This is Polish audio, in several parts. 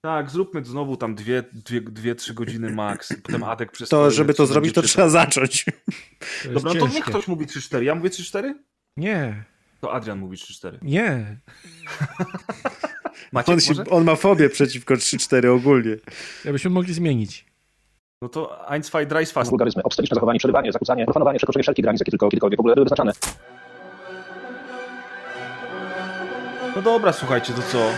Tak, zróbmy znowu tam dwie, dwie, dwie trzy godziny max. Potem Adek przez To, żeby to zrobić, to trzeba zacząć. To Dobra, no to niech ciężkie. ktoś mówi 3-4. Ja mówię 3-4? Nie, To Adrian mówi 3-4. nie. Macie On, się, on ma fobię przeciwko 3-4 ogólnie. Jakbyśmy mogli zmienić. No to 1, 2, 3, fast. wulgaryzmy, obsceniczne zachowanie, przerywanie, zakłócanie, profanowanie, przekroczenie wszelkich granic, jakie tylko kiedykolwiek w ogóle były wyznaczane. No dobra, słuchajcie, to co?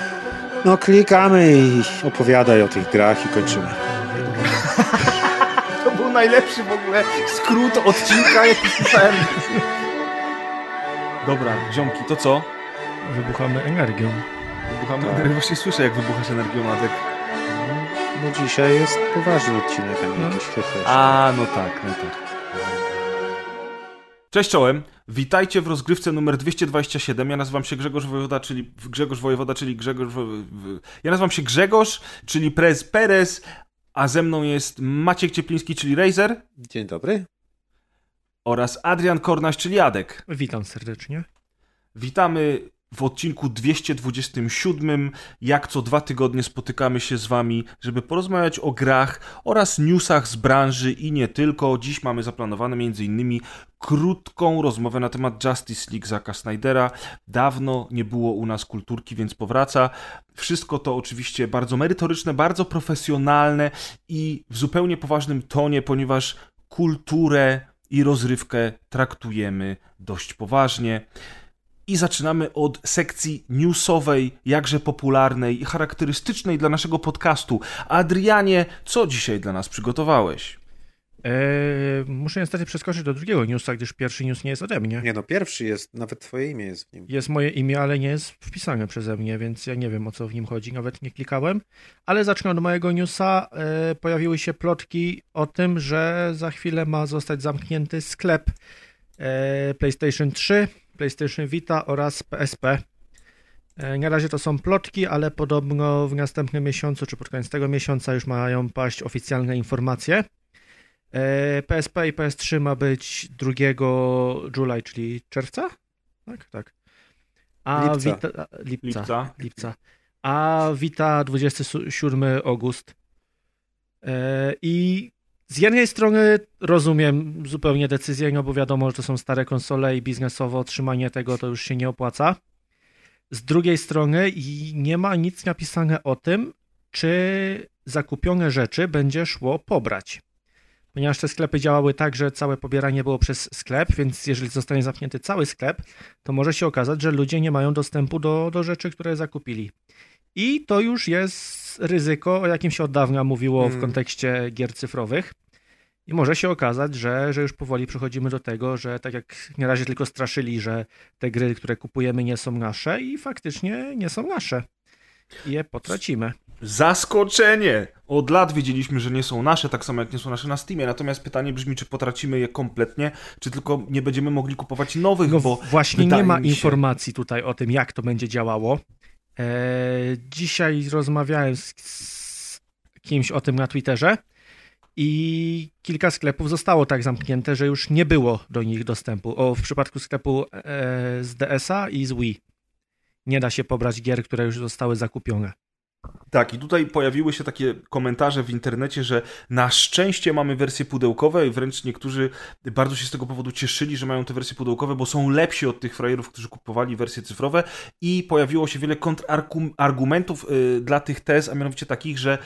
No klikamy i opowiadaj o tych grach i kończymy. To był najlepszy w ogóle skrót odcinka, jaki słyszałem. Dobra, ziomki, to co? Wybuchamy energią. Wybuchamy? Tak. Właśnie słyszę, jak wybuchasz energią, Adek. No dzisiaj jest poważny odcinek, a nie No. jakiś. A, no tak, no tak. Cześć czołem, witajcie w rozgrywce numer 227. Ja nazywam się Grzegorz Wojewoda, czyli Grzegorz Wojewoda, czyli Grzegorz... Ja nazywam się Grzegorz, czyli Prez Perez, a ze mną jest Maciek Ciepliński, czyli Razer Dzień dobry. oraz Adrian Kornaś, czyli Adek. Witam serdecznie. Witamy w odcinku 227. Jak co dwa tygodnie spotykamy się z Wami, żeby porozmawiać o grach oraz newsach z branży i nie tylko. Dziś mamy zaplanowane m.in. krótką rozmowę na temat Justice League Zaka Snydera. Dawno nie było u nas kulturki, więc powraca. Wszystko to oczywiście bardzo merytoryczne, bardzo profesjonalne i w zupełnie poważnym tonie, ponieważ kulturę i rozrywkę traktujemy dość poważnie. I zaczynamy od sekcji newsowej, jakże popularnej i charakterystycznej dla naszego podcastu. Adrianie, co dzisiaj dla nas przygotowałeś? Eee, muszę niestety przeskoczyć do drugiego newsa, gdyż pierwszy news nie jest ode mnie. Nie no, pierwszy jest, nawet twoje imię jest w nim. Jest moje imię, ale nie jest wpisane przeze mnie, więc ja nie wiem o co w nim chodzi, nawet nie klikałem. Ale zacznę od mojego newsa. E, pojawiły się plotki o tym, że za chwilę ma zostać zamknięty sklep e, PlayStation 3, PlayStation Vita oraz PSP. E, Na razie to są plotki, ale podobno w następnym miesiącu, czy pod koniec tego miesiąca już mają paść oficjalne informacje. E, PSP i PS3 ma być 2 July, czyli czerwca? Tak, tak. A Lipca. Vita, lipca, Lipca. lipca. A Vita 27 August. E, I z jednej strony rozumiem zupełnie decyzję, no bo wiadomo, że to są stare konsole i biznesowo trzymanie tego to już się nie opłaca. Z drugiej strony nie ma nic napisane o tym, czy zakupione rzeczy będzie szło pobrać. Ponieważ te sklepy działały tak, że całe pobieranie było przez sklep, więc jeżeli zostanie zamknięty cały sklep, to może się okazać, że ludzie nie mają dostępu do, do rzeczy, które zakupili. I to już jest ryzyko, o jakim się od dawna mówiło w Mm. kontekście gier cyfrowych. I może się okazać, że, że już powoli przechodzimy do tego, że tak jak na razie tylko straszyli, że te gry, które kupujemy, nie są nasze i faktycznie nie są nasze. I je potracimy. Zaskoczenie! Od lat wiedzieliśmy, że nie są nasze, tak samo jak nie są nasze na Steamie. Natomiast pytanie brzmi, czy potracimy je kompletnie, czy tylko nie będziemy mogli kupować nowych, No bo właśnie nie ma się- informacji tutaj o tym, jak to będzie działało. Eee, dzisiaj rozmawiałem z, z kimś o tym na Twitterze i kilka sklepów zostało tak zamknięte, że już nie było do nich dostępu. O, w przypadku sklepu e, z DS-a i z Wii. Nie da się pobrać gier, które już zostały zakupione. Tak, i tutaj pojawiły się takie komentarze w internecie, że na szczęście mamy wersje pudełkowe i wręcz niektórzy bardzo się z tego powodu cieszyli, że mają te wersje pudełkowe, bo są lepsi od tych frajerów, którzy kupowali wersje cyfrowe i pojawiło się wiele kontrargumentów y, dla tych tez, a mianowicie takich, że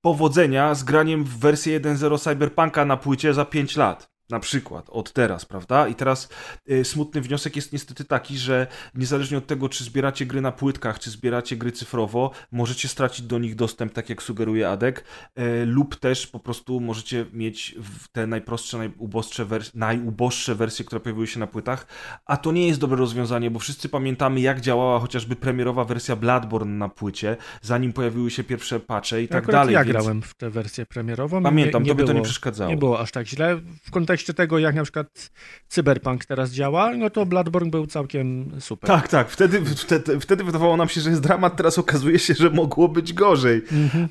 powodzenia z graniem w wersję 1.0 Cyberpunka na płycie za 5 lat. Na przykład, od teraz, prawda? I teraz y, smutny wniosek jest niestety taki, że niezależnie od tego, czy zbieracie gry na płytkach, czy zbieracie gry cyfrowo, możecie stracić do nich dostęp, tak jak sugeruje Adek, e, lub też po prostu możecie mieć te najprostsze, najuboższe, wers- najuboższe wersje, które pojawiły się na płytach, a to nie jest dobre rozwiązanie, bo wszyscy pamiętamy, jak działała chociażby premierowa wersja Bloodborne na płycie, zanim pojawiły się pierwsze patche i tak Akurat dalej. Ja więc grałem w tę wersję premierową. Pamiętam, nie, to by to nie było- przeszkadzało. Nie było aż tak źle. W kontekście tego, jak na przykład Cyberpunk teraz działa, no to Bloodborne był całkiem super. Tak, tak. Wtedy, wtedy, wtedy wydawało nam się, że jest dramat, teraz okazuje się, że mogło być gorzej. Mhm.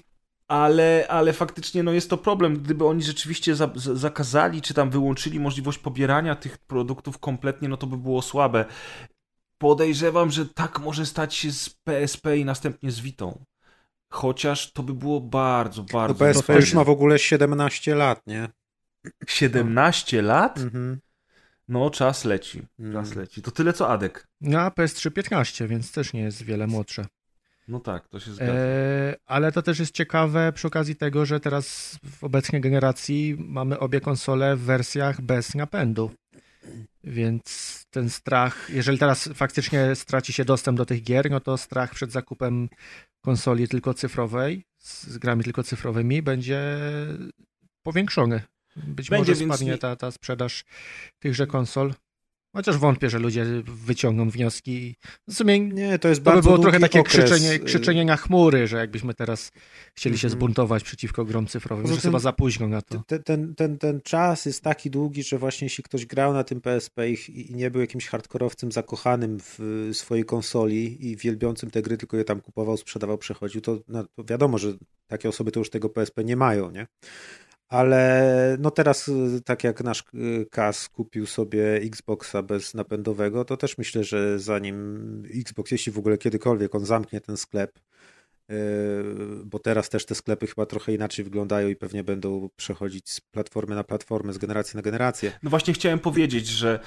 Ale, ale faktycznie no jest to problem. Gdyby oni rzeczywiście za, za, zakazali, czy tam wyłączyli możliwość pobierania tych produktów kompletnie, no to by było słabe. Podejrzewam, że tak może stać się z PSP i następnie z Vitą. chociaż to by było bardzo, No bardzo... PSP fajne. już ma w ogóle 17 lat, nie? 17 lat? Mhm. No, czas leci. Czas Mm. leci. To tyle co Adek. No, a PS3 15, więc też nie jest wiele młodsze. No tak, to się zgadza. E, ale to też jest ciekawe przy okazji tego, że teraz w obecnej generacji mamy obie konsole w wersjach bez napędu. Więc ten strach, jeżeli teraz faktycznie straci się dostęp do tych gier, no to strach przed zakupem konsoli tylko cyfrowej, z grami tylko cyfrowymi, będzie powiększony. Być Będzie, może więc spadnie nie- ta, ta sprzedaż tychże konsol. Chociaż wątpię, że ludzie wyciągną wnioski. W sumie Nie, to jest to by bardzo było trochę takie okres. krzyczenie, krzyczenie na chmury, że jakbyśmy teraz chcieli się Mhm. zbuntować przeciwko grom cyfrowym, Poza że tym- chyba za późno na to. Ten, ten, ten, ten czas jest taki długi, że właśnie jeśli ktoś grał na tym PSP i, i nie był jakimś hardkorowcem zakochanym w y, swojej konsoli i wielbiącym te gry, tylko je tam kupował, sprzedawał, przechodził, to, no, to wiadomo, że takie osoby to już tego PSP nie mają, nie? Ale no teraz, y, tak jak nasz y, Kas kupił sobie Xboxa bez napędowego, to też myślę, że zanim Xbox, jeśli w ogóle kiedykolwiek on zamknie ten sklep, y, bo teraz też te sklepy chyba trochę inaczej wyglądają i pewnie będą przechodzić z platformy na platformę, z generacji na generację. No właśnie chciałem powiedzieć, że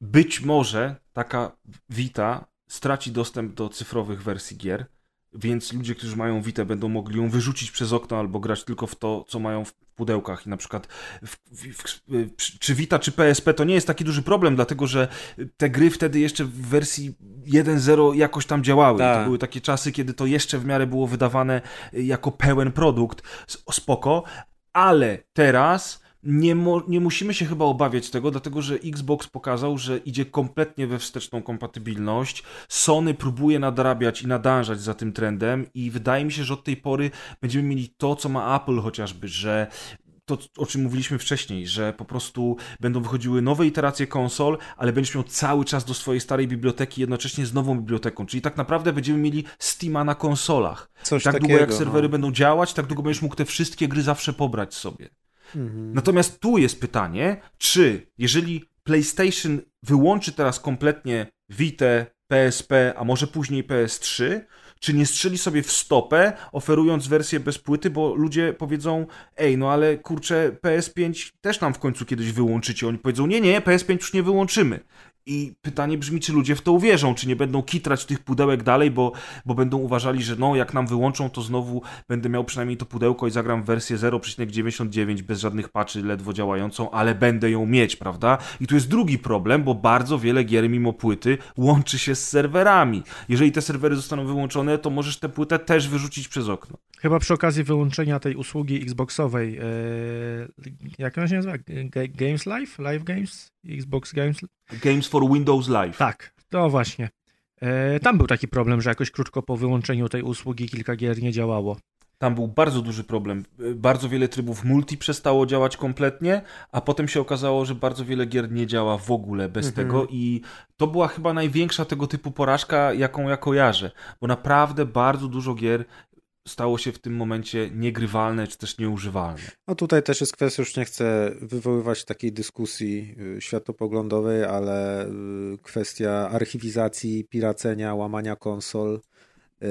być może taka Vita straci dostęp do cyfrowych wersji gier, więc ludzie, którzy mają Vita będą mogli ją wyrzucić przez okno albo grać tylko w to, co mają w pudełkach i na przykład w, w, w, czy Vita, czy PSP to nie jest taki duży problem, dlatego że te gry wtedy jeszcze w wersji 1.0 jakoś tam działały. Tak. To były takie czasy, kiedy to jeszcze w miarę było wydawane jako pełen produkt. Spoko, ale teraz nie, mo- nie musimy się chyba obawiać tego, dlatego że Xbox pokazał, że idzie kompletnie we wsteczną kompatybilność. Sony próbuje nadrabiać i nadążać za tym trendem i wydaje mi się, że od tej pory będziemy mieli to, co ma Apple chociażby, że to, o czym mówiliśmy wcześniej, że po prostu będą wychodziły nowe iteracje konsol, ale będziesz miał cały czas do swojej starej biblioteki jednocześnie z nową biblioteką. Czyli tak naprawdę będziemy mieli Steama na konsolach. Coś tak takiego, długo jak serwery no. będą działać, tak długo będziesz mógł te wszystkie gry zawsze pobrać sobie. Mhm. Natomiast tu jest pytanie, czy jeżeli PlayStation wyłączy teraz kompletnie Vita, PSP, a może później PS3, czy nie strzeli sobie w stopę, oferując wersję bez płyty, bo ludzie powiedzą, ej, no ale kurczę, PS5 też nam w końcu kiedyś wyłączycie. Oni powiedzą, nie, nie, PS5 już nie wyłączymy. I pytanie brzmi, czy ludzie w to uwierzą, czy nie będą kitrać tych pudełek dalej, bo, bo będą uważali, że no, jak nam wyłączą, to znowu będę miał przynajmniej to pudełko i zagram wersję 0,99 bez żadnych patchy, ledwo działającą, ale będę ją mieć, prawda? I tu jest drugi problem, bo bardzo wiele gier mimo płyty łączy się z serwerami. Jeżeli te serwery zostaną wyłączone, to możesz tę płytę też wyrzucić przez okno. Chyba przy okazji wyłączenia tej usługi Xboxowej, e, jak ona się nazywa? Ga- Games Live? Live Games? Xbox Games? Games for Windows Live. Tak, to właśnie. E, tam był taki problem, że jakoś krótko po wyłączeniu tej usługi kilka gier nie działało. Tam był bardzo duży problem. Bardzo wiele trybów multi przestało działać kompletnie, a potem się okazało, że bardzo wiele gier nie działa w ogóle bez Mhm. tego i to była chyba największa tego typu porażka, jaką ja kojarzę, bo naprawdę bardzo dużo gier stało się w tym momencie niegrywalne czy też nieużywalne. No tutaj też jest kwestia, już nie chcę wywoływać takiej dyskusji y, światopoglądowej, ale y, kwestia archiwizacji, piracenia, łamania konsol y,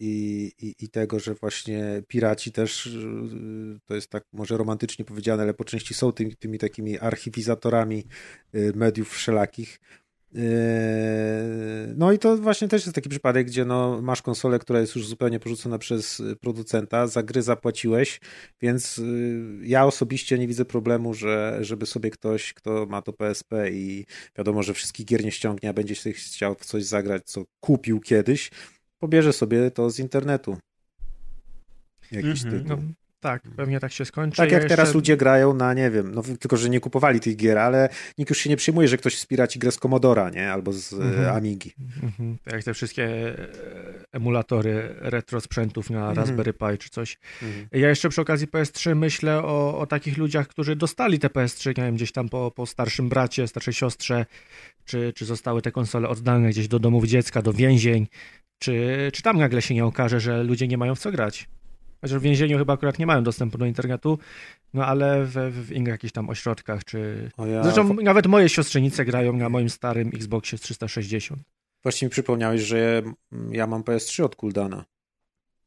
i, i, i tego, że właśnie piraci też, to jest tak może romantycznie powiedziane, ale po części są tymi, tymi takimi archiwizatorami mediów wszelakich. Yy, No i to właśnie też jest taki przypadek, gdzie no, masz konsolę, która jest już zupełnie porzucona przez y, producenta, za gry zapłaciłeś, więc y, ja osobiście nie widzę problemu, że, żeby sobie ktoś, kto ma to PSP i wiadomo, że wszystkich gier nie ściągnie, a będzie się chciał w coś zagrać, co kupił kiedyś, pobierze sobie to z internetu. Jakiś Mhm. tytuł. No, tak, pewnie tak się skończy. Tak Ja jak teraz jeszcze- ludzie grają na, nie wiem, no tylko, że nie kupowali tych gier, ale nikt już się nie przyjmuje, że ktoś spiraci grę z Commodora, nie? Albo z Mhm. e, Amigi. Mhm, tak jak te wszystkie e, emulatory retro sprzętów na Mhm. Raspberry Pi czy coś. Ja jeszcze przy okazji PS3 myślę o, o takich ludziach, którzy dostali te PS3, nie wiem, gdzieś tam po, po starszym bracie, starszej siostrze, czy, czy zostały te konsole oddane gdzieś do domów dziecka, do więzień, czy, czy tam nagle się nie okaże, że ludzie nie mają w co grać. Chociaż w więzieniu chyba akurat nie mają dostępu do internetu, no ale w, w innych jakichś tam ośrodkach, czy... O ja, Zresztą nawet moje siostrzenice grają na moim starym Xboxie 360. Właśnie mi przypomniałeś, że ja mam PS3 od Kuldana,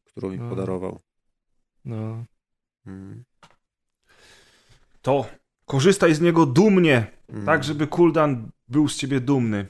którą mi No. podarował. No. Mm. To korzystaj z niego dumnie, Mm. tak żeby Kuldan był z ciebie dumny.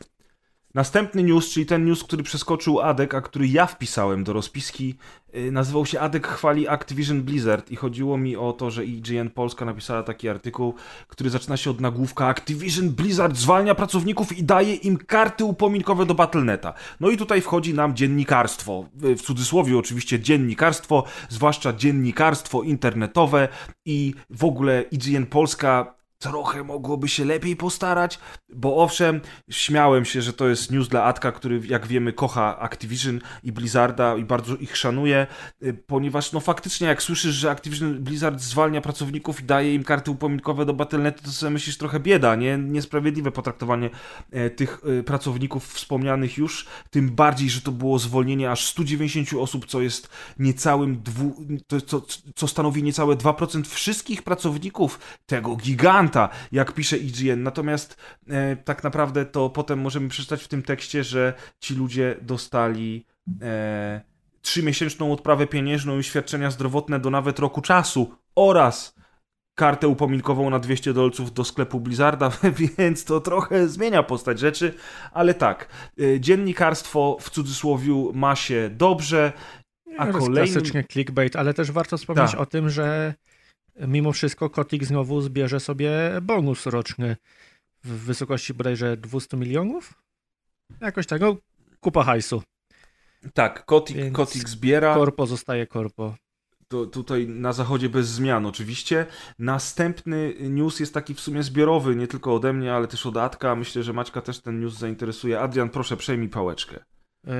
Następny news, czyli ten news, który przeskoczył Adek, a który ja wpisałem do rozpiski, yy, nazywał się Adek chwali Activision Blizzard i chodziło mi o to, że IGN Polska napisała taki artykuł, który zaczyna się od nagłówka Activision Blizzard zwalnia pracowników i daje im karty upominkowe do Battle.neta. No i tutaj wchodzi nam dziennikarstwo, w w cudzysłowie oczywiście dziennikarstwo, zwłaszcza dziennikarstwo internetowe i w ogóle IGN Polska trochę mogłoby się lepiej postarać, bo owszem, śmiałem się, że to jest news dla Atka, który jak wiemy kocha Activision i Blizzarda i bardzo ich szanuje, y, ponieważ no faktycznie jak słyszysz, że Activision Blizzard zwalnia pracowników i daje im karty upominkowe do Battle.netu, to sobie myślisz trochę bieda, nie? Niesprawiedliwe potraktowanie e, tych e, pracowników wspomnianych już, tym bardziej, że to było zwolnienie aż 190 osób, co jest niecałym dwu, co, co stanowi niecałe 2% wszystkich pracowników tego giganta, jak pisze IGN. Natomiast e, tak naprawdę to potem możemy przeczytać w tym tekście, że ci ludzie dostali e, trzymiesięczną odprawę pieniężną i świadczenia zdrowotne do nawet roku czasu oraz kartę upominkową na 200 dolców do sklepu Blizzarda, więc to trochę zmienia postać rzeczy, ale tak, e, dziennikarstwo w cudzysłowiu ma się dobrze, a To jest kolejnym... klasycznie clickbait, ale też warto wspomnieć Tak. o tym, że mimo wszystko Kotik znowu zbierze sobie bonus roczny w wysokości bodajże 200 milionów? Jakoś tego kupa hajsu. Tak, Kotik, Więc Kotik zbiera. Korpo zostaje korpo. To tutaj na zachodzie bez zmian oczywiście. Następny news jest taki w sumie zbiorowy, nie tylko ode mnie, ale też od Atka. Myślę, że Maćka też ten news zainteresuje. Adrian, proszę, przejmij pałeczkę. Eee,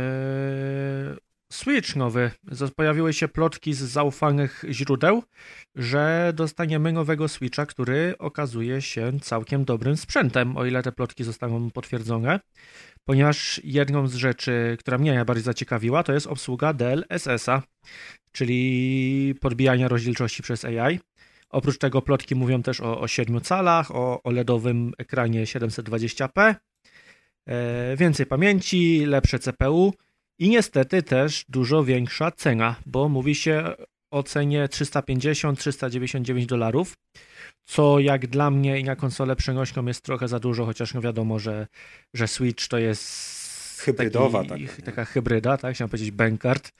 Switch nowy. Pojawiły się plotki z zaufanych źródeł, że dostaniemy nowego Switcha, który okazuje się całkiem dobrym sprzętem, o ile te plotki zostaną potwierdzone. Ponieważ jedną z rzeczy, która mnie najbardziej zaciekawiła, to jest obsługa DLSS-a, czyli podbijania rozdzielczości przez AI. Oprócz tego plotki mówią też o, o 7 calach, o OLEDowym ekranie 720p, e, więcej pamięci, lepsze CPU i niestety też dużo większa cena, bo mówi się o cenie 350-399 dolarów, co jak dla mnie i na konsolę przenośną jest trochę za dużo, chociaż no wiadomo, że, że Switch to jest Hybrydowa taki, taka, taka hybryda, tak, chciałem powiedzieć bankart,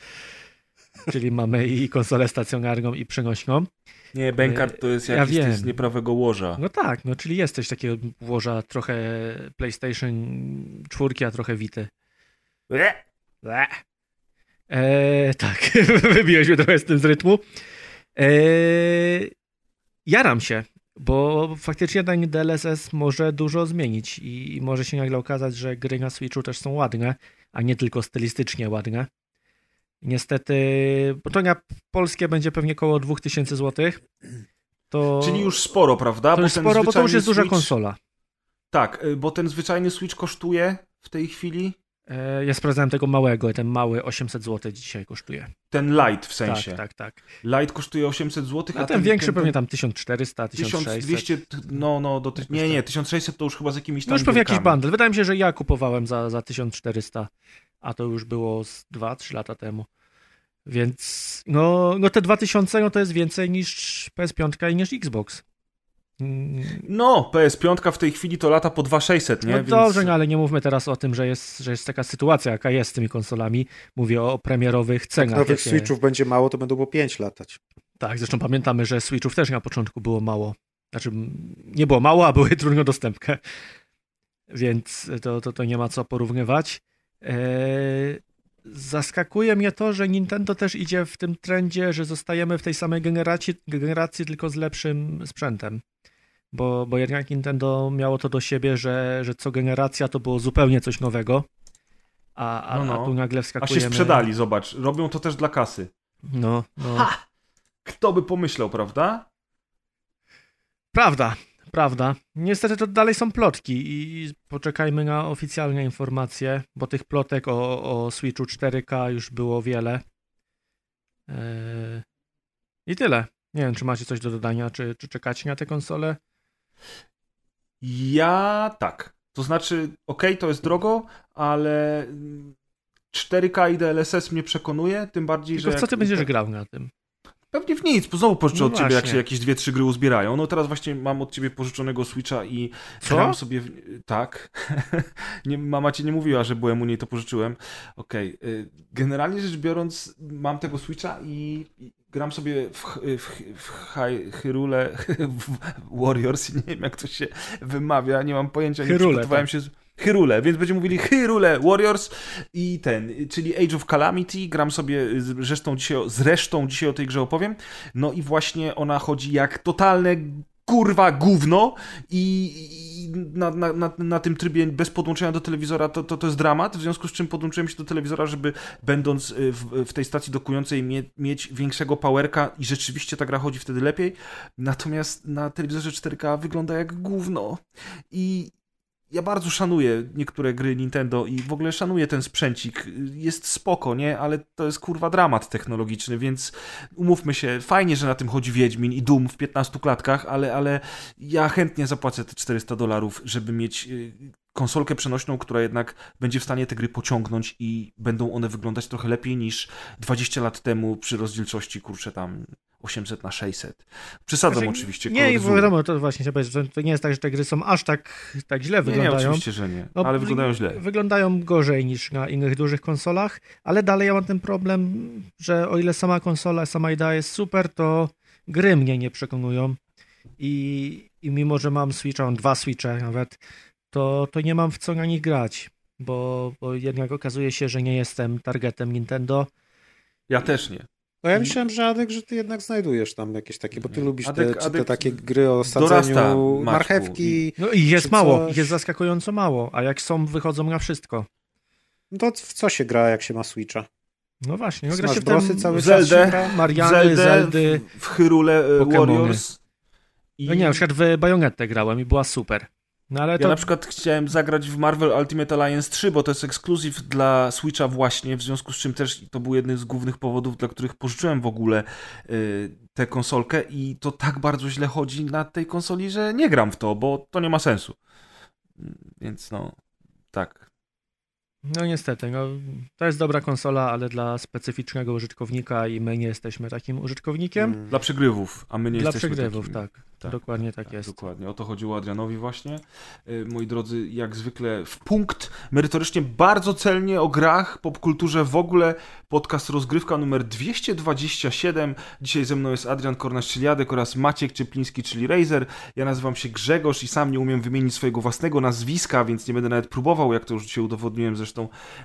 czyli mamy i konsolę stacjonarną i przenośną. Nie, Bankart to jest Ja jakiś wiem. z nieprawego łoża. No tak, no czyli jest coś takiego włoża trochę PlayStation 4, a trochę. Ble. Eee, tak, wybiłeś mnie trochę z tym z rytmu. Eee, jaram się, bo faktycznie ten DLSS może dużo zmienić i, i może się nagle okazać, że gry na Switchu też są ładne, a nie tylko stylistycznie ładne. Niestety, bo to na polskie będzie pewnie około 2000 zł. To, Czyli już sporo, prawda? to już ten sporo, bo to już jest duża Switch- konsola. Tak, y, bo ten zwyczajny Switch kosztuje w tej chwili Ja sprawdzałem tego małego, ten mały 800 zł dzisiaj kosztuje. ten Lite w sensie. Tak, tak, tak. Lite kosztuje 800 zł, A ten większy pewnie tam 1400, 1600. 1200, no, no, do nie, nie, 1600 to już chyba z jakimiś tam No już pewnie jakiś bundle. Wydaje mi się, że ja kupowałem za, za 1400, a to już było z 2-3 lata temu. Więc no, no te 2000 no to jest więcej niż PS5 i niż Xbox. No, PS5 w tej chwili to lata po 2600, nie? No Więc- dobrze, no ale nie mówmy teraz o tym, że jest, że jest taka sytuacja, jaka jest z tymi konsolami. Mówię o premierowych Jak cenach. nowych jakie- Switchów będzie mało, to będą po 5 latać. Tak, zresztą pamiętamy, że Switchów też na początku było mało. Znaczy, nie było mało, a były trudno dostępne. Więc to, to, to nie ma co porównywać. Eee, zaskakuje mnie to, że Nintendo też idzie w tym trendzie, że zostajemy w tej samej generacji, generacji tylko z lepszym sprzętem. Bo, bo jednak Nintendo miało to do siebie, że, że co generacja to było zupełnie coś nowego. A, a, No, no. a tu nagle A wskakujemy. się sprzedali, zobacz. Robią to też dla kasy. No, no. Ha! Kto by pomyślał, prawda? Prawda, prawda. Niestety to dalej są plotki i poczekajmy na oficjalne informacje, bo tych plotek o, o Switchu 4K już było wiele. Eee, I tyle. Nie wiem, czy macie coś do dodania, czy, czy czekacie na tę konsolę? Ja tak. To znaczy, okej, to jest drogo, ale mm, 4K i DLSS mnie przekonuje, tym bardziej, Tylko że... w co ty będziesz grał na tym? Pewnie w nic, bo znowu pożyczę No od ciebie, jak właśnie. się jakieś dwie, trzy gry uzbierają. No teraz właśnie mam od ciebie pożyczonego Switcha i Co? gram sobie... W... Tak. nie, mama ci nie mówiła, że byłem u niej, to pożyczyłem. Okej. y, Generalnie rzecz biorąc, mam tego Switcha i gram sobie w, w, w Hy- Hyrule w Warriors, nie wiem jak to się wymawia, nie mam pojęcia, nie Hyrule, przygotowałem tak. się... Z... Hyrule, więc będziemy mówili Hyrule Warriors i ten, czyli Age of Calamity, gram sobie z resztą dzisiaj, z resztą dzisiaj o tej grze opowiem, no i właśnie ona chodzi jak totalne kurwa gówno i, i na, na, na, na tym trybie bez podłączenia do telewizora to, to, to jest dramat, w związku z czym podłączyłem się do telewizora, żeby będąc y, w, w tej stacji dokującej mie, mieć większego powerka i rzeczywiście ta gra chodzi wtedy lepiej, natomiast na telewizorze 4K wygląda jak gówno. I ja bardzo szanuję niektóre gry Nintendo i w ogóle szanuję ten sprzęcik. Jest spoko, nie? Ale to jest kurwa dramat technologiczny, więc umówmy się, fajnie, że na tym chodzi Wiedźmin i Doom w 15 klatkach, ale, ale ja chętnie zapłacę te 400 dolarów, żeby mieć y, konsolkę przenośną, która jednak będzie w stanie te gry pociągnąć i będą one wyglądać trochę lepiej niż 20 lat temu przy rozdzielczości, kurczę, tam 800 na 600. Przesadzam Znaczy, oczywiście. Nie, wiadomo, to właśnie chciałem powiedzieć, to nie jest tak, że te gry są aż tak, tak źle Nie, nie, wyglądają. oczywiście, że nie, No, ale wyglądają źle. Wyglądają gorzej niż na innych dużych konsolach, ale dalej ja mam ten problem, że o ile sama konsola, sama idea jest super, to gry mnie nie przekonują. I, i mimo, że mam Switcha, mam dwa Switche nawet, to, to nie mam w co na nich grać, bo, bo jednak okazuje się, że nie jestem targetem Nintendo. Ja też nie. No ja myślałem, że Adek, że ty jednak znajdujesz tam jakieś takie, bo ty lubisz Adek- te, czy te Adek takie gry o sadzeniu marchewki. No i jest mało, coś? jest zaskakująco mało, a jak są, wychodzą na wszystko. No to w co się gra, jak się ma Switcha? No właśnie, no gra się w ten... Cały czas Zeldę. się gra? Mariany, Zeldę, Zeldy. w, w Hyrule e, Pokemony. Warriors. I No nie, na przykład w Bajonetę grałem i była super. No ale ja to... na przykład chciałem zagrać w Marvel Ultimate Alliance 3, bo to jest ekskluzyw dla Switcha właśnie, w związku z czym też to był jeden z głównych powodów, dla których pożyczyłem w ogóle y, tę konsolkę i to tak bardzo źle chodzi na tej konsoli, że nie gram w to, bo to nie ma sensu. Więc no, tak. No niestety, no, to jest dobra konsola, ale dla specyficznego użytkownika i my nie jesteśmy takim użytkownikiem. Mm. Dla przegrywów, a my nie dla jesteśmy przegrywów, takimi. tak. Dokładnie tak, jest. Dokładnie, o to chodziło Adrianowi właśnie. Y, Moi drodzy, jak zwykle w punkt, merytorycznie bardzo celnie o grach, popkulturze w ogóle. Podcast Rozgrywka numer 227. Dzisiaj ze mną jest Adrian Kornasz-Czyliadek oraz Maciek Ciepliński, czyli Razer. Ja nazywam się Grzegorz i sam nie umiem wymienić swojego własnego nazwiska, więc nie będę nawet próbował, jak to już dzisiaj udowodniłem zresztą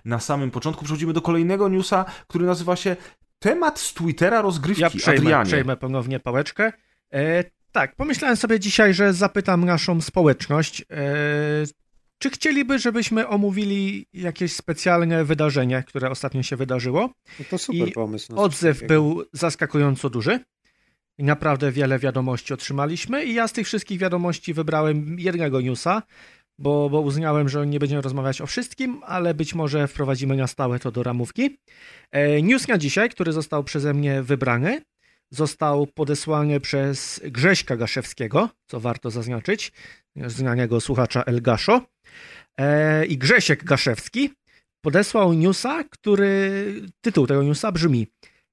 na samym początku. Przechodzimy do kolejnego newsa, który nazywa się Temat z Twittera rozgrywki. Ja przejmę, Adrianie. przejmę ponownie pałeczkę. E, tak, pomyślałem sobie dzisiaj, że zapytam naszą społeczność, e, czy chcieliby, żebyśmy omówili jakieś specjalne wydarzenie, które ostatnio się wydarzyło. No to super I pomysł. no, Odzew takiego. był zaskakująco duży. I Naprawdę wiele wiadomości otrzymaliśmy i ja z tych wszystkich wiadomości wybrałem jednego newsa, bo, bo uznałem, że nie będziemy rozmawiać o wszystkim, ale być może wprowadzimy na stałe to do ramówki. E, News na dzisiaj, który został przeze mnie wybrany, został podesłany przez Grześka Gaszewskiego, co warto zaznaczyć, znanego słuchacza El Gaszo. E, I Grzesiek Gaszewski podesłał newsa, który, tytuł tego newsa brzmi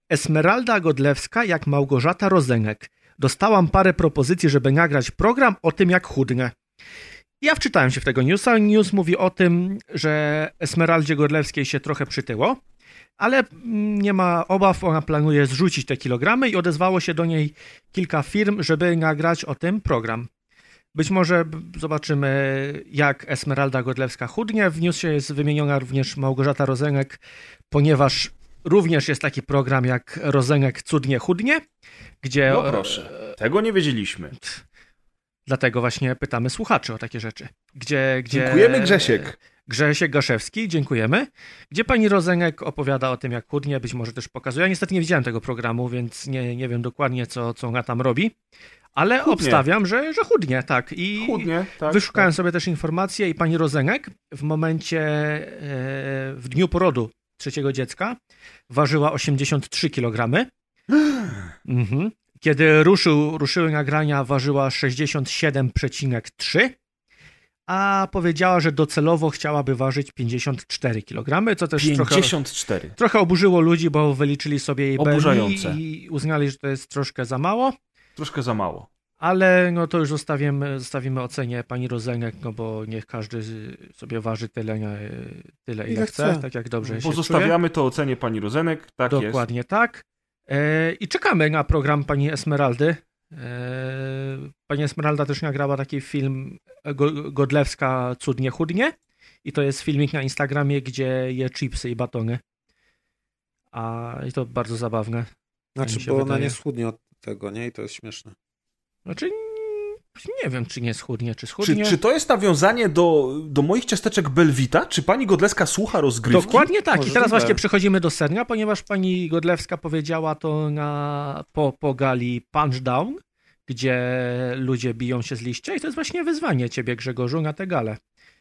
Esmeralda Godlewska jak Małgorzata Rozenek. Dostałam parę propozycji, żeby nagrać program o tym, jak chudnę. Ja wczytałem się w tego newsa. News mówi o tym, że Esmeraldzie Godlewskiej się trochę przytyło, ale nie ma obaw, ona planuje zrzucić te kilogramy i odezwało się do niej kilka firm, żeby nagrać o tym program. Być może zobaczymy, jak Esmeralda Godlewska chudnie. W newsie jest wymieniona również Małgorzata Rozenek, ponieważ również jest taki program jak Rozenek cudnie chudnie, gdzie... No proszę, tego nie wiedzieliśmy. Dlatego właśnie pytamy słuchaczy o takie rzeczy. Gdzie, gdzie... Dziękujemy Grzesiek. Grzesiek Gaszewski, dziękujemy. Gdzie pani Rozenek opowiada o tym, jak chudnie, być może też pokazuje. Ja niestety nie widziałem tego programu, więc nie, nie wiem dokładnie, co, co ona tam robi. Ale Chudnie. obstawiam, że, że chudnie, tak. I Chudnie, tak. wyszukałem tak. sobie też informacje i pani Rozenek w momencie, e, w dniu porodu trzeciego dziecka ważyła 83 kg. Mhm. Kiedy ruszył, ruszyły nagrania, ważyła 67,3, a powiedziała, że docelowo chciałaby ważyć 54 kg, co też 54. trochę, trochę oburzyło ludzi, bo wyliczyli sobie jej BMI Oburzające. i uznali, że to jest troszkę za mało. Troszkę za mało. Ale no to już zostawimy, zostawimy ocenie pani Rozenek, no bo niech każdy sobie waży tyle, nie, tyle ile, Ile chce, chce. tak jak dobrze się Pozostawiamy to ocenie pani Rozenek. Tak czuje. jest. Dokładnie tak. E, I czekamy na program pani Esmeraldy. E, pani Esmeralda też nagrała taki film Go- Godlewska Cudnie Chudnie i to jest filmik na Instagramie, gdzie je chipsy i batony. A i to bardzo zabawne. Znaczy, bo ona wydaje. nie schudnie od tego, nie? I to jest śmieszne. Znaczy, nie wiem, czy nie schudnie, czy Czy, schudnie. czy to jest nawiązanie do, do moich ciasteczek Belwita? Czy pani Godleska słucha rozgrywki? Dokładnie tak. I Możliwe. teraz właśnie przechodzimy do sedna, ponieważ pani Godlewska powiedziała to na, po, po gali Punchdown, gdzie ludzie biją się z liścia i to jest właśnie wyzwanie ciebie, Grzegorzu, na tę galę.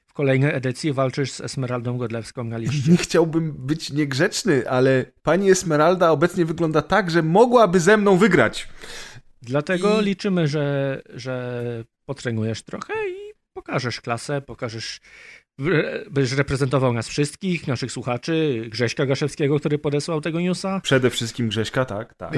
W kolejnej edycji walczysz z Esmeraldą Godlewską na liście. Nie chciałbym być niegrzeczny, ale pani Esmeralda obecnie wygląda tak, że mogłaby ze mną wygrać. Dlatego I- liczymy, że, że potrenujesz trochę i pokażesz klasę, pokażesz, będziesz reprezentował nas wszystkich, naszych słuchaczy, Grześka Gaszewskiego, który podesłał tego newsa. Przede wszystkim Grześka, tak, tak.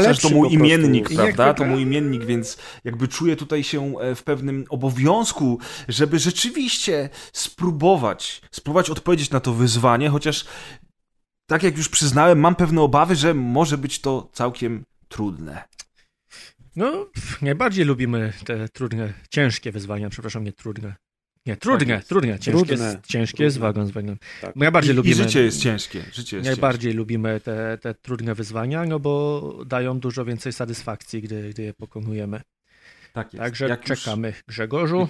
Lepszy to mój imiennik, prawda? To mój imiennik, więc jakby czuję tutaj się e, w pewnym obowiązku, żeby rzeczywiście spróbować, spróbować odpowiedzieć na to wyzwanie, chociaż tak jak już przyznałem, mam pewne obawy, że może być to całkiem trudne. No, najbardziej lubimy te trudne, ciężkie wyzwania, przepraszam, nie trudne. Nie, trudne, jest. trudne, ciężkie, Trudne. jest, ciężkie Trudne. jest wagon z węglem. Tak. Najbardziej I, lubimy. I życie jest ciężkie. Życie jest Najbardziej lubimy te, te trudne wyzwania, no bo dają dużo więcej satysfakcji, gdy, gdy je pokonujemy. ciężkie. Tak jest. Także jak już, czekamy, Grzegorzu.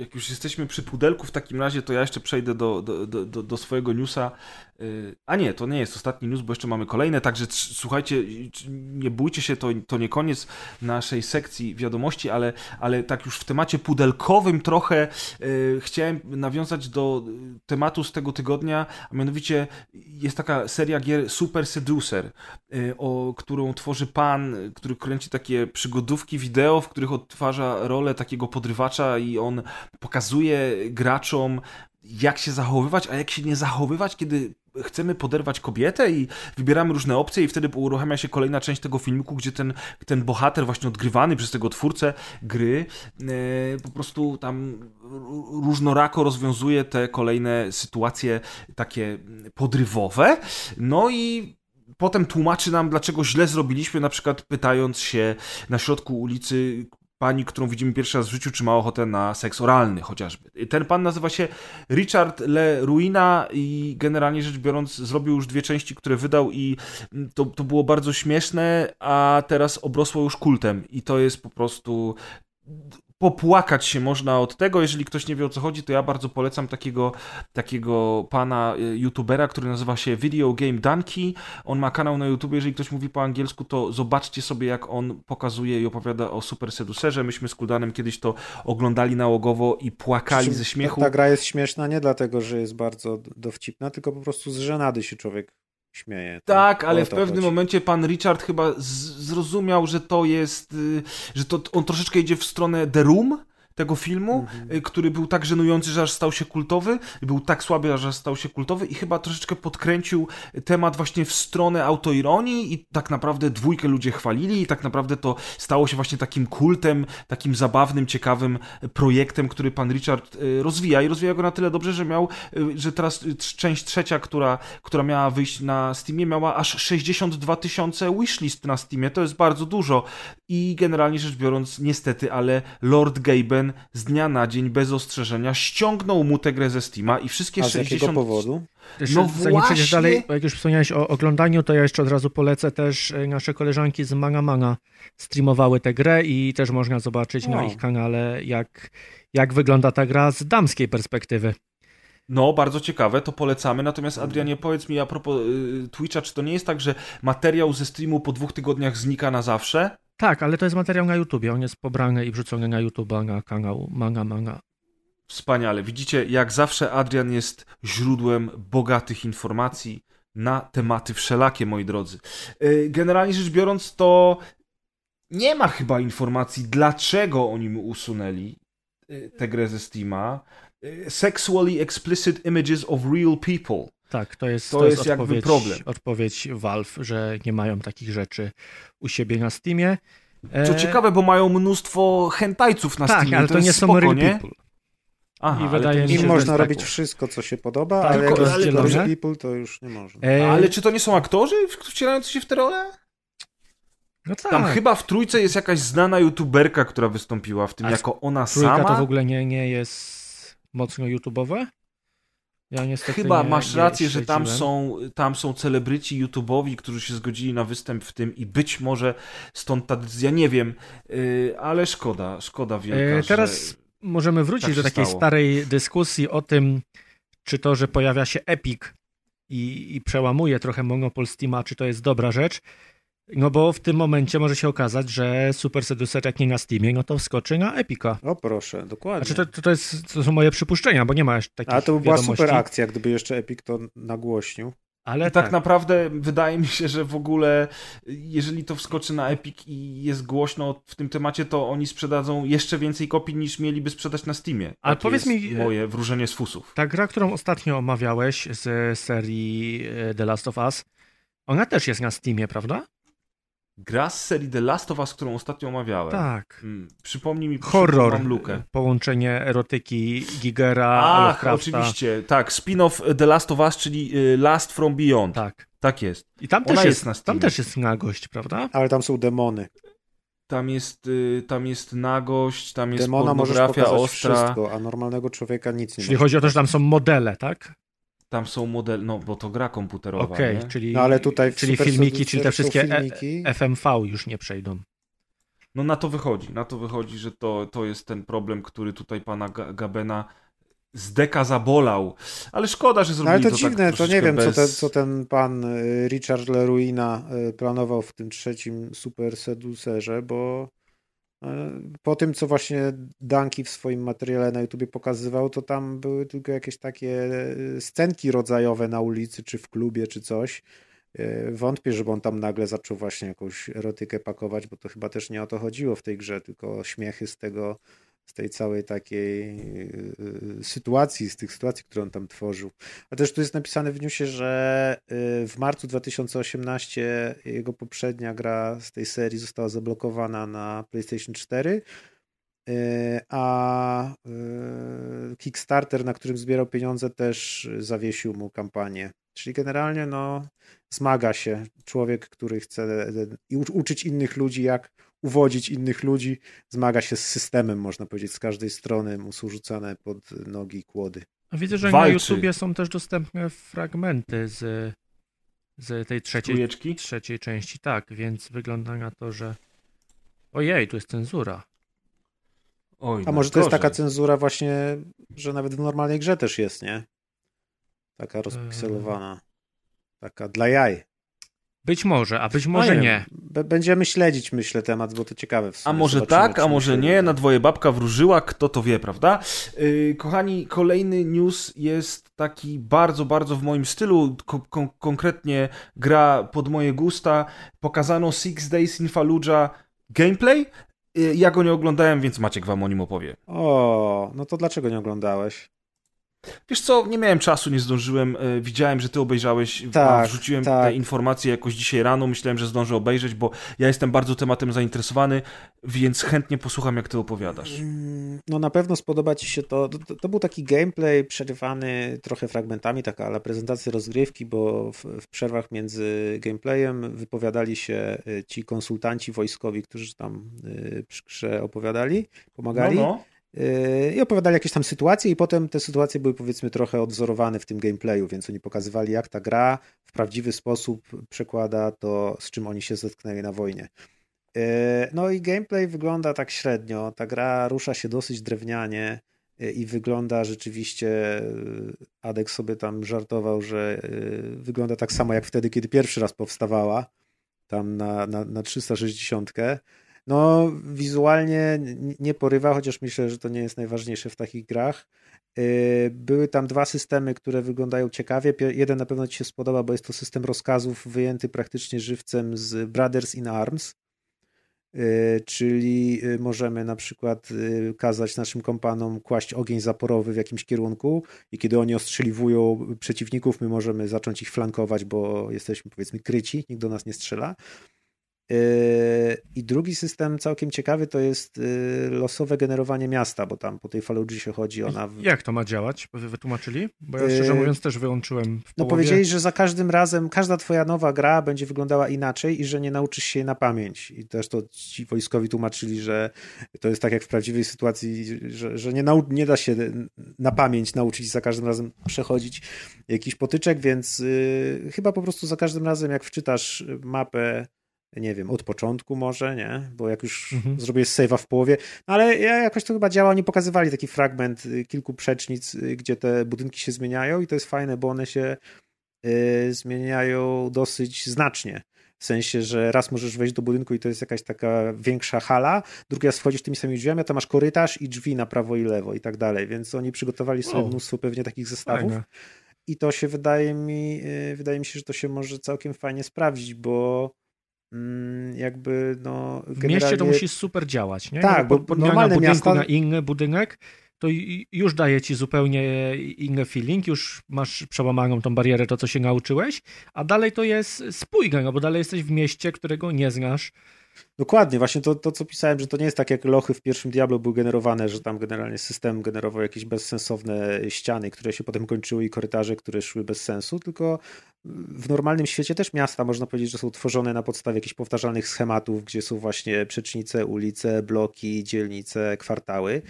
Jak już jesteśmy przy pudelku, w takim razie to ja jeszcze przejdę do, do, do, do, swojego newsa. Yy, A nie, to nie jest ostatni news, bo jeszcze mamy kolejne, także słuchajcie, nie bójcie się, to, to nie koniec naszej sekcji wiadomości, ale, ale tak już w temacie pudelkowym trochę yy, chciałem nawiązać do y, tematu z tego tygodnia, a mianowicie jest taka seria gier Super Seducer, o którą tworzy pan, y, który kręci takie przygodówki wideo, w których odtwarza rolę takiego podrywacza i on pokazuje graczom, jak się zachowywać, a jak się nie zachowywać, kiedy chcemy poderwać kobietę i wybieramy różne opcje i wtedy uruchamia się kolejna część tego filmiku, gdzie ten, ten bohater właśnie odgrywany przez tego twórcę gry e, po prostu tam różnorako rozwiązuje te kolejne sytuacje takie podrywowe. No i potem tłumaczy nam, dlaczego źle zrobiliśmy, na przykład pytając się na środku ulicy pani, którą widzimy pierwszy raz w życiu, czy ma ochotę na seks oralny chociażby. Ten pan nazywa się Richard Le Ruina i generalnie rzecz biorąc zrobił już dwie części, które wydał i to, to było bardzo śmieszne, a teraz obrosło już kultem i to jest po prostu popłakać się można od tego. Jeżeli ktoś nie wie o co chodzi, to ja bardzo polecam takiego, takiego pana y, youtubera, który nazywa się Video Game Donkey. On ma kanał na YouTube. Jeżeli ktoś mówi po angielsku, to zobaczcie sobie, jak on pokazuje i opowiada o Super Seducerze. Myśmy z Kuldanem kiedyś to oglądali nałogowo i płakali ze śmiechu. Ta, ta gra jest śmieszna nie dlatego, że jest bardzo dowcipna, tylko po prostu z żenady się człowiek śmieje. Tak, o ale w pewnym chodzi. momencie pan Richard chyba zrozumiał, że to jest, y, że to on troszeczkę idzie w stronę The Room tego filmu, Mhm. y, który był tak żenujący, że aż stał się kultowy, był tak słaby, że aż stał się kultowy i chyba troszeczkę podkręcił temat właśnie w stronę autoironii i tak naprawdę dwójkę ludzie chwalili i tak naprawdę to stało się właśnie takim kultem, takim zabawnym, ciekawym projektem, który pan Richard y, rozwija i rozwija go na tyle dobrze, że miał, y, że teraz y, część trzecia, która, która miała wyjść na Steamie, miała aż 62 tysiące wishlist na Steamie, to jest bardzo dużo i generalnie rzecz biorąc, niestety, ale Lord Gaben z dnia na dzień bez ostrzeżenia ściągnął mu tę grę ze Steama i wszystkie A z 60... jakiego powodu? No zanim przejdziesz właśnie. dalej, jak już wspomniałeś o oglądaniu, to ja jeszcze od razu polecę też e, nasze koleżanki z Manga Manga streamowały tę grę i też można zobaczyć na O. ich kanale, jak, jak wygląda ta gra z damskiej perspektywy. No, bardzo ciekawe, to polecamy. Natomiast Adrianie, powiedz mi a propos y, Twitcha, czy to nie jest tak, że materiał ze streamu po dwóch tygodniach znika na zawsze? Tak, ale to jest materiał na YouTubie, on jest pobrany i wrzucony na YouTube'a, na kanał Manga Manga. Wspaniale. Widzicie, jak zawsze Adrian jest źródłem bogatych informacji na tematy wszelakie, moi drodzy. Y, Generalnie rzecz biorąc, to nie ma chyba informacji, dlaczego oni mu usunęli y, tę grę ze Steama. Y, Sexually explicit images of real people. Tak, to jest, To to jest, jest jakby odpowiedź, problem. odpowiedź Valve, że nie mają takich rzeczy u siebie na Steamie. Co E, ciekawe, bo mają mnóstwo hentajców na Tak, Steamie. ale to, nie jest są real nie? people. Aha, I wydaje to mi nie się, można tak. robić wszystko, co się podoba, Tak, ale tylko- jak ale- people to już nie można. E, Ale czy to nie są aktorzy wcielający się w te role? no tak, Tam chyba w trójce jest jakaś znana youtuberka, która wystąpiła w tym A jako ona trójka sama. to w ogóle nie, nie jest mocno YouTube'owe? Ja niestety Chyba nie, masz nie rację, że tam są, tam są celebryci YouTube'owi, którzy się zgodzili na występ w tym i być może stąd ta decyzja, nie wiem, yy, ale szkoda, szkoda wielka, E, teraz że... możemy wrócić tak do takiej stało. starej dyskusji o tym, czy to, że pojawia się Epic i, i przełamuje trochę monopol Steama, czy to jest dobra rzecz. No bo w tym momencie może się okazać, że Super Seducer jak nie na Steamie, no to wskoczy na Epica. O proszę, dokładnie. Znaczy to, to, to, jest, to są moje przypuszczenia, bo nie ma jeszcze takich Ale to by była wiadomości. super akcja, gdyby jeszcze Epic to nagłośnił. Ale tak, tak, naprawdę wydaje mi się, że w ogóle jeżeli to wskoczy na Epic i jest głośno w tym temacie, to oni sprzedadzą jeszcze więcej kopii niż mieliby sprzedać na Steamie. Ale Takie powiedz jest mi, moje wróżenie z fusów. ta gra, którą ostatnio omawiałeś z serii e, The Last of Us, ona też jest na Steamie, prawda? Gra z serii The Last of Us, którą ostatnio omawiałem. Tak. Mm, Przypomnij mi, Horror, mam lukę. połączenie erotyki Gigera, Ach, Lovecrafta. oczywiście, tak, spin-off The Last of Us, czyli y, Last From Beyond. Tak, Tak. jest. I tam Ona też jest jest, tam też jest nagość, prawda? Ale tam są demony. Tam jest, y, tam jest nagość, tam jest Demona możesz pornografia pokazać ostra, wszystko, a normalnego człowieka nic nie Czyli może. chodzi o to, że tam są modele, tak? Tam są modele, no bo to gra komputerowa, Okej, nie? czyli, No ale tutaj czyli filmiki, czyli te wszystkie e- filmiki. FMV już nie przejdą. No na to wychodzi, na to wychodzi, że to, to jest ten problem, który tutaj pana Ga- Gabena z deka zabolał. Ale szkoda, że No zrobili ale to to dziwne, tak to nie wiem, co, bez... ten, co ten pan y, Richard Leruina y, planował w tym trzecim Super Seducerze, bo po tym, co właśnie Danki w swoim materiale na YouTubie pokazywał, to tam były tylko jakieś takie y, scenki rodzajowe na ulicy, czy w klubie, czy coś. Y, Wątpię, żeby on tam nagle zaczął właśnie jakąś erotykę pakować, bo to chyba też nie o to chodziło w tej grze, tylko śmiechy z tego, z tej całej takiej y, y, sytuacji, z tych sytuacji, które on tam tworzył. A też tu jest napisane w newsie, że y, w marcu 2018 jego poprzednia gra z tej serii została zablokowana na PlayStation 4, y, a Kickstarter, na którym zbierał pieniądze, też zawiesił mu kampanię. Czyli generalnie no, zmaga się człowiek, który chce uczyć innych ludzi, jak uwodzić innych ludzi, zmaga się z systemem, można powiedzieć, z każdej strony mu są rzucane pod nogi kłody. A widzę, że na Walczy. YouTubie są też dostępne fragmenty z, z tej trzeciej, Trójeczki? trzeciej części, tak, więc wygląda na to, że ojej, tu jest cenzura. Oj, A może to jest taka cenzura właśnie, że nawet w normalnej grze też jest, nie? Taka rozpikselowana. Taka dla jaj. Być może, a być No może nie. B- Będziemy śledzić, myślę, temat, bo to ciekawe w sumie. A może Zobaczymy, tak, a może nie, na dwoje babka wróżyła, kto to wie, prawda? Yy, kochani, kolejny news jest taki bardzo, bardzo w moim stylu, ko- kon- konkretnie gra pod moje gusta. Pokazano Six Days in Fallujah gameplay. Yy, ja go nie oglądałem, więc Maciek wam o nim opowie. O, no to dlaczego nie oglądałeś? Wiesz co, nie miałem czasu, nie zdążyłem. e, Widziałem, że ty obejrzałeś, Tak, wrzuciłem tak. te informacje jakoś dzisiaj rano. Myślałem, że zdążę obejrzeć, bo ja jestem bardzo tematem zainteresowany, więc chętnie posłucham, jak ty opowiadasz. Mm, No na pewno spodoba ci się to. To, to był taki gameplay przerywany trochę fragmentami, taka ale prezentacja rozgrywki, bo w, w przerwach między gameplayem wypowiadali się y, ci konsultanci wojskowi, którzy tam y, przy grze opowiadali, pomagali. No, no. Yy, i opowiadali jakieś tam sytuacje i potem te sytuacje były powiedzmy trochę odwzorowane w tym gameplayu, więc oni pokazywali jak ta gra w prawdziwy sposób przekłada to, z czym oni się zetknęli na wojnie. Yy, No i gameplay wygląda tak średnio, ta gra rusza się dosyć drewnianie yy, i wygląda rzeczywiście, Adek sobie tam żartował, że wygląda tak samo jak wtedy, kiedy pierwszy raz powstawała, tam na, na, na 360. No, wizualnie nie porywa, chociaż myślę, że to nie jest najważniejsze w takich grach. Yy, Były tam dwa systemy, które wyglądają ciekawie. Jeden na pewno Ci się spodoba, bo jest to system rozkazów wyjęty praktycznie żywcem z Brothers in Arms. Y, czyli y, możemy na przykład y, kazać naszym kompanom kłaść ogień zaporowy w jakimś kierunku i kiedy oni ostrzeliwują przeciwników, my możemy zacząć ich flankować, bo jesteśmy powiedzmy kryci, nikt do nas nie strzela. Yy, I drugi system całkiem ciekawy to jest yy, losowe generowanie miasta, bo tam po tej Fallujah się chodzi ona. W... Jak to ma działać? Wy wytłumaczyli? Bo ja szczerze yy, mówiąc też wyłączyłem. no powiedzieli, że za każdym razem każda twoja nowa gra będzie wyglądała inaczej i że nie nauczysz się jej na pamięć. I też to ci wojskowi tłumaczyli, że to jest tak jak w prawdziwej sytuacji, że, że nie, nau- nie da się na pamięć nauczyć za każdym razem przechodzić jakiś potyczek, więc yy, chyba po prostu za każdym razem jak wczytasz mapę nie wiem, od początku może, nie? Bo jak już mhm. zrobię save'a w połowie, no ale jakoś to chyba działa, oni pokazywali taki fragment y, kilku przecznic, y, gdzie te budynki się zmieniają i to jest fajne, bo one się y, zmieniają dosyć znacznie. W sensie, że raz możesz wejść do budynku i to jest jakaś taka większa hala, drugi raz wchodzisz tymi samymi drzwiami, a to masz korytarz i drzwi na prawo i lewo i tak dalej, więc oni przygotowali sobie mnóstwo pewnie takich zestawów. Fajne. I to się wydaje mi, wydaje mi się, że to się może całkiem fajnie sprawdzić, bo jakby no generalnie... W mieście to musi super działać, nie? Tak, no, bo budynku miasta... na inny budynek to już daje ci zupełnie inny feeling, już masz przełamaną tą barierę, to co się nauczyłeś, a dalej to jest spójne, no bo dalej jesteś w mieście, którego nie znasz, Dokładnie, właśnie to, to, co pisałem, że to nie jest tak jak lochy w pierwszym Diablo były generowane, że tam generalnie system generował jakieś bezsensowne ściany, które się potem kończyły i korytarze, które szły bez sensu, tylko w normalnym świecie też miasta można powiedzieć, że są tworzone na podstawie jakichś powtarzalnych schematów, gdzie są właśnie przecznice, ulice, bloki, dzielnice, kwartały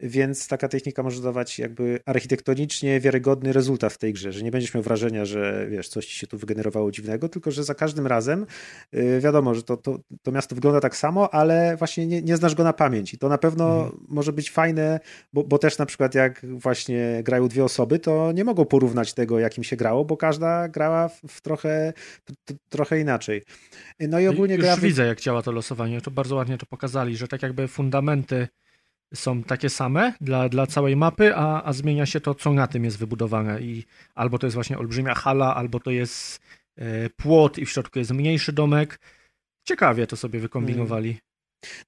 więc taka technika może dawać jakby architektonicznie wiarygodny rezultat w tej grze, że nie będziesz miał wrażenia, że wiesz, coś ci się tu wygenerowało dziwnego, tylko że za każdym razem yy, wiadomo, że to, to, to miasto wygląda tak samo, ale właśnie nie, nie znasz go na pamięć i to na pewno mhm. może być fajne, bo, bo też na przykład jak właśnie grają dwie osoby, to nie mogą porównać tego, jakim się grało, bo każda grała w, w trochę, trochę inaczej. No i ogólnie Już gra... widzę, jak działa to losowanie, to bardzo ładnie to pokazali, że tak jakby fundamenty są takie same dla, dla całej mapy, a, a zmienia się to, co na tym jest wybudowane. I albo to jest właśnie olbrzymia hala, albo to jest e, płot i w środku jest mniejszy domek. Ciekawie to sobie wykombinowali. Hmm.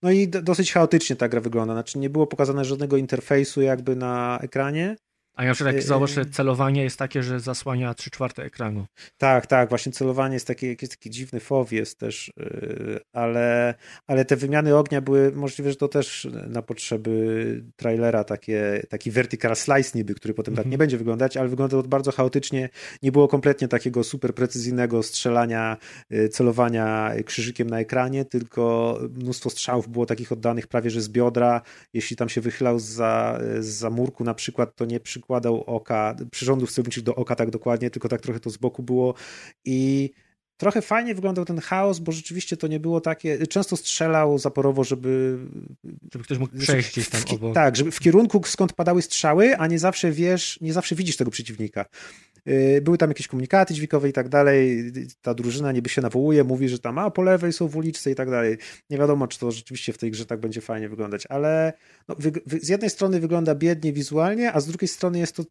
No i dosyć chaotycznie ta gra wygląda. Znaczy nie było pokazane żadnego interfejsu jakby na ekranie. A ja przykład jak zauważ, że y. celowanie jest takie, że zasłania 3 czwarte ekranu. Tak, tak, właśnie celowanie jest taki, jakiś taki dziwny fow jest też, y, ale, ale te wymiany ognia były możliwe, że to też na potrzeby trailera takie, taki vertical slice niby, który potem tak mhm. nie będzie wyglądać, ale wyglądało to bardzo chaotycznie, nie było kompletnie takiego super precyzyjnego strzelania, celowania krzyżykiem na ekranie, tylko mnóstwo strzałów było takich oddanych prawie, że z biodra, jeśli tam się wychylał za, za murku na przykład, to nie przy przykładał oka, przyrządów celowniczych do oka tak dokładnie, tylko tak trochę to z boku było i trochę fajnie wyglądał ten chaos, bo rzeczywiście to nie było takie. Często strzelał zaporowo, żeby. Żeby ktoś mógł przejść gdzieś tam obok. Tak, żeby w kierunku skąd padały strzały, a nie zawsze wiesz, nie zawsze widzisz tego przeciwnika. Y, były tam jakieś komunikaty dźwiękowe i tak dalej. Ta drużyna niby się nawołuje, mówi, że tam, a po lewej są w uliczce i tak dalej. Nie wiadomo, czy to rzeczywiście w tej grze tak będzie fajnie wyglądać, ale no, z jednej strony wygląda biednie wizualnie, a z drugiej strony jest to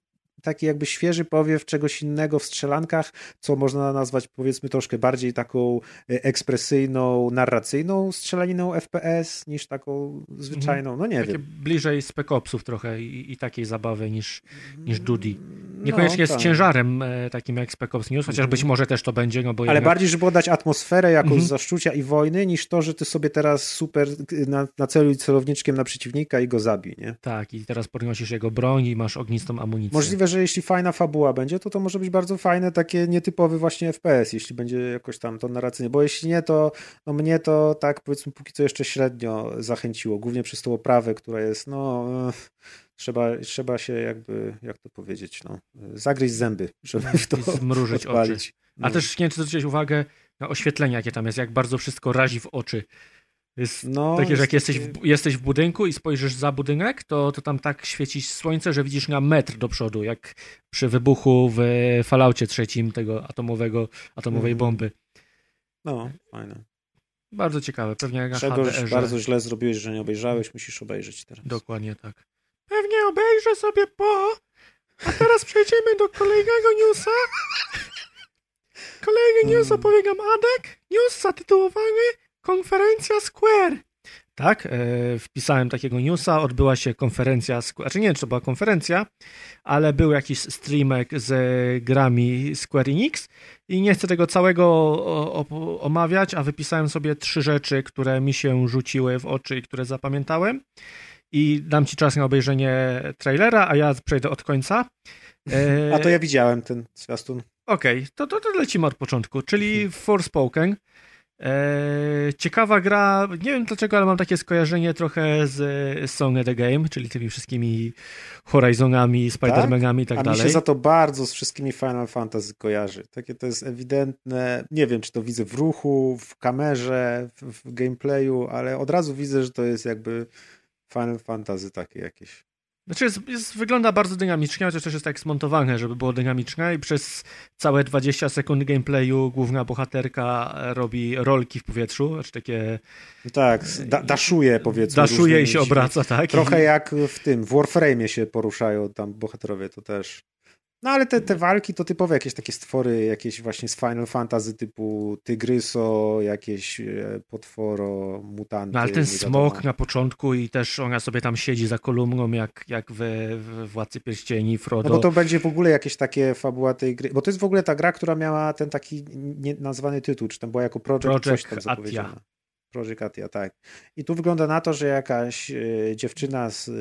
taki jakby świeży powiew czegoś innego w strzelankach, co można nazwać powiedzmy troszkę bardziej taką e, ekspresyjną, narracyjną strzelaniną FPS niż taką zwyczajną, no nie Takie wiem. bliżej Spec Opsów trochę i, i takiej zabawy niż, niż Duty. Niekoniecznie no, tak. z ciężarem e, takim jak Spec Ops News, chociaż mhm. być może też to będzie. No bo Ale jednak... bardziej, żeby oddać atmosferę jakąś mhm. zaszczucia i wojny, niż to, że ty sobie teraz super na, na celuj celowniczkiem na przeciwnika i go zabij, nie? Tak, i teraz podnosisz jego broń i masz ognistą amunicję. Możliwe, że jeśli fajna fabuła będzie, to to może być bardzo fajne, takie nietypowy właśnie FPS, jeśli będzie jakoś tam to narracyjnie, bo jeśli nie, to no mnie to tak powiedzmy póki co jeszcze średnio zachęciło, głównie przez tą oprawę, która jest no trzeba, trzeba się jakby, jak to powiedzieć, no, zagryźć zęby, żeby w to zmrużyć odpalić. oczy. A no. też nie wiem, czy zwróciłeś uwagę na oświetlenie, jakie tam jest, jak bardzo wszystko razi w oczy. Jest no, takie, że jak jesteś w, jesteś w budynku i spojrzysz za budynek, to, to tam tak świeci słońce, że widzisz na metr do przodu, jak przy wybuchu w falaucie trzecim tego atomowego, atomowej mm. bomby. No, fajne. Bardzo ciekawe, pewnie jak Czegoś bardzo źle zrobiłeś, że nie obejrzałeś, musisz obejrzeć teraz. Dokładnie tak. Pewnie obejrzę sobie po... A teraz przejdziemy do kolejnego newsa. Kolejny news opowie nam Adek. News zatytułowany Konferencja Square. Tak, e, wpisałem takiego newsa, odbyła się konferencja, znaczy nie wiem, czy to była konferencja, ale był jakiś streamek z grami Square Enix i nie chcę tego całego omawiać, a wypisałem sobie trzy rzeczy, które mi się rzuciły w oczy i które zapamiętałem i dam ci czas na obejrzenie trailera, a ja przejdę od końca. E... A to ja widziałem ten zwiastun. Okej, okay, to, to, to lecimy od początku, czyli Forspoken. Eee, ciekawa gra, nie wiem dlaczego, ale mam takie skojarzenie trochę z Song the Game, czyli tymi wszystkimi Horizonami, Spider-Manami i tak, tak dalej. A mi się za to bardzo z wszystkimi Final Fantasy kojarzy. Takie to jest ewidentne, nie wiem czy to widzę w ruchu, w kamerze, w, w gameplayu, ale od razu widzę, że to jest jakby Final Fantasy takie jakieś. Znaczy jest, jest, wygląda bardzo dynamicznie, chociaż też jest tak smontowane, żeby było dynamiczne i przez całe 20 sekund gameplayu główna bohaterka robi rolki w powietrzu, znaczy takie... Tak, da, daszuje powiedzmy. Daszuje i się obraca, tak. Trochę jak w tym, w Warframe się poruszają tam bohaterowie, to też... No ale te, te walki to typowe jakieś takie stwory, jakieś właśnie z Final Fantasy typu Tygryso, jakieś e, potworo, mutanty. No ale ten smok na początku i też ona sobie tam siedzi za kolumną jak, jak we, we Władcy Pierścieni, Frodo. No bo to będzie w ogóle jakieś takie fabuła tej gry, bo to jest w ogóle ta gra, która miała ten taki nazwany tytuł, czy tam była jako Project, Project coś tam Atia. Project Atia, tak. I tu wygląda na to, że jakaś e, dziewczyna z e,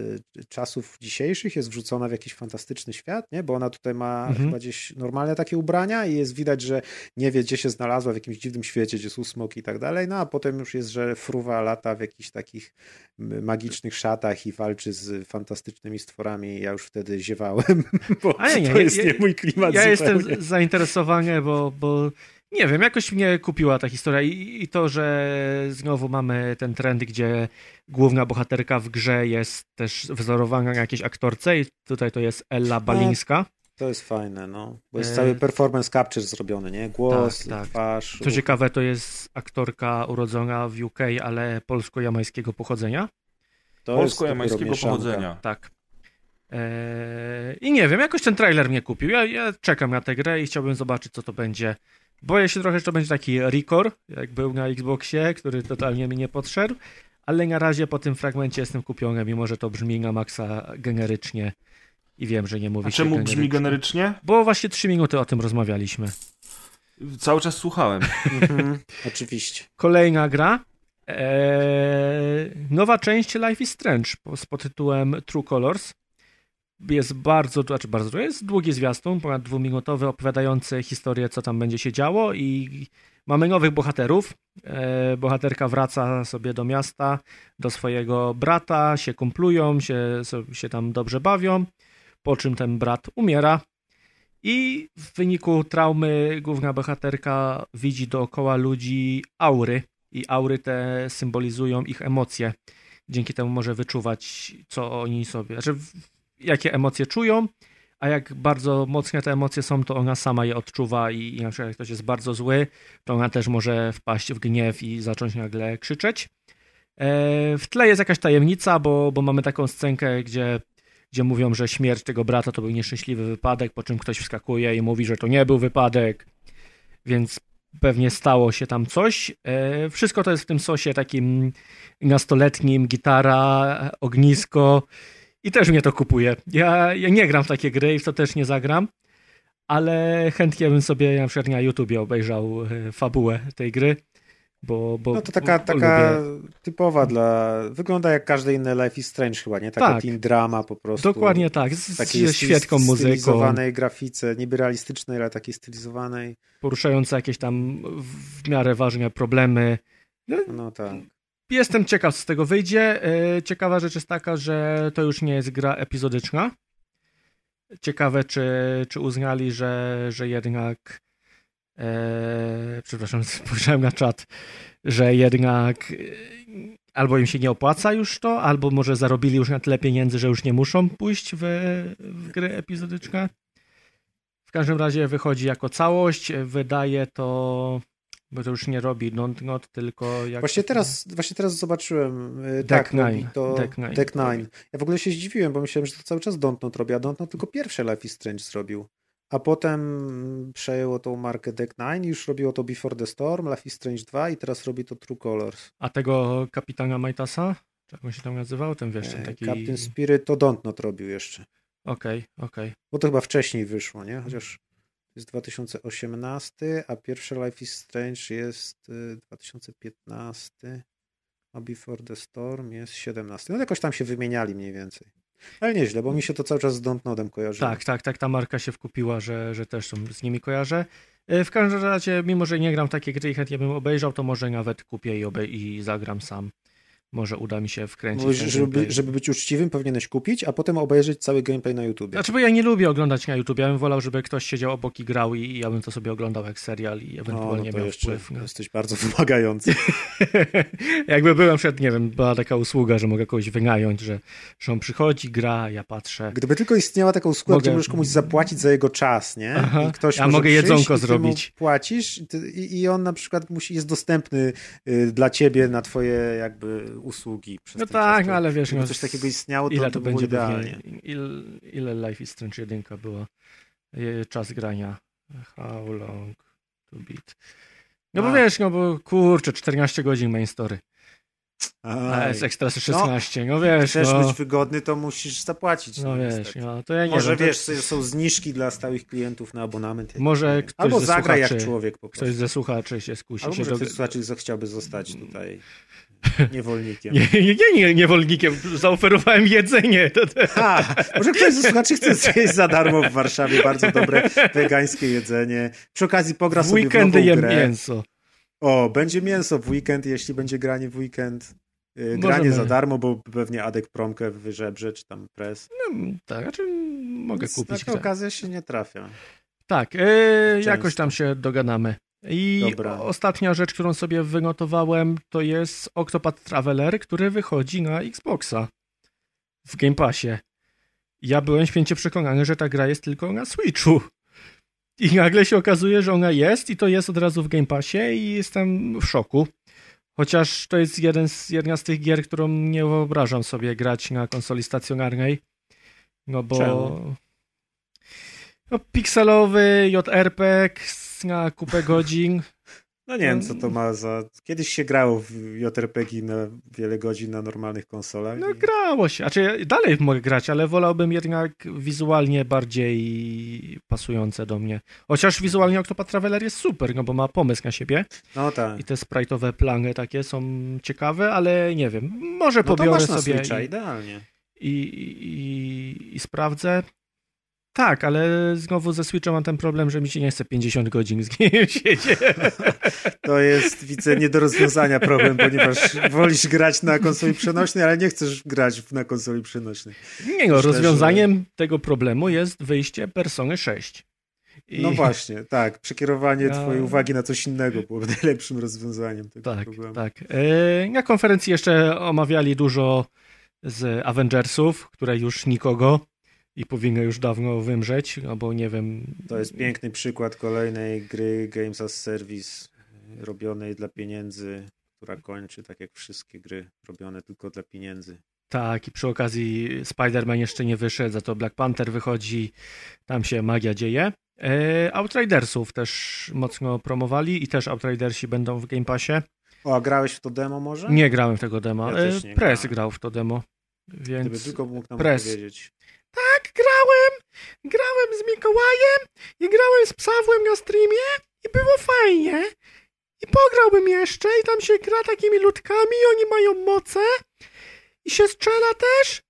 czasów dzisiejszych jest wrzucona w jakiś fantastyczny świat, nie? Bo ona tutaj ma mhm. chyba gdzieś normalne takie ubrania i jest widać, że nie wie, gdzie się znalazła, w jakimś dziwnym świecie, gdzie są smoki i tak dalej. No a potem już jest, że fruwa lata w jakichś takich magicznych szatach i walczy z fantastycznymi stworami. Ja już wtedy ziewałem, bo a nie, to jest ja, nie mój klimat Ja zupełnie. jestem zainteresowany, bo, bo nie wiem, jakoś mnie kupiła ta historia I, i, to, że znowu mamy ten trend, gdzie główna bohaterka w grze jest też wzorowana na jakiejś aktorce i tutaj to jest Ella Balińska. To jest fajne, no. Bo jest e... cały performance capture zrobiony, nie? Głos, tak, tak. twarz. Co ciekawe, to jest aktorka urodzona w UK, ale polsko-jamańskiego pochodzenia. Polsko-jamańskiego pochodzenia. Tak. Eee, I nie wiem, jakoś ten trailer mnie kupił. Ja, ja, czekam na tę grę i chciałbym zobaczyć, co to będzie. Boję się trochę, że to będzie taki Record, jak był na Xboxie, który totalnie mi nie podszedł, ale na razie po tym fragmencie jestem kupiony, mimo że to brzmi na maksa generycznie i wiem, że nie mówi A się czemu generycznie. brzmi generycznie? Bo właśnie trzy minuty o tym rozmawialiśmy. Cały czas słuchałem. mhm, oczywiście. Kolejna gra. Eee, nowa część Life is Strange pod tytułem True Colors jest bardzo, znaczy bardzo, jest długi zwiastun, ponad dwuminutowy, opowiadający historię, co tam będzie się działo i mamy nowych bohaterów. E, bohaterka wraca sobie do miasta, do swojego brata, się kumplują, się, się tam dobrze bawią, po czym ten brat umiera i w wyniku traumy główna bohaterka widzi dookoła ludzi aury i aury te symbolizują ich emocje. Dzięki temu może wyczuwać, co oni sobie, znaczy jakie emocje czują, a jak bardzo mocne te emocje są, to ona sama je odczuwa i, i na przykład jak ktoś jest bardzo zły, to ona też może wpaść w gniew i zacząć nagle krzyczeć. E, w tle jest jakaś tajemnica, bo, bo mamy taką scenkę, gdzie, gdzie mówią, że śmierć tego brata to był nieszczęśliwy wypadek, po czym ktoś wskakuje i mówi, że to nie był wypadek, więc pewnie stało się tam coś. E, wszystko to jest w tym sosie takim nastoletnim, gitara, ognisko, i też mnie to kupuje. Ja, ja nie gram w takie gry i w to też nie zagram, ale chętnie bym sobie na przykład na YouTubie obejrzał e, fabułę tej gry. Bo, bo, no to taka, bo, taka typowa dla. Wygląda jak każde inne Life is Strange chyba, nie? Taka tak. teen drama po prostu. Dokładnie tak. Z, takiej z świetką muzyką. Stylizowanej grafice, niby realistycznej, ale takiej stylizowanej. Poruszające jakieś tam w miarę ważne problemy. No, no tak. Jestem ciekaw, co z tego wyjdzie. E, ciekawa rzecz jest taka, że to już nie jest gra epizodyczna. Ciekawe, czy, czy uznali, że, że jednak. E, przepraszam, spojrzałem na czat, że jednak e, albo im się nie opłaca już to, albo może zarobili już na tyle pieniędzy, że już nie muszą pójść w, w gry epizodyczne. W każdym razie wychodzi jako całość. Wydaje to bo to już nie robi Not, tylko jak... Właśnie teraz, właśnie teraz zobaczyłem. E, Deck tak, 9. To Deck 9. Deck 9. Ja w ogóle się zdziwiłem, bo myślałem, że to cały czas Dontnod robi, a Dontnod tylko pierwsze Life is Strange zrobił. a potem przejęło tą markę Deck Nine, już robiło to Before the Storm, Life is Strange 2 i teraz robi to True Colors. A tego kapitana Maitasa? Czy jak on się tam nazywał? Ten wiesz, ten E, taki... Captain Spirit to Dontnod robił jeszcze. Okej, okej. Bo to chyba wcześniej wyszło, nie? Chociaż jest 2018, a pierwsze Life is Strange jest y, 2015, a Before the Storm jest 17. No jakoś tam się wymieniali mniej więcej. Ale nieźle, bo mi się to cały czas z Dontnodem kojarzy. Tak, tak, tak, ta marka się wkupiła, że, że też z nimi kojarzę. E, W każdym razie, mimo że nie gram takie gry i chętnie bym obejrzał, to może nawet kupię i, obej- i zagram sam. Może uda mi się wkręcić. Mówisz, żeby, żeby być uczciwym, powinieneś kupić, a potem obejrzeć cały gameplay na YouTube. Znaczy, bo ja nie lubię oglądać na YouTube. Ja bym wolał, żeby ktoś siedział obok i grał i, ja bym to sobie oglądał jak serial i no, ewentualnie no to miał wpływ. No. jesteś bardzo wymagający. Jakby byłem przed, nie wiem, była taka usługa, że mogę kogoś wynająć, że, że on przychodzi, gra, ja patrzę. Gdyby tylko istniała taka usługa, Mogę- gdzie możesz komuś zapłacić za jego czas, nie? Aha. I ktoś Ja mogę jedzonko zrobić. płacisz i i on na przykład musi, jest dostępny y, dla ciebie na twoje jakby usługi. Przez No tak, czas. no ale wiesz, Gdyby no, coś takiego istniało, to, ile to to było będzie idealnie. ile, ile Life is Strange 1 było e, czas grania how long to beat no bo A. wiesz, no bo kurczę 14 godzin main story a jest Express 16, no, wiesz Chcesz no, być wygodny, to musisz zapłacić. no wiesz, niestety. no to ja nie Może wiem, to wiesz, są- są zniżki dla stałych klientów na abonament. Może ktoś Albo ze zagraj jak człowiek po prostu. ktoś ze słuchaczy się skusi Albo się może do... ktoś z słuchaczy chciałby zostać tutaj niewolnikiem. nie, nie, nie, nie, niewolnikiem, zaoferowałem jedzenie. Może ktoś ze słuchaczy chce zjeść za darmo w Warszawie bardzo dobre wegańskie jedzenie. Przy okazji pogra W sobie weekendy w nową jem grę. mięso. O, będzie mięso w weekend, jeśli będzie granie w weekend. Yy, Możemy. Granie za darmo, bo pewnie Adek Promkę wyżebrze, czy tam pres. No, tak, znaczy mogę Więc kupić Taka grę. okazja się nie trafia. Tak, e, jakoś tam się dogadamy. I Dobra. ostatnia rzecz, którą sobie wynotowałem, to jest Octopath Traveler, który wychodzi na Xboxa w Game Passie. Ja byłem święcie przekonany, że ta gra jest tylko na Switchu. I nagle się okazuje, że ona jest i to jest od razu w Game Passie i jestem w szoku. Chociaż to jest jeden z, jedna z tych gier, którą nie wyobrażam sobie grać na konsoli stacjonarnej. No bo... Czemu? No, pikselowy JRPG na kupę godzin. No nie wiem, co to ma za... Kiedyś się grało w JRPG na wiele godzin na normalnych konsolach. No i- grało się. Znaczy ja dalej mogę grać, ale wolałbym jednak wizualnie bardziej pasujące do mnie. Chociaż wizualnie Octopath Traveler jest super, no bo ma pomysł na siebie No tak. i te sprite'owe plany takie są ciekawe, ale nie wiem, może No to pobiorę masz na sobie Switcha, i, idealnie. i, i, i sprawdzę. Tak, ale znowu ze Switcha mam ten problem, że mi się nie chce 50 godzin z nim siedzieć. To jest, widzę, nie do rozwiązania problem, ponieważ wolisz grać na konsoli przenośnej, ale nie chcesz grać na konsoli przenośnej. Nie no, Myślę, rozwiązaniem tego problemu jest wyjście Persony 6. I- No właśnie, tak. Przekierowanie Ja- twojej uwagi na coś innego byłoby najlepszym rozwiązaniem tego Tak, problemu. tak. E, Na konferencji jeszcze omawiali dużo z Avengersów, które już nikogo i powinny już dawno wymrzeć, albo nie wiem. To jest piękny przykład kolejnej gry Games as Service y, robionej dla pieniędzy, która kończy tak jak wszystkie gry robione tylko dla pieniędzy. Tak, i przy okazji Spider-Man jeszcze nie wyszedł, za to Black Panther wychodzi, tam się magia dzieje. E, Outridersów też mocno promowali i też Outridersi będą w Game Passie. O, a grałeś w to demo może? Nie grałem w tego demo. Ja E, Press grałem. grał w to demo. Gdyby Więc tylko mógł nam Press. powiedzieć. Tak, grałem. Grałem z Mikołajem i grałem z Psawłem na streamie i było fajnie. I pograłbym jeszcze i tam się gra takimi ludkami, oni mają moce i się strzela też.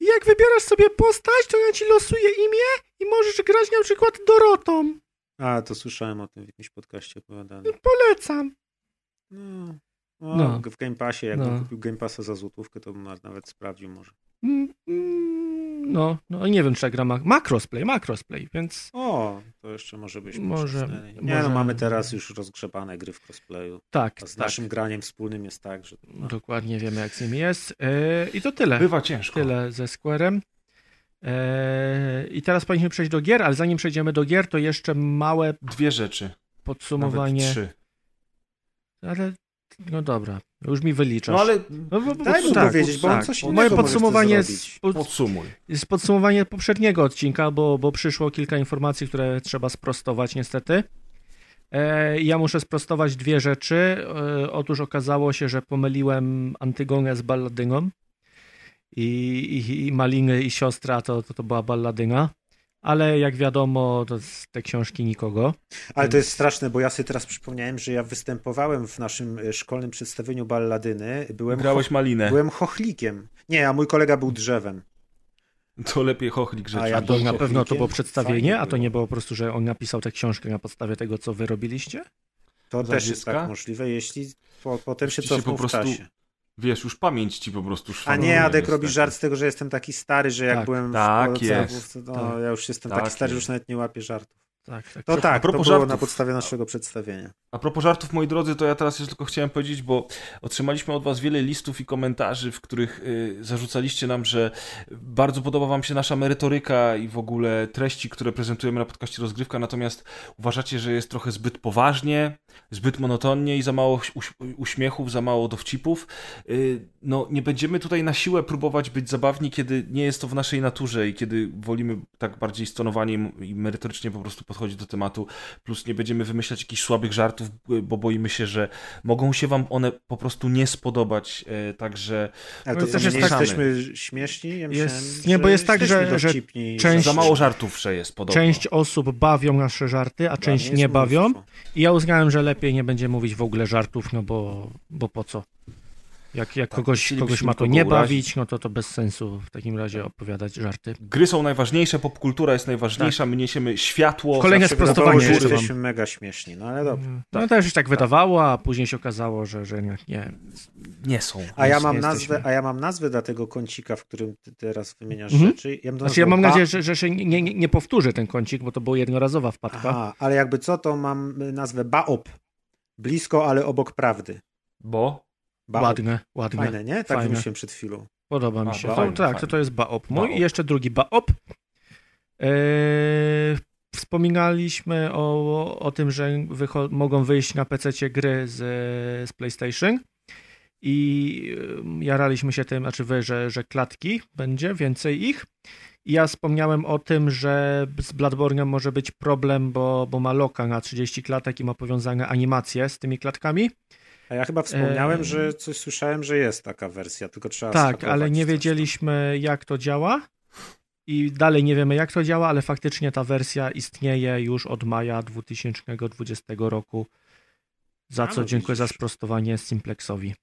I jak wybierasz sobie postać, to ja ci losuje imię i możesz grać na przykład Dorotą. A, to słyszałem o tym w jakimś podcaście opowiadane. Polecam. No, no, No. w Game Passie, jakbym No. kupił Game Passa za złotówkę, to bym na- nawet sprawdził może. Mm, mm, No, no nie wiem, czy ta gra ma, ma crossplay, ma crossplay, więc O, to jeszcze może byśmy Może-. Nie może- no, mamy teraz już rozgrzebane gry w crossplayu. tak, A z tak. naszym graniem wspólnym jest tak, że... No. Dokładnie wiemy, jak z nimi jest. E, I to tyle. Bywa ciężko. Tyle ze Squarem. Eee, I teraz powinniśmy przejść do gier, ale zanim przejdziemy do gier, to jeszcze małe Dwie rzeczy. podsumowanie. Nawet trzy. Ale No dobra, już mi wyliczasz. No ale No, bo, bo, Daj mu tak, powiedzieć, bo on tak. coś Moje innego podsumowanie zrobić. pod, podsumuj. jest podsumowanie poprzedniego odcinka, bo, bo przyszło kilka informacji, które trzeba sprostować niestety. E, ja muszę sprostować dwie rzeczy. E, otóż okazało się, że pomyliłem Antygonę z Balladyną i, i, i Maliny i siostra to, to, to była Balladyna. Ale jak wiadomo, to z te książki nikogo. Ale to jest straszne, bo ja sobie teraz przypomniałem, że ja występowałem w naszym e, szkolnym przedstawieniu balladyny. Byłem, Grałeś malinę. byłem chochlikiem. Nie, a mój kolega był drzewem. To lepiej chochlik rzeczy. A ja To na pewno to było przedstawienie, a to nie było po prostu, że on napisał tę książkę na podstawie tego, co wy robiliście? To też jest tak możliwe, jeśli po, potem się cofnął po prostu w czasie. Wiesz, już pamięć ci po prostu A nie, Adek robi żart z tego, że jestem taki stary, że jak Tak. byłem Tak w jest. to Tak. ja już jestem Tak taki stary, że już nawet nie łapię żartów. Tak, tak. To tak, to propos było żartów. na podstawie naszego przedstawienia. A propos żartów, moi drodzy, to ja teraz jeszcze tylko chciałem powiedzieć, bo otrzymaliśmy od was wiele listów i komentarzy, w których y, zarzucaliście nam, że bardzo podoba wam się nasza merytoryka i w ogóle treści, które prezentujemy na podcaście Rozgrywka, natomiast uważacie, że jest trochę zbyt poważnie, zbyt monotonnie i za mało uś uśmiechów, za mało dowcipów. Y, no, nie będziemy tutaj na siłę próbować być zabawni, kiedy nie jest to w naszej naturze i kiedy wolimy tak bardziej stonowanie i merytorycznie po prostu podchodzić do tematu plus nie będziemy wymyślać jakichś słabych żartów, bo boimy się, że mogą się wam one po prostu nie spodobać, e, także Ale to też jest nie tak- jesteśmy śmieszni? Ja myślałem, Jest- nie, bo jest tak, że- że część- za mało żartów że jest podobno. Część osób bawią nasze żarty, a część nie jest bawią. I ja uznałem, że lepiej nie będzie mówić w ogóle żartów, no bo, bo po co? Jak, jak Tak, kogoś, kogoś ma to nie urazić. bawić, no to to bez sensu w takim razie opowiadać żarty. Gry są najważniejsze, popkultura jest najważniejsza, my niesiemy światło. Kolejne sprostowanie jeszcze mam. jesteśmy mega śmieszni, no ale dobrze. No też się tak wydawało, a później się okazało, że, że nie. nie. Nie są. A ja mam nie nazwę, jesteśmy. a ja mam nazwę dla tego kącika, w którym ty teraz wymieniasz Mhm. rzeczy. Ja Znaczy ja mam nadzieję, że, że się nie, nie, nie powtórzy ten kącik, bo to była jednorazowa wpadka. Aha, ale jakby co, to mam nazwę Baop. Blisko, ale obok prawdy. Bo? Baop. Ładne, ładne. Fajne, nie? Tak Fajne. wymyśliłem przed chwilą. Podoba mi A, się. to fajne, tak, to, to jest Baop mój. Baop. I jeszcze drugi Baop. Eee, wspominaliśmy o, o tym, że mogą wyjść na PC gry z, z PlayStation. I em, jaraliśmy się tym, znaczy wy, że, że klatki będzie, więcej ich. I ja wspomniałem o tym, że z Bloodborne'em może być problem, bo, bo ma loka na 30 klatek i ma powiązane animacje z tymi klatkami. A ja chyba wspomniałem, Eee. że coś słyszałem, że jest taka wersja, tylko trzeba Tak, ale nie tam. wiedzieliśmy, jak to działa. I dalej nie wiemy, jak to działa, ale faktycznie ta wersja istnieje już od maja 2020 roku. Za co dziękuję za sprostowanie Simplexowi.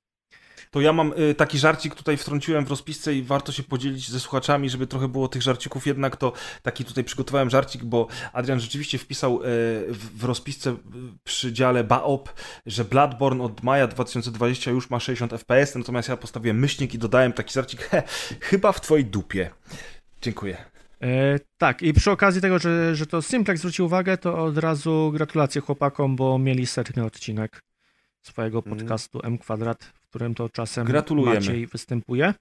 To ja mam y, taki żarcik tutaj wtrąciłem w rozpisce i warto się podzielić ze słuchaczami, żeby trochę było tych żarcików. Jednak to taki tutaj przygotowałem żarcik, bo Adrian rzeczywiście wpisał y, w, rozpisce y, przy dziale BAOP, że Bloodborne od maja 2020 już ma 60 FPS, natomiast ja postawiłem myślnik i dodałem taki żarcik, he, chyba w twojej dupie. Dziękuję. E, tak, i przy okazji tego, że, że to Simplex zwrócił uwagę, to od razu gratulacje chłopakom, bo mieli setny odcinek swojego Mhm. podcastu M Kwadrat, w którym to czasem Gratulujemy. Maciej występuje.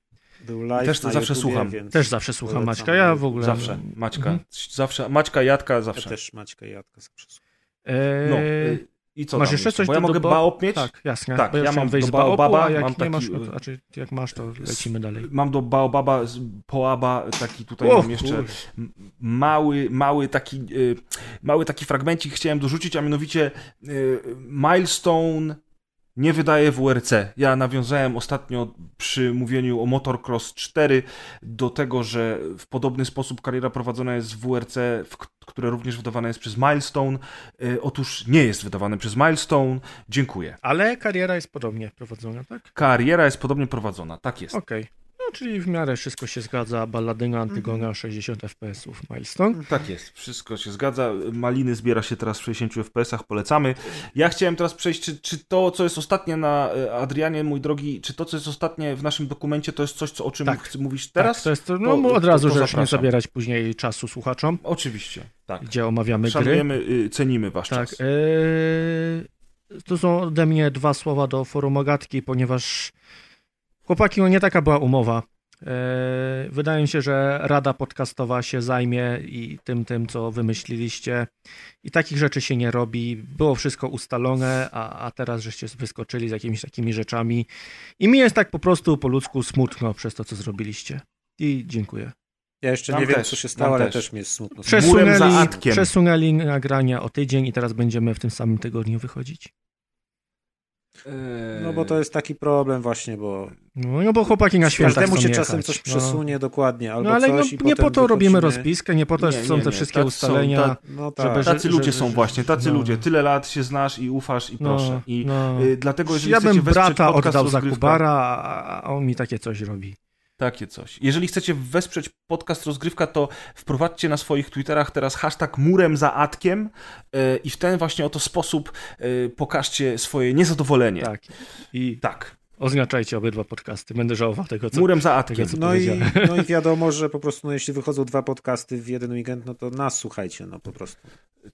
Był live Też to zawsze YouTubie, słucham. Też zawsze słucham polecam. Maćka, ja w ogóle... Zawsze. Maćka. Mhm. Zawsze. Maćka, Jadka, Ja zawsze. też Maćka i Jadka zawsze słucham. E, No. y, I co masz jeszcze coś Bo ja do- mogę do- mieć? Tak, jasne. Tak, ja, ja mam wejść do Baobaba, a jak mam taki, masz, no to, y, znaczy jak masz, to lecimy dalej. Mam do Baobaba, z Poaba, taki tutaj O, mam jeszcze mały, mały taki, y, mały taki fragmencik chciałem dorzucić, a mianowicie y, Milestone nie wydaje WRC. Ja nawiązałem ostatnio przy mówieniu o Motorcross 4 do tego, że w podobny sposób kariera prowadzona jest w WRC, które również wydawane jest przez Milestone. Y, Otóż nie jest wydawane przez Milestone. Dziękuję. Ale kariera jest podobnie prowadzona, tak? Kariera jest podobnie prowadzona. Tak jest. Okej. No, czyli w miarę wszystko się zgadza. Balladyna, Antygona, 60 FPS-ów, Milestone. Tak jest, wszystko się zgadza. Maliny zbiera się teraz w 60 FPS-ach, polecamy. Ja chciałem teraz przejść, czy, czy to, co jest ostatnie na e, Adrianie, mój drogi, czy to, co jest ostatnie w naszym dokumencie, to jest coś, co, o czym Tak. mówić teraz? Tak, to jest to, To- no, od to- razu, to żeby nie zabierać później czasu słuchaczom, Oczywiście, tak. gdzie omawiamy gry. Szanujemy, y, cenimy wasz Tak. czas. Yy, to są ode mnie dwa słowa do forum Ogatki, ponieważ chłopaki, no nie taka była umowa. E, wydaje mi się, że Rada Podcastowa się zajmie i tym, tym, co wymyśliliście. I takich rzeczy się nie robi. Było wszystko ustalone, a, a teraz żeście wyskoczyli z jakimiś takimi rzeczami. I mi jest tak po prostu po ludzku smutno przez to, co zrobiliście. I dziękuję. Ja jeszcze Tam nie wiem, też, co się stało, ale też. też mi jest smutno. Przesunęli, przesunęli nagrania o tydzień i teraz będziemy w tym samym tygodniu wychodzić. No bo to jest taki problem właśnie, bo No, no bo chłopaki na świętach każdemu chcą się czasem jechać. coś przesunie dokładnie, No, albo no ale no, coś i nie potem po to robimy rozpiskę, nie po to Nie, są nie, te nie. wszystkie są, ustalenia. ta- No tak. żeby- Tacy że- ludzie że- są że- właśnie, tacy no. ludzie. Tyle lat się znasz i ufasz i No, proszę. I no. y, dlatego, jeżeli ja bym brata oddał za Kubara, a on mi takie coś robi. Takie coś. Jeżeli chcecie wesprzeć podcast Rozgrywka, to wprowadźcie na swoich Twitterach teraz hashtag murem za atkiem y, i w ten właśnie oto sposób y, pokażcie swoje niezadowolenie. Tak. I Tak. Oznaczajcie obydwa podcasty. Będę żałował tego, co... Murem za atkiem. tego, co- No i, no i wiadomo, że po prostu no, jeśli wychodzą dwa podcasty w jeden weekend, no to nas słuchajcie, no po prostu.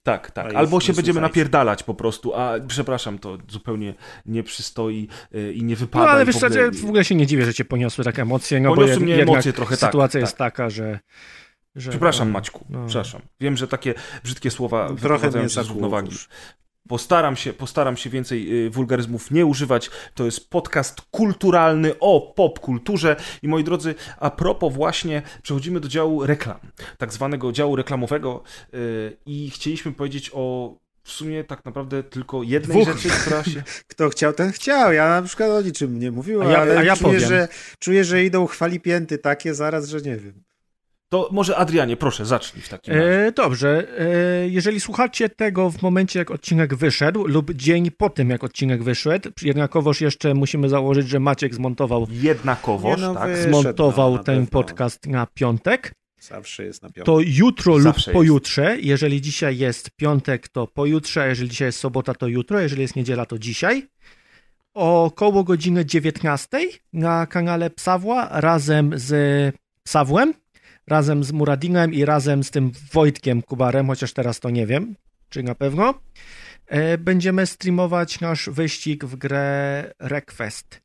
Tak, tak. Albo się będziemy słuchajcie. napierdalać po prostu, a przepraszam, to zupełnie nie przystoi y, i nie No wypada. ale i wiesz, w ogóle- w ogóle się nie dziwię, że cię poniosły takie emocje, no bo Poniosły jed, mnie emocje trochę, tak, sytuacja tak. jest taka, że... że Przepraszam, no, Maćku, no. przepraszam. Wiem, że takie brzydkie słowa Trochę wyprowadzają mnie z równowagi. Postaram się, postaram się więcej y, wulgaryzmów nie używać. To jest podcast kulturalny o popkulturze. I moi drodzy, a propos właśnie, przechodzimy do działu reklam, tak zwanego działu reklamowego y, i chcieliśmy powiedzieć o w sumie tak naprawdę tylko jednej Dwóch. rzeczy, która się... Kto chciał, ten chciał. Ja na przykład o niczym nie mówiłem, A ja- ale a ja czuję, powiem. że, czuję, że idą chwali pięty takie zaraz, że nie wiem. To może Adrianie, proszę, zacznij w takim razie. E, dobrze, e, jeżeli słuchacie tego w momencie, jak odcinek wyszedł lub dzień po tym, jak odcinek wyszedł, jednakowoż jeszcze musimy założyć, że Maciek zmontował, Jednakowoż, no, tak? wy- zmontował no, ten pewno. podcast na piątek, Zawsze jest na piątek. to jutro lub Zawsze jest. pojutrze, jeżeli dzisiaj jest piątek, to pojutrze, a jeżeli dzisiaj jest sobota, to jutro, jeżeli jest niedziela, to dzisiaj, około godziny 19 na kanale Psawła razem z Psawłem, razem z Muradinem i razem z tym Wojtkiem Kubarem, chociaż teraz to nie wiem, czy na pewno, e, będziemy streamować nasz wyścig w grę Request.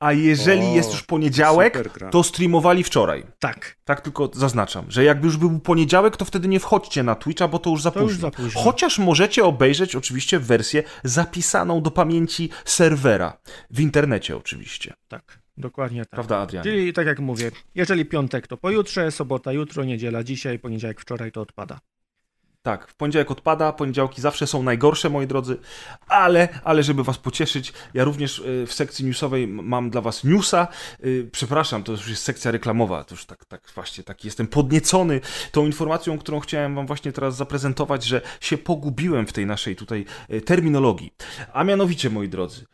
A jeżeli O, jest już poniedziałek, to streamowali wczoraj. Tak, Tak tylko zaznaczam, że jakby już był poniedziałek, to wtedy nie wchodźcie na Twitcha, bo to już za To już późno. za późno. Chociaż możecie obejrzeć oczywiście wersję zapisaną do pamięci serwera. W internecie oczywiście. tak, dokładnie tak. Prawda, Adrian? Czyli tak jak mówię, jeżeli piątek to pojutrze, sobota jutro, niedziela dzisiaj, poniedziałek wczoraj to odpada. Tak, w poniedziałek odpada, poniedziałki zawsze są najgorsze, moi drodzy, ale, ale żeby was pocieszyć, ja również y, w sekcji newsowej mam dla was newsa. Y, Przepraszam, to już jest sekcja reklamowa, to już tak, tak właśnie, taki jestem podniecony tą informacją, którą chciałem wam właśnie teraz zaprezentować, że się pogubiłem w tej naszej tutaj y, terminologii. A mianowicie, moi drodzy,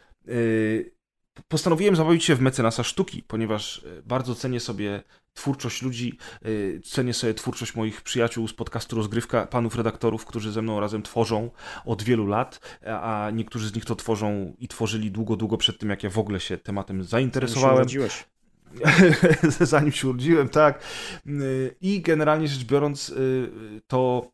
postanowiłem zabawić się w mecenasa sztuki, ponieważ y, bardzo cenię sobie twórczość ludzi, y, cenię sobie twórczość moich przyjaciół z podcastu Rozgrywka, panów redaktorów, którzy ze mną razem tworzą od wielu lat, a niektórzy z nich to tworzą i tworzyli długo, długo przed tym, jak ja w ogóle się tematem Zanim się zainteresowałem. zanim się urodziłem, tak. Y, I generalnie rzecz biorąc, to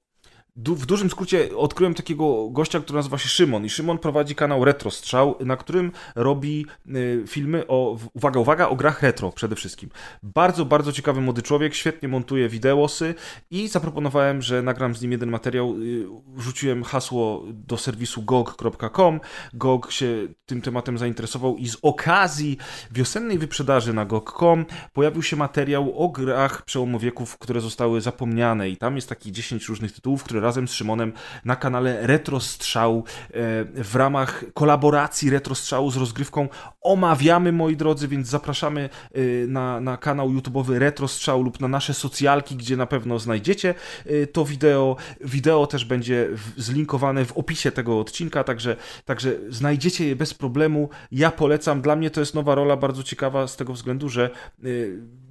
du- w dużym skrócie odkryłem takiego gościa, który nazywa się Szymon. I Szymon prowadzi kanał Retro Strzał, na którym robi y, filmy o, uwaga, uwaga, o grach retro przede wszystkim. Bardzo, bardzo ciekawy młody człowiek, świetnie montuje wideosy i zaproponowałem, że nagram z nim jeden materiał. Y, Wrzuciłem hasło do serwisu gog.com. GOG się tym tematem zainteresował i z okazji wiosennej wyprzedaży na gog.com pojawił się materiał o grach przełomu wieków, które zostały zapomniane i tam jest taki 10 różnych tytułów, które razem z Szymonem na kanale Retro Strzał e, w ramach kolaboracji Retro Strzału z rozgrywką omawiamy, moi drodzy, więc zapraszamy e, na, na kanał YouTube'owy Retro Strzał lub na nasze socjalki, gdzie na pewno znajdziecie e, to wideo. Wideo też będzie zlinkowane w opisie tego odcinka, także, także znajdziecie je bez problemu. Ja polecam, dla mnie to jest nowa rola, bardzo ciekawa z tego względu, że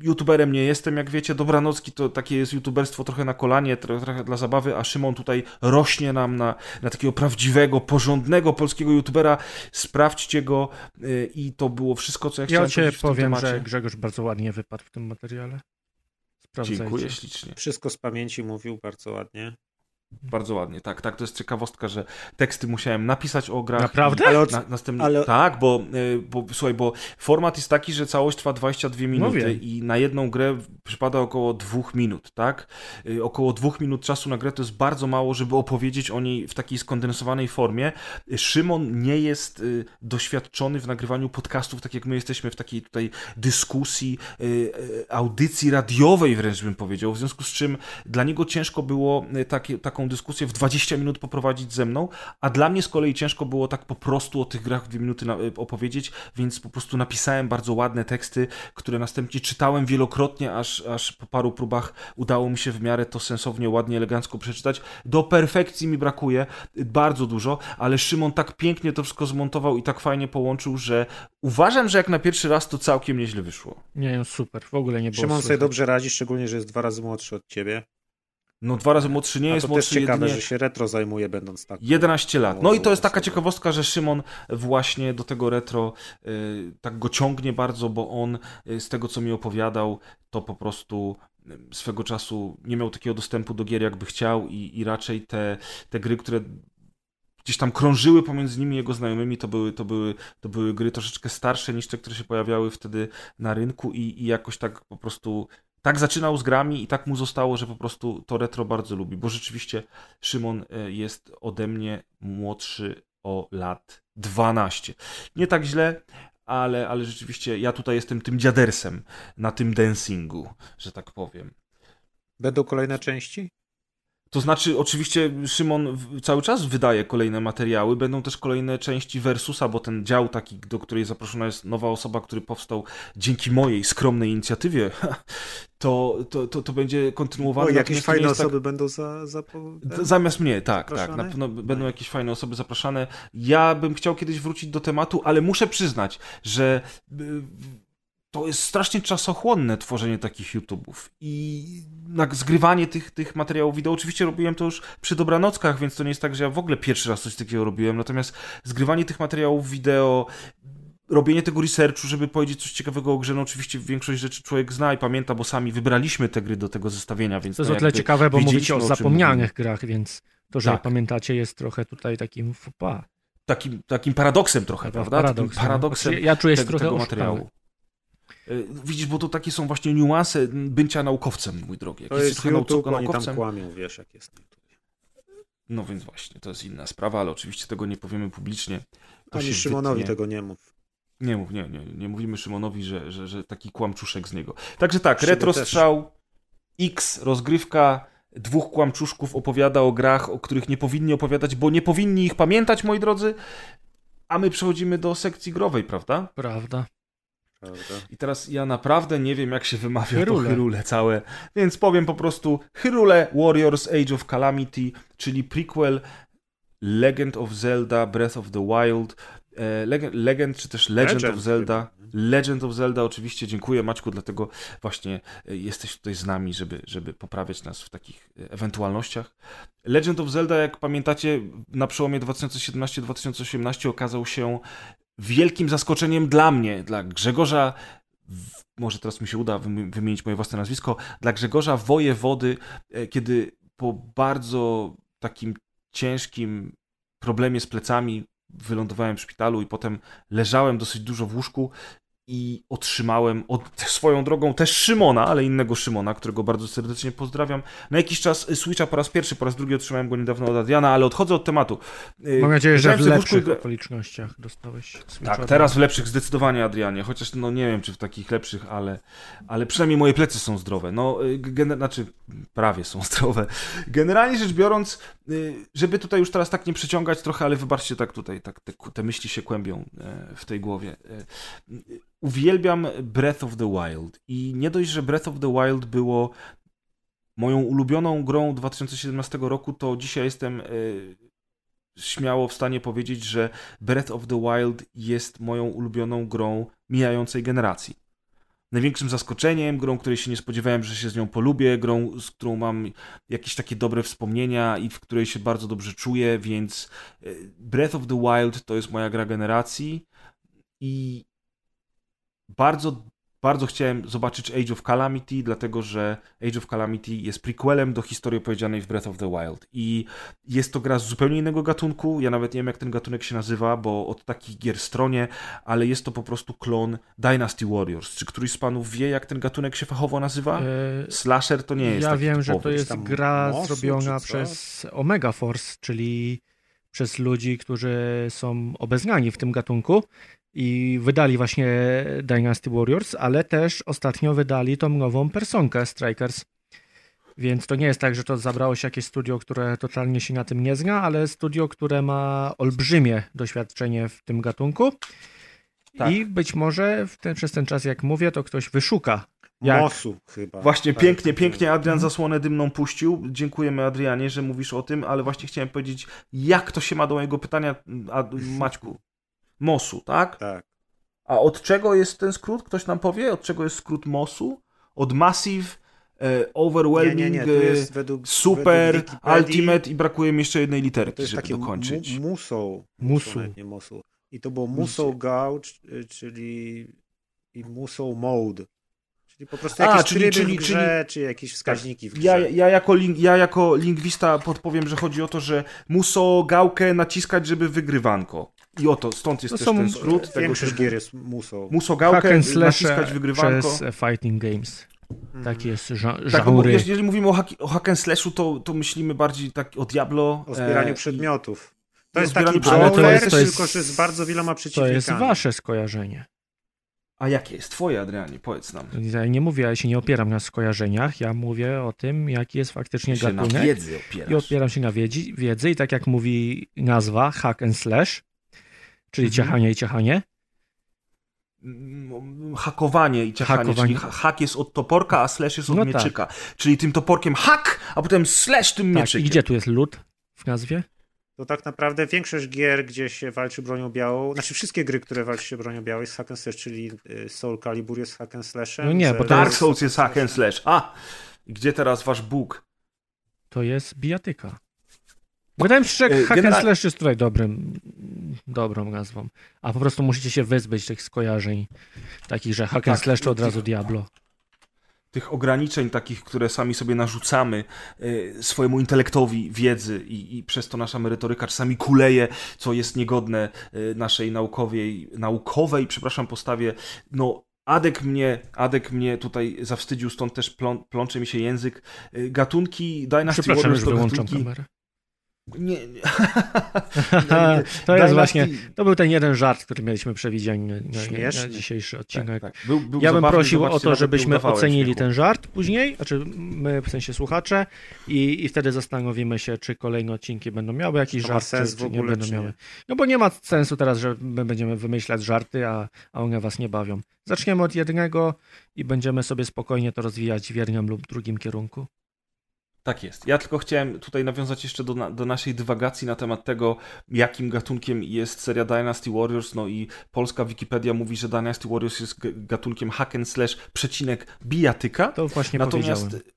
youtuberem nie jestem, jak wiecie, Dobranocki to takie jest youtuberstwo trochę na kolanie, tro- trochę dla zabawy, a Szymon tutaj rośnie nam na, na takiego prawdziwego, porządnego polskiego youtubera. Sprawdźcie go y, i to było wszystko, co ja Ja chciałem cię powiedzieć w tym powiem, że Grzegorz bardzo ładnie wypadł w tym materiale. Sprawdzajcie. Dziękuję ślicznie. Wszystko z pamięci mówił bardzo ładnie. Bardzo ładnie, tak, tak, to jest ciekawostka, że teksty musiałem napisać o grach. Naprawdę? i Ale od- Na, następnie, ale- Tak, bo, y, bo słuchaj, bo format jest taki, że całość trwa 22 minuty wiem. i na jedną grę przypada około dwóch minut, tak? Y, Około dwóch minut czasu na grę to jest bardzo mało, żeby opowiedzieć o niej w takiej skondensowanej formie. Szymon nie jest y, doświadczony w nagrywaniu podcastów, tak jak my jesteśmy w takiej tutaj dyskusji, audycji radiowej wręcz bym powiedział, w związku z czym dla niego ciężko było y, takie, taką dyskusję w 20 minut poprowadzić ze mną, a dla mnie z kolei ciężko było tak po prostu o tych grach w dwie minuty na, y, opowiedzieć, więc po prostu napisałem bardzo ładne teksty, które następnie czytałem wielokrotnie, aż, aż po paru próbach udało mi się w miarę to sensownie, ładnie, elegancko przeczytać. Do perfekcji mi brakuje, bardzo dużo, ale Szymon tak pięknie to wszystko zmontował i tak fajnie połączył, że uważam, że jak na pierwszy raz to całkiem nieźle wyszło. Nie wiem, super, w ogóle nie było Szymon sobie dobrze radzi, szczególnie, że jest dwa razy młodszy od ciebie. No dwa razy młodszy nie A jest, to też młodszy ciekawe, jedynie... że się retro zajmuje, będąc tak. 11 lat. No i to jest taka ciekawostka, że Szymon właśnie do tego retro y, tak go ciągnie bardzo, bo on y, z tego co mi opowiadał, to po prostu y, swego czasu nie miał takiego dostępu do gier jakby chciał i, i raczej te, te gry, które gdzieś tam krążyły pomiędzy nimi i jego znajomymi, to były, to, były, to były gry troszeczkę starsze niż te, które się pojawiały wtedy na rynku i, i jakoś tak po prostu tak zaczynał z grami i tak mu zostało, że po prostu to retro bardzo lubi, bo rzeczywiście Szymon e, jest ode mnie młodszy o lat 12. Nie tak źle, ale, ale rzeczywiście ja tutaj jestem tym dziadersem na tym dancingu, że tak powiem. Będą kolejne części? To znaczy, oczywiście Szymon cały czas wydaje kolejne materiały, będą też kolejne części Versusa, bo ten dział taki, do której zaproszona jest nowa osoba, który powstał dzięki mojej skromnej inicjatywie, to, to, to, to będzie kontynuowany. O, jakieś fajne tak- osoby będą za... za Zamiast mnie, tak, tak. Na pewno będą jakieś fajne osoby zapraszane. Ja bym chciał kiedyś wrócić do tematu, ale muszę przyznać, że y, to jest strasznie czasochłonne tworzenie takich YouTube'ów i zgrywanie tych, tych materiałów wideo. Oczywiście robiłem to już przy dobranockach, więc to nie jest tak, że ja w ogóle pierwszy raz coś takiego robiłem. Natomiast zgrywanie tych materiałów wideo, robienie tego researchu, żeby powiedzieć coś ciekawego o grze, no oczywiście większość rzeczy człowiek zna i pamięta, bo sami wybraliśmy te gry do tego zestawienia, więc To jest no o tyle ciekawe, bo mówicie o o zapomnianych grach, więc to, że Tak. pamiętacie jest trochę tutaj takim fupa. takim, takim paradoksem trochę, prawda? Paradoks, takim no. paradoksem Znaczy, Ja czuję się tego, trochę tego oszukany. materiału. Y, Widzisz, bo to takie są właśnie niuanse bycia naukowcem, mój drogi. Jak To jesteś jest trochę YouTube, nauko- oni tam naukowcem, kłamią, wiesz jak jest. no więc właśnie, to jest inna sprawa, ale oczywiście tego nie powiemy publicznie. To Ani się Szymonowi wytnie. tego nie mów. Nie mów, nie, nie, nie mówimy Szymonowi, że, że, że taki kłamczuszek z niego. Także tak, Szyby retro też. X, rozgrywka, dwóch kłamczuszków opowiada o grach, o których nie powinni opowiadać, bo nie powinni ich pamiętać, moi drodzy. A my przechodzimy do sekcji growej, prawda? Prawda. I teraz ja naprawdę nie wiem, jak się wymawia Hyrule. to Hyrule całe, więc powiem po prostu Hyrule Warriors Age of Calamity, czyli prequel Legend of Zelda Breath of the Wild, e, Legend, Legend czy też Legend, Legend of Zelda. Legend of Zelda, oczywiście, dziękuję Maćku, dlatego właśnie e, jesteś tutaj z nami, żeby, żeby poprawiać nas w takich e, ewentualnościach. Legend of Zelda, jak pamiętacie, na przełomie 2017-2018 okazał się wielkim zaskoczeniem dla mnie, dla Grzegorza, może teraz mi się uda wymi- wymienić moje własne nazwisko, dla Grzegorza Wojewody, e, kiedy po bardzo takim ciężkim problemie z plecami wylądowałem w szpitalu i potem leżałem dosyć dużo w łóżku i otrzymałem od swoją drogą też Szymona, ale innego Szymona, którego bardzo serdecznie pozdrawiam. Na jakiś czas Switcha po raz pierwszy, po raz drugi otrzymałem go niedawno od Adriana, ale odchodzę od tematu. Y, Mam nadzieję, że w lepszych gra- okolicznościach dostałeś tak, Switcha. teraz w lepszych zdecydowanie, Adrianie, chociaż no nie wiem, czy w takich lepszych, ale, ale przynajmniej moje plecy są zdrowe. No, y, gener- znaczy prawie są zdrowe. Generalnie rzecz biorąc, y, żeby tutaj już teraz tak nie przeciągać trochę, ale wybaczcie, tak tutaj tak te, te myśli się kłębią e, w tej głowie. Uwielbiam Breath of the Wild i nie dość, że Breath of the Wild było moją ulubioną grą 2017 roku, to dzisiaj jestem e, śmiało w stanie powiedzieć, że Breath of the Wild jest moją ulubioną grą mijającej generacji. Największym zaskoczeniem, grą, której się nie spodziewałem, że się z nią polubię, grą, z którą mam jakieś takie dobre wspomnienia i w której się bardzo dobrze czuję, więc e, Breath of the Wild to jest moja gra generacji i bardzo, bardzo chciałem zobaczyć Age of Calamity, dlatego że Age of Calamity jest prequelem do historii opowiedzianej w Breath of the Wild. I jest to gra z zupełnie innego gatunku. Ja nawet nie wiem, jak ten gatunek się nazywa, bo od takich gier stronie, ale jest to po prostu klon Dynasty Warriors. Czy któryś z panów wie, jak ten gatunek się fachowo nazywa? E, Slasher to nie jest. Ja taki wiem, że to typowy. jest tam gra Mosu, zrobiona przez Omega Force, czyli przez ludzi, którzy są obeznani w tym gatunku i wydali właśnie Dynasty Warriors, ale też ostatnio wydali tą nową personkę Strikers. Więc to nie jest tak, że to zabrało się jakieś studio, które totalnie się na tym nie zna, ale studio, które ma olbrzymie doświadczenie w tym gatunku. Tak. I być może w ten, przez ten czas, jak mówię, to ktoś wyszuka. Jak? Mosu chyba. Właśnie Tak, pięknie, tak, pięknie Adrian Mhm. zasłonę dymną puścił. Dziękujemy Adrianie, że mówisz o tym, ale właśnie chciałem powiedzieć, jak to się ma do mojego pytania, Maćku. Mosu, tak? Tak. A od czego jest ten skrót? Ktoś nam powie? Od czego jest skrót MOSu? Od Massive, e, Nie, Overwhelming, nie, nie, to e, jest według Super, według Ultimate i brakuje mi jeszcze jednej To literki, jest żeby takie dokończyć. mu- musą. Musu. Nie musu. I to było musą gauge, czyli i musą mode. Czyli po prostu A, jakieś czyli- tryby czyli- w grze, czy jakieś wskaźniki w grze. Ja, ja, jako ling, ja jako lingwista podpowiem, że chodzi o to, że muszą gałkę naciskać, żeby wygrywanko. I oto, stąd jest To też są- ten skrót. Tego Większość gier jest musą. Muszą Hack gałkę and slash naciskać wygrywanko. przez e, Fighting Games. Mhm. Taki jest ża- Tak, no jeżeli mówimy o hack, o hack and slashu, to, to myślimy bardziej tak o Diablo. O zbieraniu e, przedmiotów. To jest taki brawler, to jest- to jest- tylko że z bardzo wieloma To przeciwnikami. jest wasze skojarzenie. A jakie jest twoje, Adrianie? Powiedz nam. Ja nie mówię, ja się nie opieram na skojarzeniach, ja mówię o tym, jaki jest faktycznie Się na gatunek. wiedzy I opierasz. opieram się na wiedzy, wiedzy i tak jak mówi nazwa, hack and slash, czyli Mhm. ciachanie i ciachanie. Mm, Hakowanie i ciachanie, Hakowanie. czyli ha- hak jest od toporka, a slash jest od No tak. mieczyka. Czyli tym toporkiem hak, a potem slash tym Tak, mieczykiem. i gdzie tu jest lód w nazwie? To tak naprawdę większość gier, gdzie się walczy bronią białą, znaczy wszystkie gry, które walczy się bronią białą jest hack and slash, czyli y, Soul Calibur jest hack and slashem. No nie, bo to Dark jest- Souls jest hack and slash. A! Gdzie teraz wasz Bóg? To jest bijatyka. Wydaje mi się, że hack slash jest tutaj dobrym, dobrą nazwą. A po prostu musicie się wyzbyć tych skojarzeń takich, że hack Tak, slash to od razu Diablo. Tych ograniczeń takich, które sami sobie narzucamy y, swojemu intelektowi wiedzy i, i przez to nasza merytoryka czasami kuleje, co jest niegodne y, naszej naukowej, naukowej, przepraszam, postawie. No, Adek mnie, Adek mnie tutaj zawstydził, stąd też plą, plącze mi się język. Y, Gatunki Dynasty Warriors to gatunki... kamerę. Nie, nie. to jest właśnie, to był ten jeden żart, który mieliśmy przewidziany na, na, dzisiejszy odcinek. Tak, tak. Był, był Ja bym zabawny, prosił o to, żebyśmy ocenili ten żart później, znaczy my, w sensie słuchacze, i, i wtedy zastanowimy się, czy kolejne odcinki będą miały jakiś To żart, czy, czy nie będą czy miały. nie? No bo nie ma sensu teraz, że my będziemy wymyślać żarty, a, a one was nie bawią. Zaczniemy od jednego i będziemy sobie spokojnie to rozwijać w jednym lub drugim kierunku. Tak jest. Ja tylko chciałem tutaj nawiązać jeszcze do, na, do naszej dywagacji na temat tego, jakim gatunkiem jest seria Dynasty Warriors. No i polska Wikipedia mówi, że Dynasty Warriors jest gatunkiem hack and slash przecinek bijatyka. To właśnie Natomiast powiedziałem.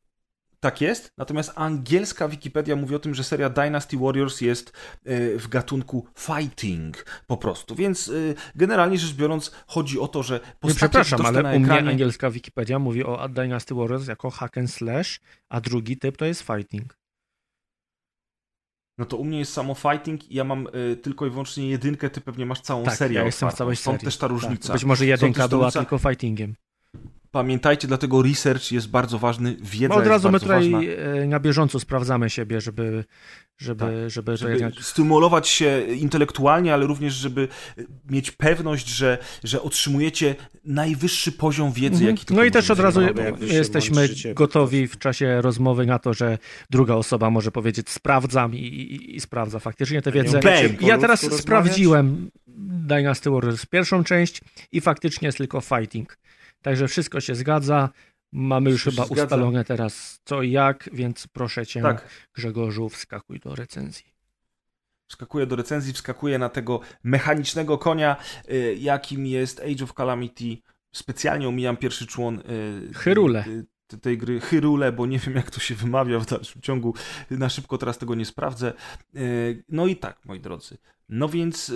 Tak jest. Natomiast angielska Wikipedia mówi o tym, że seria Dynasty Warriors jest e, w gatunku fighting po prostu. Więc e, generalnie rzecz biorąc chodzi o to, że Nie, postacie przepraszam, ale na u mnie ekranie... angielska Wikipedia mówi o Dynasty Warriors jako hack and slash, a drugi typ to jest fighting. No to u mnie jest samo fighting i ja mam y, tylko i wyłącznie jedynkę, ty pewnie masz całą Tak, serię ja jestem w całej Stąd serii. też ta różnica. Być może jedynka była różnica. tylko fightingiem. Pamiętajcie, dlatego research jest bardzo ważny, wiedza No od jest razu my bardzo tutaj ważna. e, na bieżąco sprawdzamy siebie, żeby, żeby, Tak, żeby, Żeby jednak... stymulować się intelektualnie, ale również, żeby mieć pewność, że, że otrzymujecie najwyższy poziom wiedzy, Mhm. jaki tylko No i też od razu jesteśmy gotowi w czasie rozmowy na to, że druga osoba może powiedzieć sprawdzam i, i, i sprawdza faktycznie tę wiedzę. ja teraz rozmawiać? sprawdziłem Dynasty Warriors pierwszą część i faktycznie jest tylko fighting. Także wszystko się zgadza. Mamy już Wszystko chyba zgadza. ustalone teraz co i jak, więc proszę cię Tak, Grzegorzu wskakuj do recenzji. wskakuje do recenzji, wskakuje na tego mechanicznego konia, y, jakim jest Age of Calamity. Specjalnie omijam pierwszy człon y, Hyrule. y, tej gry Hyrule, bo nie wiem jak to się wymawia w dalszym ciągu. Na szybko teraz tego nie sprawdzę. No i tak, moi drodzy. No więc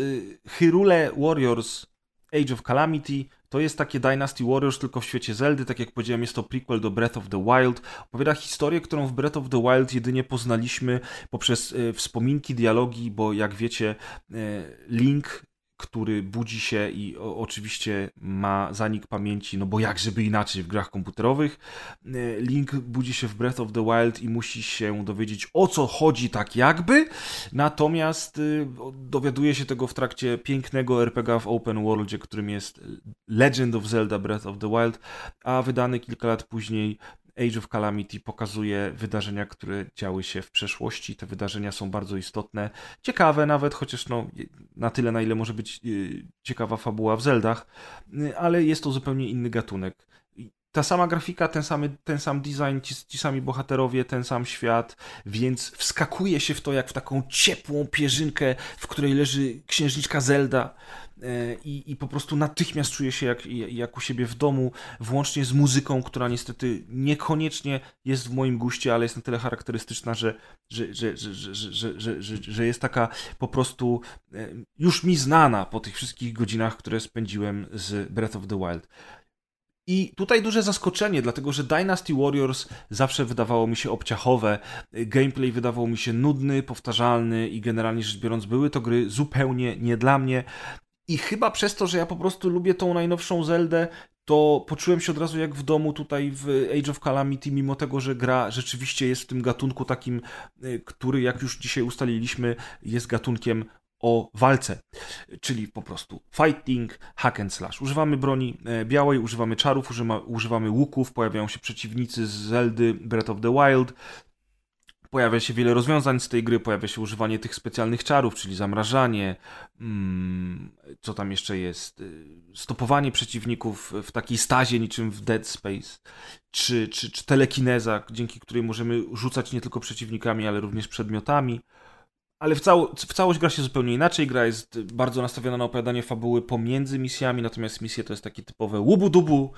Hyrule Warriors Age of Calamity To jest takie Dynasty Warriors tylko w świecie Zeldy, tak jak powiedziałem, jest to prequel do Breath of the Wild. Opowiada historię, którą w Breath of the Wild jedynie poznaliśmy poprzez y, wspominki, dialogi, bo jak wiecie, y, Link który budzi się i oczywiście ma zanik pamięci, no bo jak żeby inaczej w grach komputerowych. E, Link budzi się w Breath of the Wild i musi się dowiedzieć o co chodzi tak jakby, natomiast y, dowiaduje się tego w trakcie pięknego RPG w open worldzie, którym jest Legend of Zelda Breath of the Wild, a wydany kilka lat później Age of Calamity pokazuje wydarzenia, które działy się w przeszłości. Te wydarzenia są bardzo istotne, ciekawe nawet, chociaż no, na tyle, na ile może być y, ciekawa fabuła w Zeldach, y, ale jest to zupełnie inny gatunek. Ta sama grafika, ten, samy, ten sam design, ci, ci sami bohaterowie, ten sam świat, więc wskakuje się w to jak w taką ciepłą pierzynkę, w której leży księżniczka Zelda E, i, i po prostu natychmiast czuję się jak, jak u siebie w domu, włącznie z muzyką, która niestety niekoniecznie jest w moim guście, ale jest na tyle charakterystyczna, że, że, że, że, że, że, że, że jest taka po prostu e, już mi znana po tych wszystkich godzinach, które spędziłem z Breath of the Wild. I tutaj duże zaskoczenie, dlatego że Dynasty Warriors zawsze wydawało mi się obciachowe, gameplay wydawał mi się nudny, powtarzalny i generalnie rzecz biorąc były to gry zupełnie nie dla mnie. I chyba przez to, że ja po prostu lubię tą najnowszą Zeldę, to poczułem się od razu jak w domu tutaj w Age of Calamity, mimo tego, że gra rzeczywiście jest w tym gatunku takim, y, który jak już dzisiaj ustaliliśmy, jest gatunkiem o walce, czyli po prostu fighting, hack and slash. Używamy broni e, białej, używamy czarów, używamy łuków, pojawiają się przeciwnicy z Zeldy Breath of the Wild, pojawia się wiele rozwiązań z tej gry, pojawia się używanie tych specjalnych czarów, czyli zamrażanie, mm, co tam jeszcze jest, y, stopowanie przeciwników w takiej stazie niczym w Dead Space, czy, czy, czy telekineza, dzięki której możemy rzucać nie tylko przeciwnikami, ale również przedmiotami. Ale w, cało, w całość gra się zupełnie inaczej. Gra jest bardzo nastawiona na opowiadanie fabuły pomiędzy misjami, natomiast misje to jest takie typowe łubu-dubu,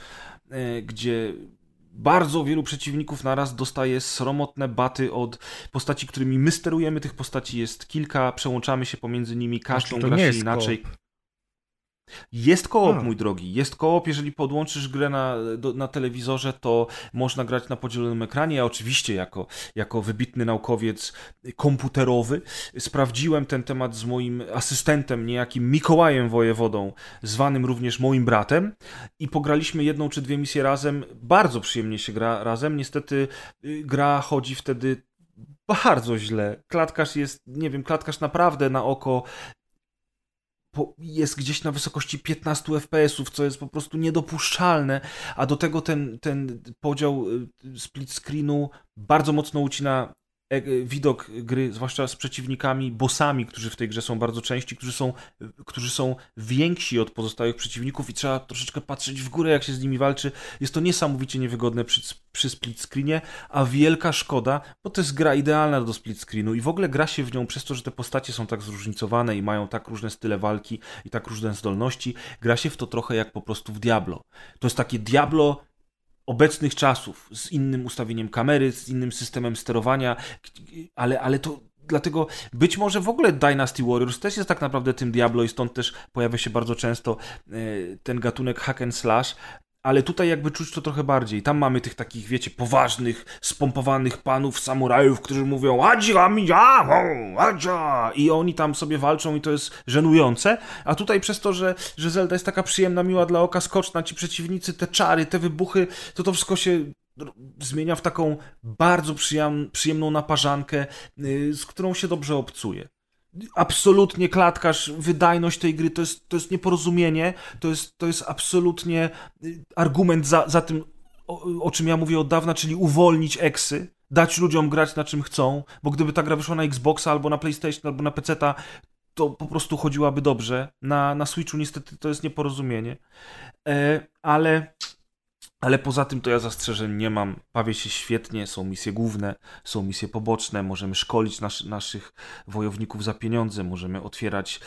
y, gdzie bardzo wielu przeciwników naraz dostaje sromotne baty od postaci, którymi my sterujemy. Tych postaci jest kilka, przełączamy się pomiędzy nimi, każdą gra się inaczej. Koop. Jest koop, mój drogi. Jest koop, jeżeli podłączysz grę na, do, na telewizorze, to można grać na podzielonym ekranie. Ja oczywiście jako, jako wybitny naukowiec komputerowy sprawdziłem ten temat z moim asystentem, niejakim Mikołajem Wojewodą, zwanym również moim bratem i pograliśmy jedną czy dwie misje razem. Bardzo przyjemnie się gra razem. Niestety y, gra chodzi wtedy bardzo źle. Klatkarz jest, nie wiem, klatkarz naprawdę na oko jest gdzieś na wysokości 15 FPS-ów, co jest po prostu niedopuszczalne, a do tego ten, ten podział y, split screenu bardzo mocno ucina widok gry, zwłaszcza z przeciwnikami, bossami, którzy w tej grze są bardzo części, którzy są, którzy są więksi od pozostałych przeciwników i trzeba troszeczkę patrzeć w górę, jak się z nimi walczy. Jest to niesamowicie niewygodne przy, przy split screenie, a wielka szkoda, bo to jest gra idealna do split screenu i w ogóle gra się w nią przez to, że te postacie są tak zróżnicowane i mają tak różne style walki i tak różne zdolności, gra się w to trochę jak po prostu w Diablo. To jest takie Diablo obecnych czasów, z innym ustawieniem kamery, z innym systemem sterowania, ale, ale to dlatego być może w ogóle Dynasty Warriors też jest tak naprawdę tym Diablo i stąd też pojawia się bardzo często e, ten gatunek hack and slash, ale tutaj jakby czuć to trochę bardziej. Tam mamy tych takich, wiecie, poważnych, spompowanych panów samurajów, którzy mówią Adzia, mija, adzia i oni tam sobie walczą i to jest żenujące, a tutaj przez to, że, że Zelda jest taka przyjemna, miła dla oka, skoczna, ci przeciwnicy, te czary, te wybuchy, to to wszystko się zmienia w taką bardzo przyjemną naparzankę, y, z którą się dobrze obcuje absolutnie klatkarz, wydajność tej gry to jest, to jest nieporozumienie, to jest, to jest absolutnie y, argument za, za tym, o, o czym ja mówię od dawna, czyli uwolnić eksy, dać ludziom grać na czym chcą, bo gdyby ta gra wyszła na Xboxa albo na PlayStation albo na PC-ta, to po prostu chodziłaby dobrze. Na, na Switchu niestety to jest nieporozumienie. E, ale Ale poza tym to ja zastrzeżeń nie mam. Bawię się świetnie, są misje główne, są misje poboczne, możemy szkolić nas, naszych wojowników za pieniądze, możemy otwierać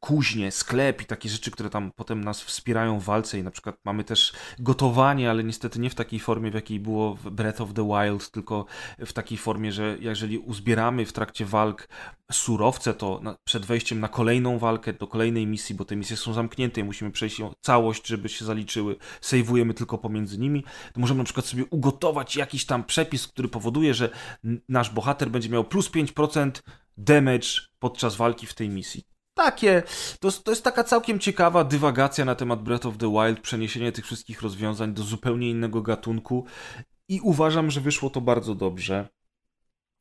kuźnie, sklep i takie rzeczy, które tam potem nas wspierają w walce i na przykład mamy też gotowanie, ale niestety nie w takiej formie, w jakiej było w Breath of the Wild, tylko w takiej formie, że jeżeli uzbieramy w trakcie walk surowce, to przed wejściem na kolejną walkę, do kolejnej misji, bo te misje są zamknięte i musimy przejść całość, żeby się zaliczyły, sejwujemy tylko pomiędzy nimi, to możemy na przykład sobie ugotować jakiś tam przepis, który powoduje, że nasz bohater będzie miał plus 5% damage podczas walki w tej misji. Takie, to, to jest taka całkiem ciekawa dywagacja na temat Breath of the Wild, przeniesienie tych wszystkich rozwiązań do zupełnie innego gatunku i uważam, że wyszło to bardzo dobrze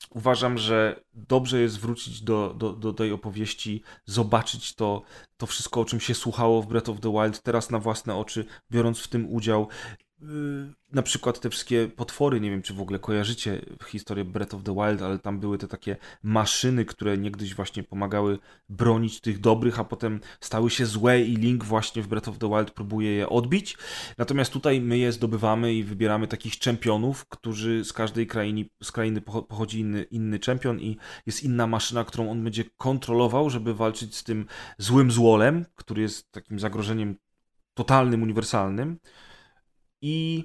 uważam, że dobrze jest wrócić do, do, do tej opowieści, zobaczyć to, to wszystko, o czym się słuchało w Breath of the Wild, teraz na własne oczy, biorąc w tym udział. Yy, na przykład te wszystkie potwory, nie wiem czy w ogóle kojarzycie historię Breath of the Wild, ale tam były te takie maszyny, które niegdyś właśnie pomagały bronić tych dobrych, a potem stały się złe i Link właśnie w Breath of the Wild próbuje je odbić. Natomiast tutaj my je zdobywamy i wybieramy takich czempionów, którzy z każdej krainy, z krainy pochodzi inny, inny czempion i jest inna maszyna, którą on będzie kontrolował, żeby walczyć z tym złym złolem, który jest takim zagrożeniem totalnym, uniwersalnym. I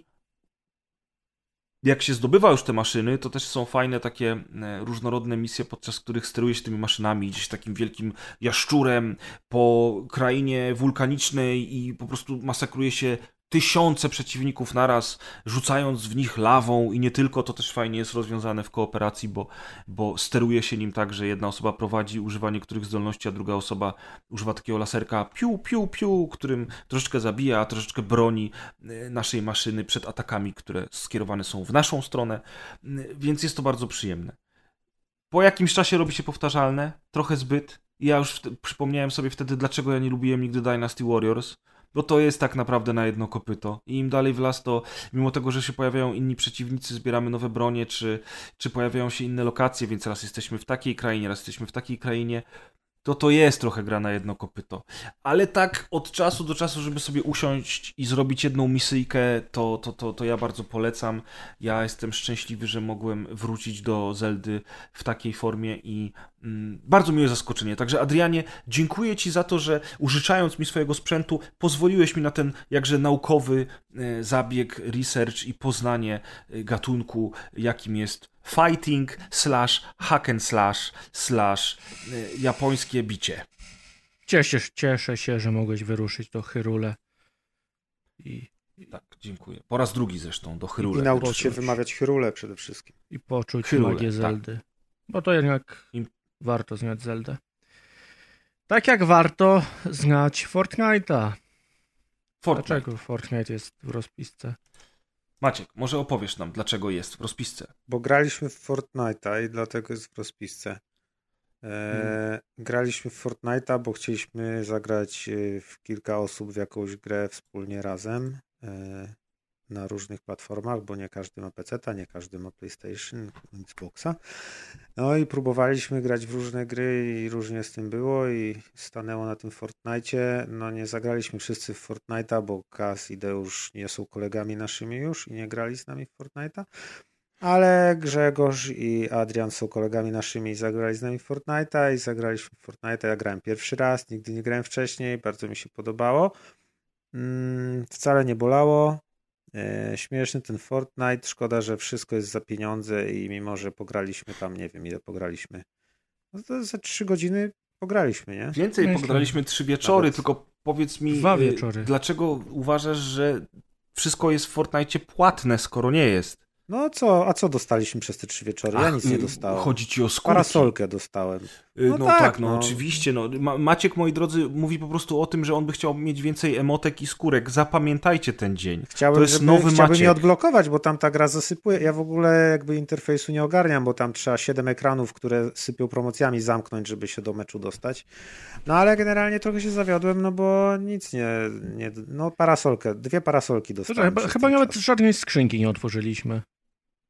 jak się zdobywa już te maszyny, to też są fajne takie e, różnorodne misje, podczas których steruje się tymi maszynami, gdzieś takim wielkim jaszczurem po krainie wulkanicznej i po prostu masakruje się tysiące przeciwników naraz, rzucając w nich lawą i nie tylko, to też fajnie jest rozwiązane w kooperacji, bo, bo steruje się nim tak, że jedna osoba prowadzi, używa niektórych zdolności, a druga osoba używa takiego laserka piu, piu, piu, którym troszeczkę zabija, a troszeczkę broni e, naszej maszyny przed atakami, które skierowane są w naszą stronę, e, więc jest to bardzo przyjemne. Po jakimś czasie robi się powtarzalne, trochę zbyt. Ja już przypomniałem sobie wtedy, dlaczego ja nie lubiłem nigdy Dynasty Warriors, bo to jest tak naprawdę na jedno kopyto. I im dalej w las, to mimo tego, że się pojawiają inni przeciwnicy, zbieramy nowe bronie, czy, czy pojawiają się inne lokacje, więc raz jesteśmy w takiej krainie, raz jesteśmy w takiej krainie, to to jest trochę gra na jedno kopyto. Ale tak od czasu do czasu, żeby sobie usiąść i zrobić jedną misyjkę, to, to, to, to ja bardzo polecam. Ja jestem szczęśliwy, że mogłem wrócić do Zeldy w takiej formie i mm, bardzo miłe zaskoczenie. Także Adrianie, dziękuję Ci za to, że użyczając mi swojego sprzętu, pozwoliłeś mi na ten jakże naukowy e, zabieg, research i poznanie e, gatunku, jakim jest fighting slash hack and slash slash y, japońskie bicie. Cieszę, cieszę się, że mogłeś wyruszyć do Hyrule. I, tak, dziękuję. Po raz drugi zresztą do Hyrule. I nauczyć się wymawiać Hyrule przede wszystkim. I poczuć Hyrule, magię tak. Zeldy. Tak. Bo to jednak I... warto znać Zeldę. Tak jak warto znać Fortnite'a. Fortnite. Dlaczego Fortnite jest w rozpisce? Maciek, może opowiesz nam, dlaczego jest w rozpisce? Bo graliśmy w Fortnite'a i dlatego jest w rozpisce. E, hmm. Graliśmy w Fortnite'a, bo chcieliśmy zagrać e, w kilka osób w jakąś grę wspólnie razem. E, na różnych platformach, bo nie każdy ma PC, nie każdy ma PlayStation, Xboxa. No i próbowaliśmy grać w różne gry i różnie z tym było i stanęło na tym Fortnite. No nie zagraliśmy wszyscy w Fortnite'a, bo Kas i Deusz nie są kolegami naszymi już i nie grali z nami w Fortnite'a. Ale Grzegorz i Adrian są kolegami naszymi i zagrali z nami w Fortnite'a i zagraliśmy w Fortnite'a. Ja grałem pierwszy raz, nigdy nie grałem wcześniej, bardzo mi się podobało. Mm, wcale nie bolało. E, śmieszny ten Fortnite. Szkoda, że wszystko jest za pieniądze i mimo, że pograliśmy tam, nie wiem ile pograliśmy. No to za trzy godziny pograliśmy, nie? Więcej Myślę. pograliśmy trzy wieczory, Nawet. tylko powiedz mi, Dwa y, wieczory. dlaczego uważasz, że wszystko jest w Fortnite płatne, skoro nie jest? No co, a co dostaliśmy przez te trzy wieczory? Ja Ach, nic nie y, dostałem. Chodzi ci o skórki. Parasolkę dostałem. Y, no, no tak, tak no, no, oczywiście. No. Maciek, moi drodzy, mówi po prostu o tym, że on by chciał mieć więcej emotek i skórek. Zapamiętajcie ten dzień. Chciałbym, to jest żeby, nowy chciałbym Maciek. je odblokować, bo tam ta gra zasypuje. Ja w ogóle jakby interfejsu nie ogarniam, bo tam trzeba siedem ekranów, które sypią promocjami zamknąć, żeby się do meczu dostać. No ale generalnie trochę się zawiodłem, no bo nic nie... nie no parasolkę, dwie parasolki dostałem. Chyba, chyba nawet żadnej skrzynki nie otworzyliśmy.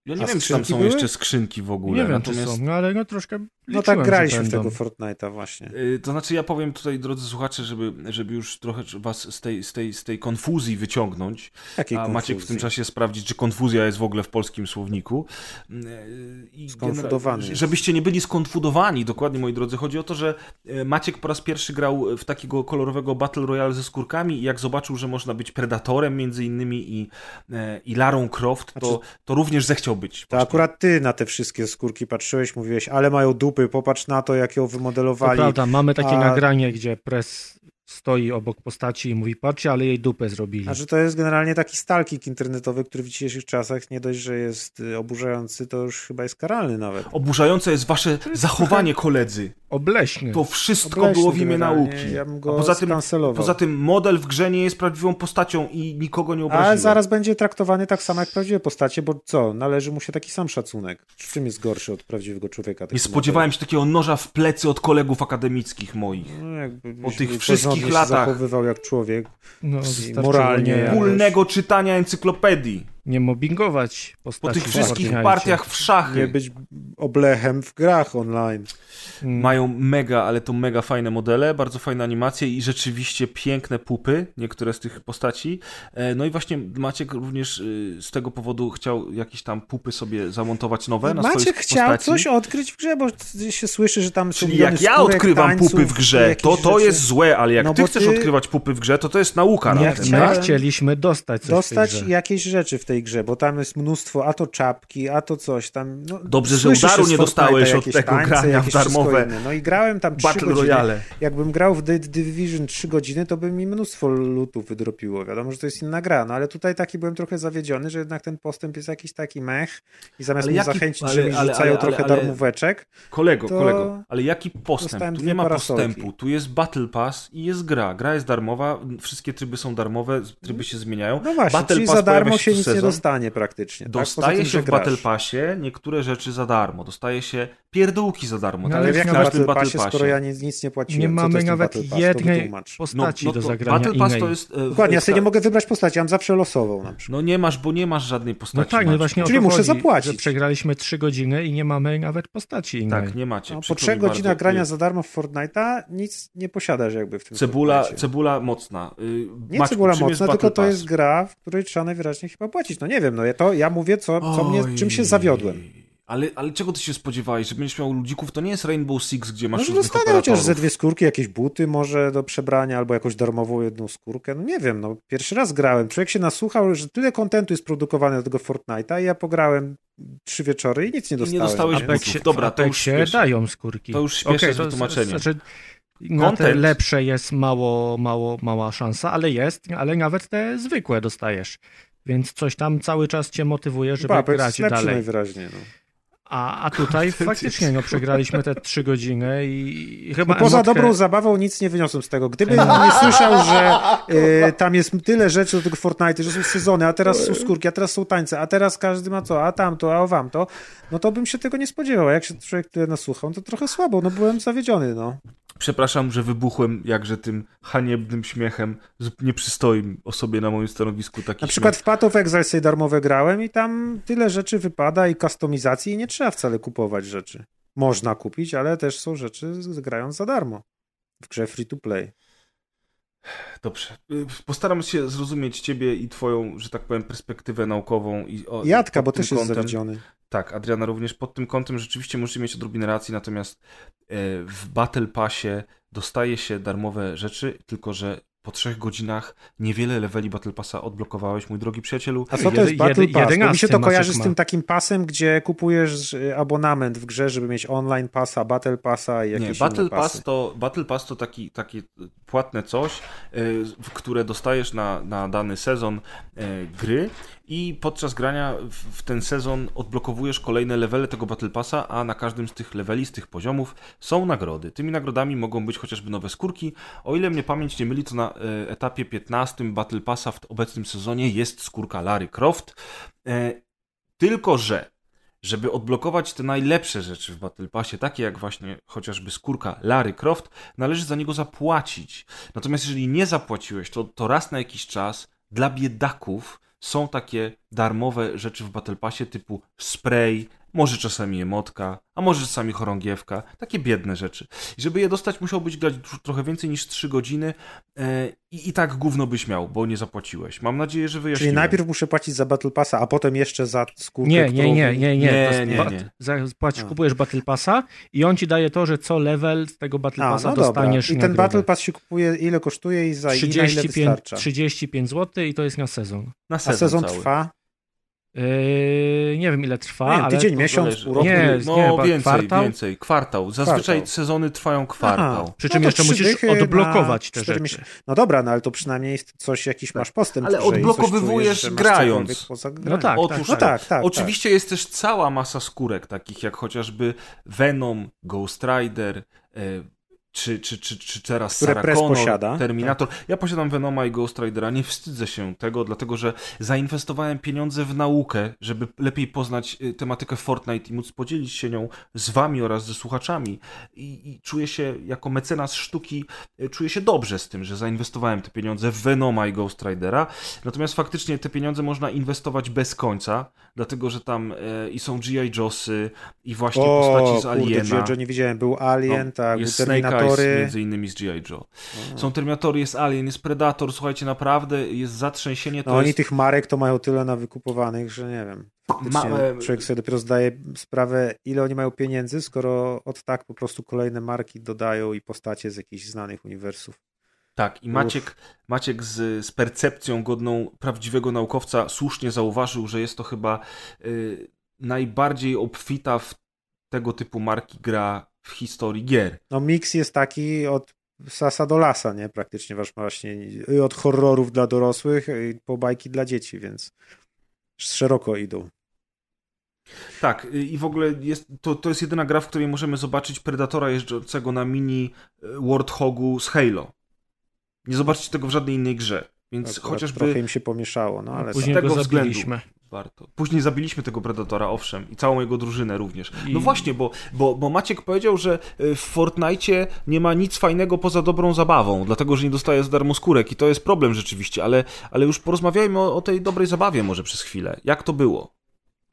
Ja nie A wiem, czy tam są były? jeszcze skrzynki w ogóle. Nie wiem, Natomiast... czy są, no ale no troszkę No tak graliśmy w tego. Fortnite'a właśnie. Y, To znaczy, ja powiem tutaj, drodzy słuchacze, żeby, żeby już trochę was z tej, z, tej, z tej konfuzji wyciągnąć, Jakiej a Maciek w tym konfuzji? czasie sprawdzić, czy konfuzja jest w ogóle w polskim słowniku. Y, I Skonfudowany genera-. Żebyście nie byli skonfudowani, dokładnie, moi drodzy. Chodzi o to, że y, Maciek po raz pierwszy grał w takiego kolorowego Battle Royale ze skórkami i jak zobaczył, że można być Predatorem między innymi i, e, i Larą Croft, to, Znaczy- to również zechciał być. To właśnie. akurat ty na te wszystkie skórki patrzyłeś, mówiłeś, ale mają dupy, popatrz na to, jak ją To wymodelowali. prawda, mamy takie a- nagranie, gdzie pres stoi obok postaci i mówi, patrzcie, ale jej dupę zrobili. Znaczy to jest generalnie taki stalking internetowy, który w dzisiejszych czasach nie dość, że jest y, oburzający, to już chyba jest karalny nawet. Oburzające jest wasze zachowanie, koledzy. Obleśny. To wszystko Obleśny było w imię nauki. Ja bym A go poza tym, poza tym model w grze nie jest prawdziwą postacią i nikogo nie obraził. Ale zaraz będzie traktowany tak samo jak prawdziwe postacie, bo co? Należy mu się taki sam szacunek. W czym jest gorszy od prawdziwego człowieka? Nie spodziewałem się takiego noża w plecy od kolegów akademickich moich. No, jakby Po tych wszystkich się latach. zachowywał jak człowiek. No, moralnie. Wspólnego czytania encyklopedii. Nie mobbingować Po postaci. tych w wszystkich partiach w szachy. Nie być oblechem w grach online. Mm. Mają mega, ale to mega fajne modele, bardzo fajne animacje i rzeczywiście piękne pupy, niektóre z tych postaci. E, No i właśnie Maciek również y, z tego powodu chciał jakieś tam pupy sobie zamontować nowe na Maciek chciał postaci. coś odkryć w grze, bo się słyszy, że tam są Czyli jak ja odkrywam tańców, pupy w grze, to to rzeczy. jest złe, ale jak No ty chcesz ty- odkrywać pupy w grze, to to jest nauka. Nie na My chcieliśmy dostać coś dostać w tej grze. jakieś rzeczy w tej grze, bo tam jest mnóstwo, a to czapki, a to coś tam. No, Dobrze, że udaru nie dostałeś od tego tańce, grania w darmowe inne. No i grałem tam 3 Battle godziny. Royale. Jakbym grał w The Division 3 godziny, to by mi mnóstwo lutów wydropiło. Wiadomo, że to jest inna gra, no ale tutaj taki byłem trochę zawiedziony, że jednak ten postęp jest jakiś taki mech i zamiast Ale mnie jaki- zachęcić, ale- że mi rzucają ale- trochę ale- darmóweczek, Kolego, to kolego, ale jaki postęp? Tu nie ma parasolki. postępu. Tu jest Battle Pass i jest gra. Gra jest darmowa, wszystkie tryby są darmowe, tryby się zmieniają. no właśnie, Battle Pass za darmo się nic nie. Dostanie praktycznie. tak? Dostaje tym, się w grasz. Battle Passie niektóre rzeczy za darmo. Dostaje się pierdółki za darmo. No tak ale Ale jak na Battle Battle Passie, skoro ja nic, nic nie płaciłem? Nie Co to mamy nawet jednej postaci No, do to zagrania Battle Pass to jest... e, Dokładnie, ja sobie nie mogę wybrać postaci, mam zawsze losową na przykład. No nie masz, bo nie masz żadnej postaci. No tak, no właśnie Czyli muszę zapłacić. Przegraliśmy 3 godziny i nie mamy nawet postaci innej. Tak, nie macie. No, po Przykro trzech mi godzinach bardzo. grania za darmo w Fortnite'a nic nie posiadasz jakby w tym Cebula, cebula mocna. Y, Nie cebula mocna, tylko to jest gra, w której trzeba najwyraźniej chyba płacić. No nie wiem, no ja, to, ja mówię, co, co mnie, czym się zawiodłem. Ale, ale czego ty się spodziewałeś? Że będziesz miał ludzików? To nie jest Rainbow Six, gdzie masz Może różnych dostanę chociaż ze dwie skórki, jakieś buty może do przebrania, albo jakąś darmową jedną skórkę. No nie wiem, no pierwszy raz grałem. Człowiek się nasłuchał, że tyle kontentu jest produkowane do tego Fortnite'a i ja pograłem trzy wieczory i nic nie dostałem. dostałeś nie? Apexie, Dobra, to już śpieszę. dają skórki. To już śpieszę Okej, z to wytłumaczeniem. Znaczy, na te lepsze jest mało, mało, mała szansa, ale jest, ale nawet te zwykłe dostajesz. Więc coś tam cały czas cię motywuje, żeby Apex grać dalej. najwyraźniej. No. A, a tutaj faktycznie no, przegraliśmy te trzy godziny i i chyba No poza emotkę- dobrą zabawą nic nie wyniosłem z tego. Gdybym nie słyszał, że y, tam jest tyle rzeczy do tego Fortnite, że są sezony, a teraz są skórki, a teraz są tańce, a teraz każdy ma co, a tamto, a o wam to, no to bym się tego nie spodziewał. A jak się człowiek tyle nasłuchał, to trochę słabo, no byłem zawiedziony, no. Przepraszam, że wybuchłem jakże tym haniebnym śmiechem. Nie przystoi osobie na moim stanowisku taki Na przykład w Path of Exile sobie darmowe grałem i tam tyle rzeczy wypada i kustomizacji i nie trzeba wcale kupować rzeczy. Można kupić, ale też są rzeczy grając za darmo. W grze free to play. Dobrze. Y, Postaram się zrozumieć ciebie i twoją, że tak powiem, perspektywę naukową. I, o, Jadka, bo też jest kątem- zawiedziony. Tak, Adriana również pod tym kątem rzeczywiście możecie mieć odrobinę racji, natomiast e, w Battle Passie dostaje się darmowe rzeczy, tylko że po trzech godzinach niewiele leveli Battle Passa odblokowałeś, mój drogi przyjacielu. A co to jest Battle Pass? Bo mi się to kojarzy z tym takim pasem, gdzie kupujesz y, abonament w grze, żeby mieć online passa, Battle Passa i jakieś Nie, Battle inne pasy. Pass to, Battle Pass to taki, takie płatne coś, w- które dostajesz na, na dany sezon y, gry i podczas grania w, ten sezon odblokowujesz kolejne levele tego Battle Passa, a na każdym z tych leveli, z tych poziomów są nagrody. Tymi nagrodami mogą być chociażby nowe skórki. O ile mnie pamięć nie myli, to na y, etapie 15 Battle Passa w obecnym sezonie jest skórka Lary Croft. Y, Tylko, że żeby odblokować te najlepsze rzeczy w Battle Passie, takie jak właśnie chociażby skórka Lary Croft, należy za niego zapłacić. Natomiast jeżeli nie zapłaciłeś, to, to raz na jakiś czas dla biedaków są takie darmowe rzeczy w Battle Passie typu spray, może czasami emotka, a może czasami chorągiewka, takie biedne rzeczy. I żeby je dostać, musiałbyś grać trochę więcej niż 3 godziny e, i, i tak gówno byś miał, bo nie zapłaciłeś. Mam nadzieję, że wyjaśniłem. Czyli najpierw muszę płacić za Battle Passa, a potem jeszcze za skórkę, Nie, nie, nie, nie, nie. Nie, nie, nie. Płacisz, A. kupujesz Battle Passa i on ci daje to, że co level z tego Battle A, Passa no dobra. dostaniesz I ten nagrodę. Battle Pass się kupuje, ile kosztuje i za i na ile 35, wystarcza? 35 zł i to jest na sezon. Na A sezon, sezon cały. trwa? Yy, nie wiem ile trwa, Nie wiem, ale tydzień, miesiąc, pół roku? Nie, no nie, więcej, kwartał? więcej. Kwartał. Zazwyczaj Kwartał. sezony trwają kwartał. Aha. przy No czym to jeszcze musisz odblokować te rzeczy. No dobra, no ale to przynajmniej coś, jakiś masz postęp. Ale odblokowywujesz czujesz, grając. No tak, Otóż No tak, tak. Oczywiście jest też cała masa skórek, takich jak chociażby Venom, Ghost Rider, e, czy, czy, czy, czy teraz Które Sarah Connor, posiada. Terminator. Ja posiadam Venoma i Ghost Ridera, nie wstydzę się tego, dlatego że zainwestowałem pieniądze w naukę, żeby lepiej poznać y, tematykę Fortnite i móc podzielić się nią z wami oraz ze słuchaczami. I, i czuję się jako mecenas sztuki, y, czuję się dobrze z tym, że zainwestowałem te pieniądze w Venoma i Ghost Ridera. Natomiast faktycznie te pieniądze można inwestować bez końca, dlatego że tam e, i są G.I. Jossy i właśnie postaci z kurde, Aliena. G.I. Joe nie widziałem. Był Alien, No, tak, był Eyes Terminatory. między innymi z G.I. Joe. Są Terminatory, jest Alien, jest Predator, słuchajcie, naprawdę jest zatrzęsienie, to No oni jest... tych marek to mają tyle na wykupowanych, że nie wiem. Ma- e, człowiek sobie dopiero zdaje sprawę, ile oni mają pieniędzy, skoro od tak po prostu kolejne marki dodają i postacie z jakichś znanych uniwersów. Tak, i Maciek, Maciek z, z percepcją godną prawdziwego naukowca słusznie zauważył, że jest to chyba y, najbardziej obfita w tego typu marki gra w historii gier. No miks jest taki od sasa do lasa, nie? Praktycznie masz właśnie od horrorów dla dorosłych i po bajki dla dzieci, więc szeroko idą. Tak, i w ogóle jest, to, to jest jedyna gra, w której możemy zobaczyć Predatora jeżdżącego na mini y, Warthogu z Halo. Nie zobaczycie tego w żadnej innej grze, więc Akurat chociażby Trochę im się pomieszało, no ale Później z tego go względu. Warto. Później zabiliśmy tego Predatora, owszem, i całą jego drużynę również. I- No właśnie, bo, bo, bo Maciek powiedział, że y, w Fortnite nie ma nic fajnego poza dobrą zabawą, dlatego że nie dostaje za darmo skórek i to jest problem rzeczywiście, ale, ale już porozmawiajmy o, o tej dobrej zabawie może przez chwilę. Jak to było?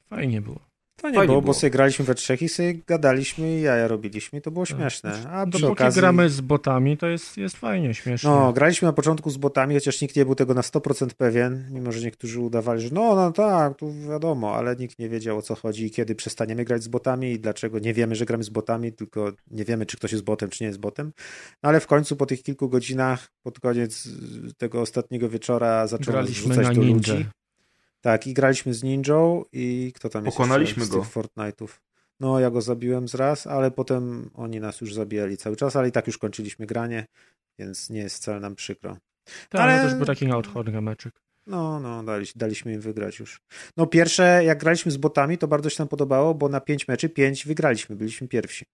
Fajnie było. To nie Fajnie było, było. bo sobie graliśmy we trzech i sobie gadaliśmy i jaja robiliśmy i to było śmieszne. A przy Dopóki okazji... gramy z botami, to jest, jest fajnie, śmiesznie. No, graliśmy na początku z botami, chociaż nikt nie był tego na 100% pewien, mimo że niektórzy udawali, że no, no tak, tu wiadomo, ale nikt nie wiedział o co chodzi i kiedy przestaniemy grać z botami i dlaczego nie wiemy, że gramy z botami, tylko nie wiemy, czy ktoś jest botem, czy nie jest botem. No ale w końcu po tych kilku godzinach, pod koniec tego ostatniego wieczora zaczęło nas Graliśmy wrzucać na do ninja. ludzi. Tak, i graliśmy z Ninją i kto tam jest Pokonaliśmy jeszcze z go. tych Fortnite'ów. No, ja go zabiłem z raz, ale potem oni nas już zabijali cały czas, ale i tak już kończyliśmy granie, więc nie jest wcale nam przykro. Tak, ale- ale... też był taki na odchodny meczek. No, no, dali, daliśmy im wygrać już. No, pierwsze, jak graliśmy z botami, to bardzo się nam podobało, bo na pięć meczy, pięć wygraliśmy, byliśmy pierwsi.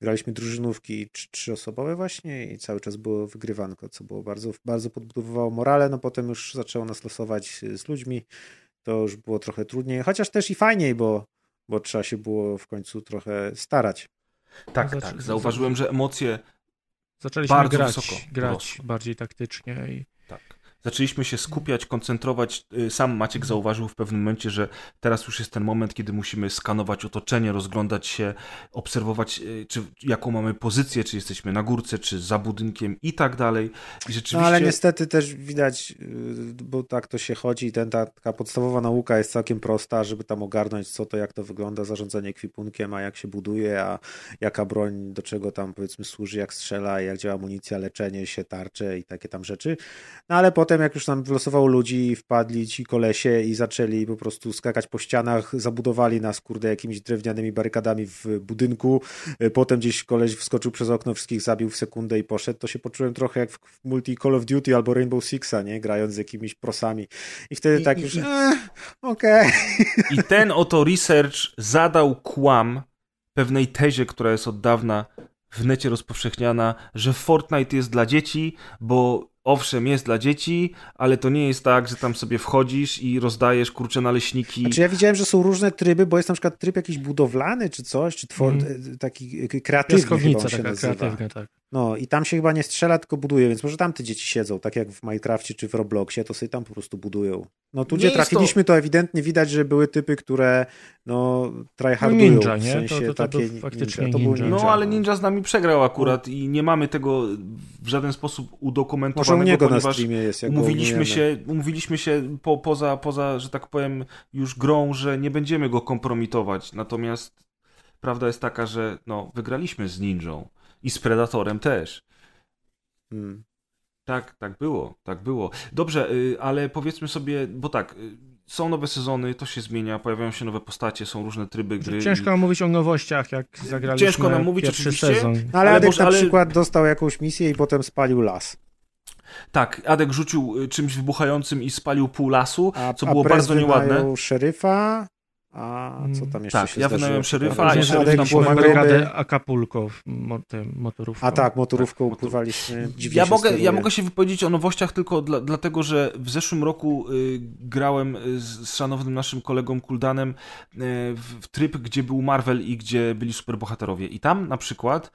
Graliśmy drużynówki trzy, trzyosobowe właśnie i cały czas było wygrywanko, co było bardzo, bardzo podbudowywało morale, no potem już zaczęło nas losować y, z ludźmi, to już było trochę trudniej, chociaż też i fajniej, bo, bo trzeba się było w końcu trochę starać. Tak, Zaczy- tak. Zauważyłem, że emocje Zaczęliśmy Bardzo grać, wysoko grać bardziej taktycznie i Tak. Zaczęliśmy się skupiać, koncentrować. Y, Sam Maciek zauważył w pewnym momencie, że teraz już jest ten moment, kiedy musimy skanować otoczenie, rozglądać się, obserwować, y, czy, jaką mamy pozycję, czy jesteśmy na górce, czy za budynkiem i tak dalej. I rzeczywiście. No ale niestety też widać, yy, bo tak to się chodzi i ten, ta, taka podstawowa nauka jest całkiem prosta, żeby tam ogarnąć co to, jak to wygląda, zarządzanie ekwipunkiem, a jak się buduje, a jaka broń do czego tam powiedzmy służy, jak strzela, jak działa amunicja, leczenie się, tarcze i takie tam rzeczy. No ale potem jak już nam wylosowało ludzi, wpadli ci kolesie i zaczęli po prostu skakać po ścianach, zabudowali nas kurde jakimiś drewnianymi barykadami w budynku, Y, potem gdzieś koleś wskoczył przez okno, wszystkich zabił w sekundę i poszedł, to się poczułem trochę jak w multi Call of Duty albo Rainbow Sixa, nie? Grając z jakimiś prosami. I wtedy I- tak i- już, i- "Eh, okej. I ten oto research zadał kłam pewnej tezie, która jest od dawna w necie rozpowszechniana, że Fortnite jest dla dzieci, bo owszem, jest dla dzieci, ale to nie jest tak, że tam sobie wchodzisz i rozdajesz kurcze naleśniki. Znaczy ja widziałem, że są różne tryby, bo jest na przykład tryb jakiś budowlany czy coś, czy twor- e, taki e, kreatywny chyba się taka nazywa. kreatywna, tak. No i tam się chyba nie strzela, tylko buduje, więc może tam te dzieci siedzą, tak jak w Minecrafcie czy w Robloxie, to sobie tam po prostu budują. No tu, Nie gdzie trafiliśmy, to... ewidentnie widać, że były typy, które no tryhardują. ninja, w nie? sensie To- to- to takie był faktycznie ninja. To był ninja. ninja. No ale Ninja z nami przegrał akurat i nie mamy tego w żaden sposób Może u niego na streamie jest, jak umówiliśmy się, umówiliśmy się po, poza, poza, że tak powiem, już grą, że nie będziemy go kompromitować. Natomiast prawda jest taka, że no, wygraliśmy z Ninją i z Predatorem też. Hmm. Tak, tak było, tak było. Dobrze, y, ale powiedzmy sobie, bo tak, y, są nowe sezony, to się zmienia, pojawiają się nowe postacie, są różne tryby gry. Ciężko nam mówić o nowościach, jak zagraliśmy Ciężko nam mówić, pierwszy oczywiście. sezon. No, ale, Ale Adek może- na ale- przykład dostał jakąś misję i potem spalił las. Tak, Adek rzucił y, czymś wybuchającym i spalił pół lasu, A, co było bardzo nieładne. szeryfa, a co tam jeszcze Tak, się ja wynająłem szeryfa, a jeszcze Adek tam pomagał by- Acapulco, motorówką. A tak, motorówką Tak, pływaliśmy. Dziwnie Ja mogę, ja mogę się wypowiedzieć o nowościach tylko dla, dlatego, że w zeszłym roku y, grałem y, z, z szanownym naszym kolegą Kuldanem y, w, w tryb, gdzie był Marvel i gdzie byli superbohaterowie. I tam na przykład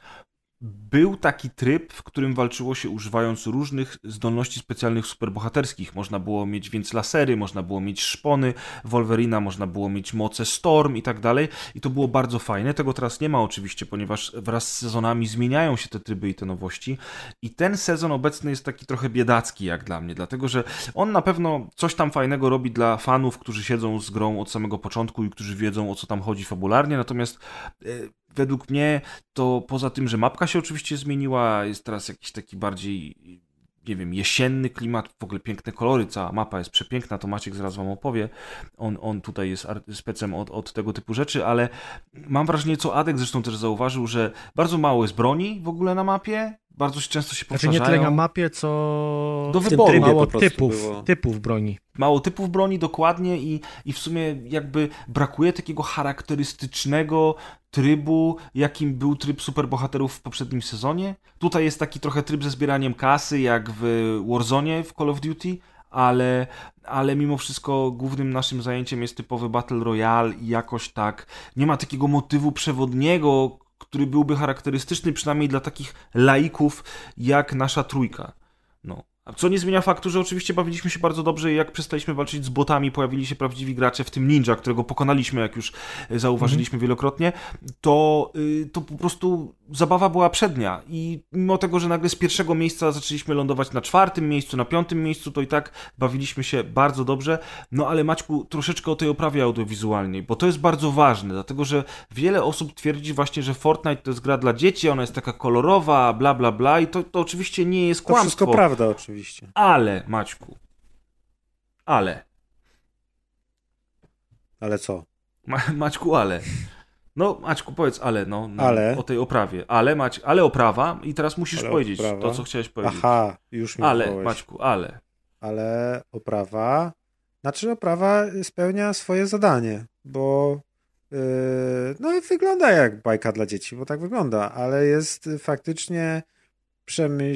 był taki tryb, w którym walczyło się używając różnych zdolności specjalnych superbohaterskich. Można było mieć więc lasery, można było mieć szpony Wolverina, można było mieć moce Storm i tak dalej. I to było bardzo fajne. Tego teraz nie ma oczywiście, ponieważ wraz z sezonami zmieniają się te tryby i te nowości. I ten sezon obecny jest taki trochę biedacki jak dla mnie, dlatego że on na pewno coś tam fajnego robi dla fanów, którzy siedzą z grą od samego początku i którzy wiedzą o co tam chodzi fabularnie, natomiast e, według mnie to poza tym, że mapka się oczywiście zmieniła, jest teraz jakiś taki bardziej nie wiem, jesienny klimat, w ogóle piękne kolory, cała mapa jest przepiękna, to Maciek zaraz wam opowie, on, on tutaj jest specem od, od tego typu rzeczy, ale mam wrażenie, co Adek zresztą też zauważył, że bardzo mało jest broni w ogóle na mapie, bardzo się często się Znaczy nie powtarzają. tyle na mapie, co Do wyboru. mało typów, było. typów broni. Mało typów broni dokładnie i, i w sumie jakby brakuje takiego charakterystycznego trybu, jakim był tryb superbohaterów w poprzednim sezonie. Tutaj jest taki trochę tryb ze zbieraniem kasy, jak w Warzone w Call of Duty, ale, ale mimo wszystko głównym naszym zajęciem jest typowy Battle Royale i jakoś tak nie ma takiego motywu przewodniego, który byłby charakterystyczny przynajmniej dla takich laików jak nasza trójka. No. Co nie zmienia faktu, że oczywiście bawiliśmy się bardzo dobrze i jak przestaliśmy walczyć z botami, pojawili się prawdziwi gracze, w tym Ninja, którego pokonaliśmy, jak już e, zauważyliśmy wielokrotnie, to, y, to po prostu zabawa była przednia i mimo tego, że nagle z pierwszego miejsca zaczęliśmy lądować na czwartym miejscu, na piątym miejscu, to i tak bawiliśmy się bardzo dobrze. No ale Maćku, troszeczkę o tej oprawie audiowizualnej, bo to jest bardzo ważne, dlatego że wiele osób twierdzi właśnie, że Fortnite to jest gra dla dzieci, ona jest taka kolorowa, bla bla bla i to, to oczywiście nie jest To kłamstwo. wszystko prawda oczywiście. Ale, Maćku, ale, Ale co? Ma, Maćku, ale. No, Maćku, powiedz ale, no, no Ale? o tej oprawie. Ale, Mać, ale oprawa i teraz musisz Ale powiedzieć oprawa? to, co chciałeś powiedzieć. Aha, już mi ale. Maćku, ale. ale oprawa, znaczy oprawa spełnia swoje zadanie, bo yy, no wygląda jak bajka dla dzieci, bo tak wygląda, ale jest faktycznie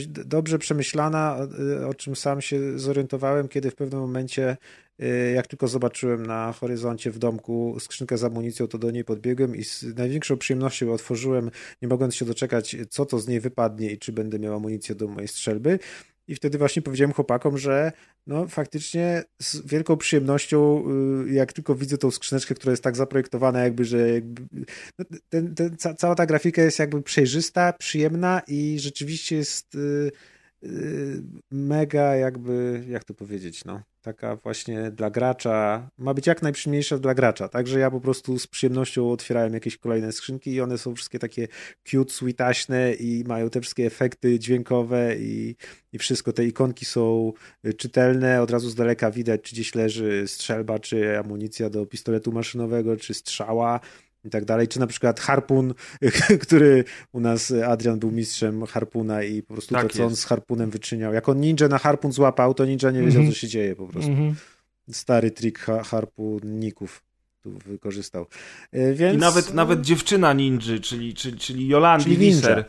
dobrze przemyślana, y, o czym sam się zorientowałem, kiedy w pewnym momencie, y, jak tylko zobaczyłem na horyzoncie w domku skrzynkę z amunicją, to do niej podbiegłem i z największą przyjemnością otworzyłem, nie mogąc się doczekać, co to z niej wypadnie i czy będę miał amunicję do mojej strzelby. I wtedy właśnie powiedziałem chłopakom, że no faktycznie z wielką przyjemnością, y, jak tylko widzę tą skrzyneczkę, która jest tak zaprojektowana, jakby, że jakby, no, ten, ten, ca, cała ta grafika jest jakby przejrzysta, przyjemna i rzeczywiście jest y, mega jakby, jak to powiedzieć, no, taka właśnie dla gracza, ma być jak najprzyjemniejsza dla gracza, także ja po prostu z przyjemnością otwierałem jakieś kolejne skrzynki i one są wszystkie takie cute, sweetaśne i mają te wszystkie efekty dźwiękowe i, i wszystko, te ikonki są y, czytelne, od razu z daleka widać, czy gdzieś leży strzelba, czy amunicja do pistoletu maszynowego, czy strzała i tak dalej, czy na przykład harpun, który u nas Adrian był mistrzem harpuna i po prostu Tak to, co on jest. z harpunem wyczyniał. Jak on ninja na harpun złapał, to ninja nie wiedział, Mhm. co się dzieje po prostu. Mhm. Stary trik ha harpunników tu wykorzystał. Y, Więc... I nawet, nawet dziewczyna ninży, czyli, czyli, czyli Jolandi. Wiser,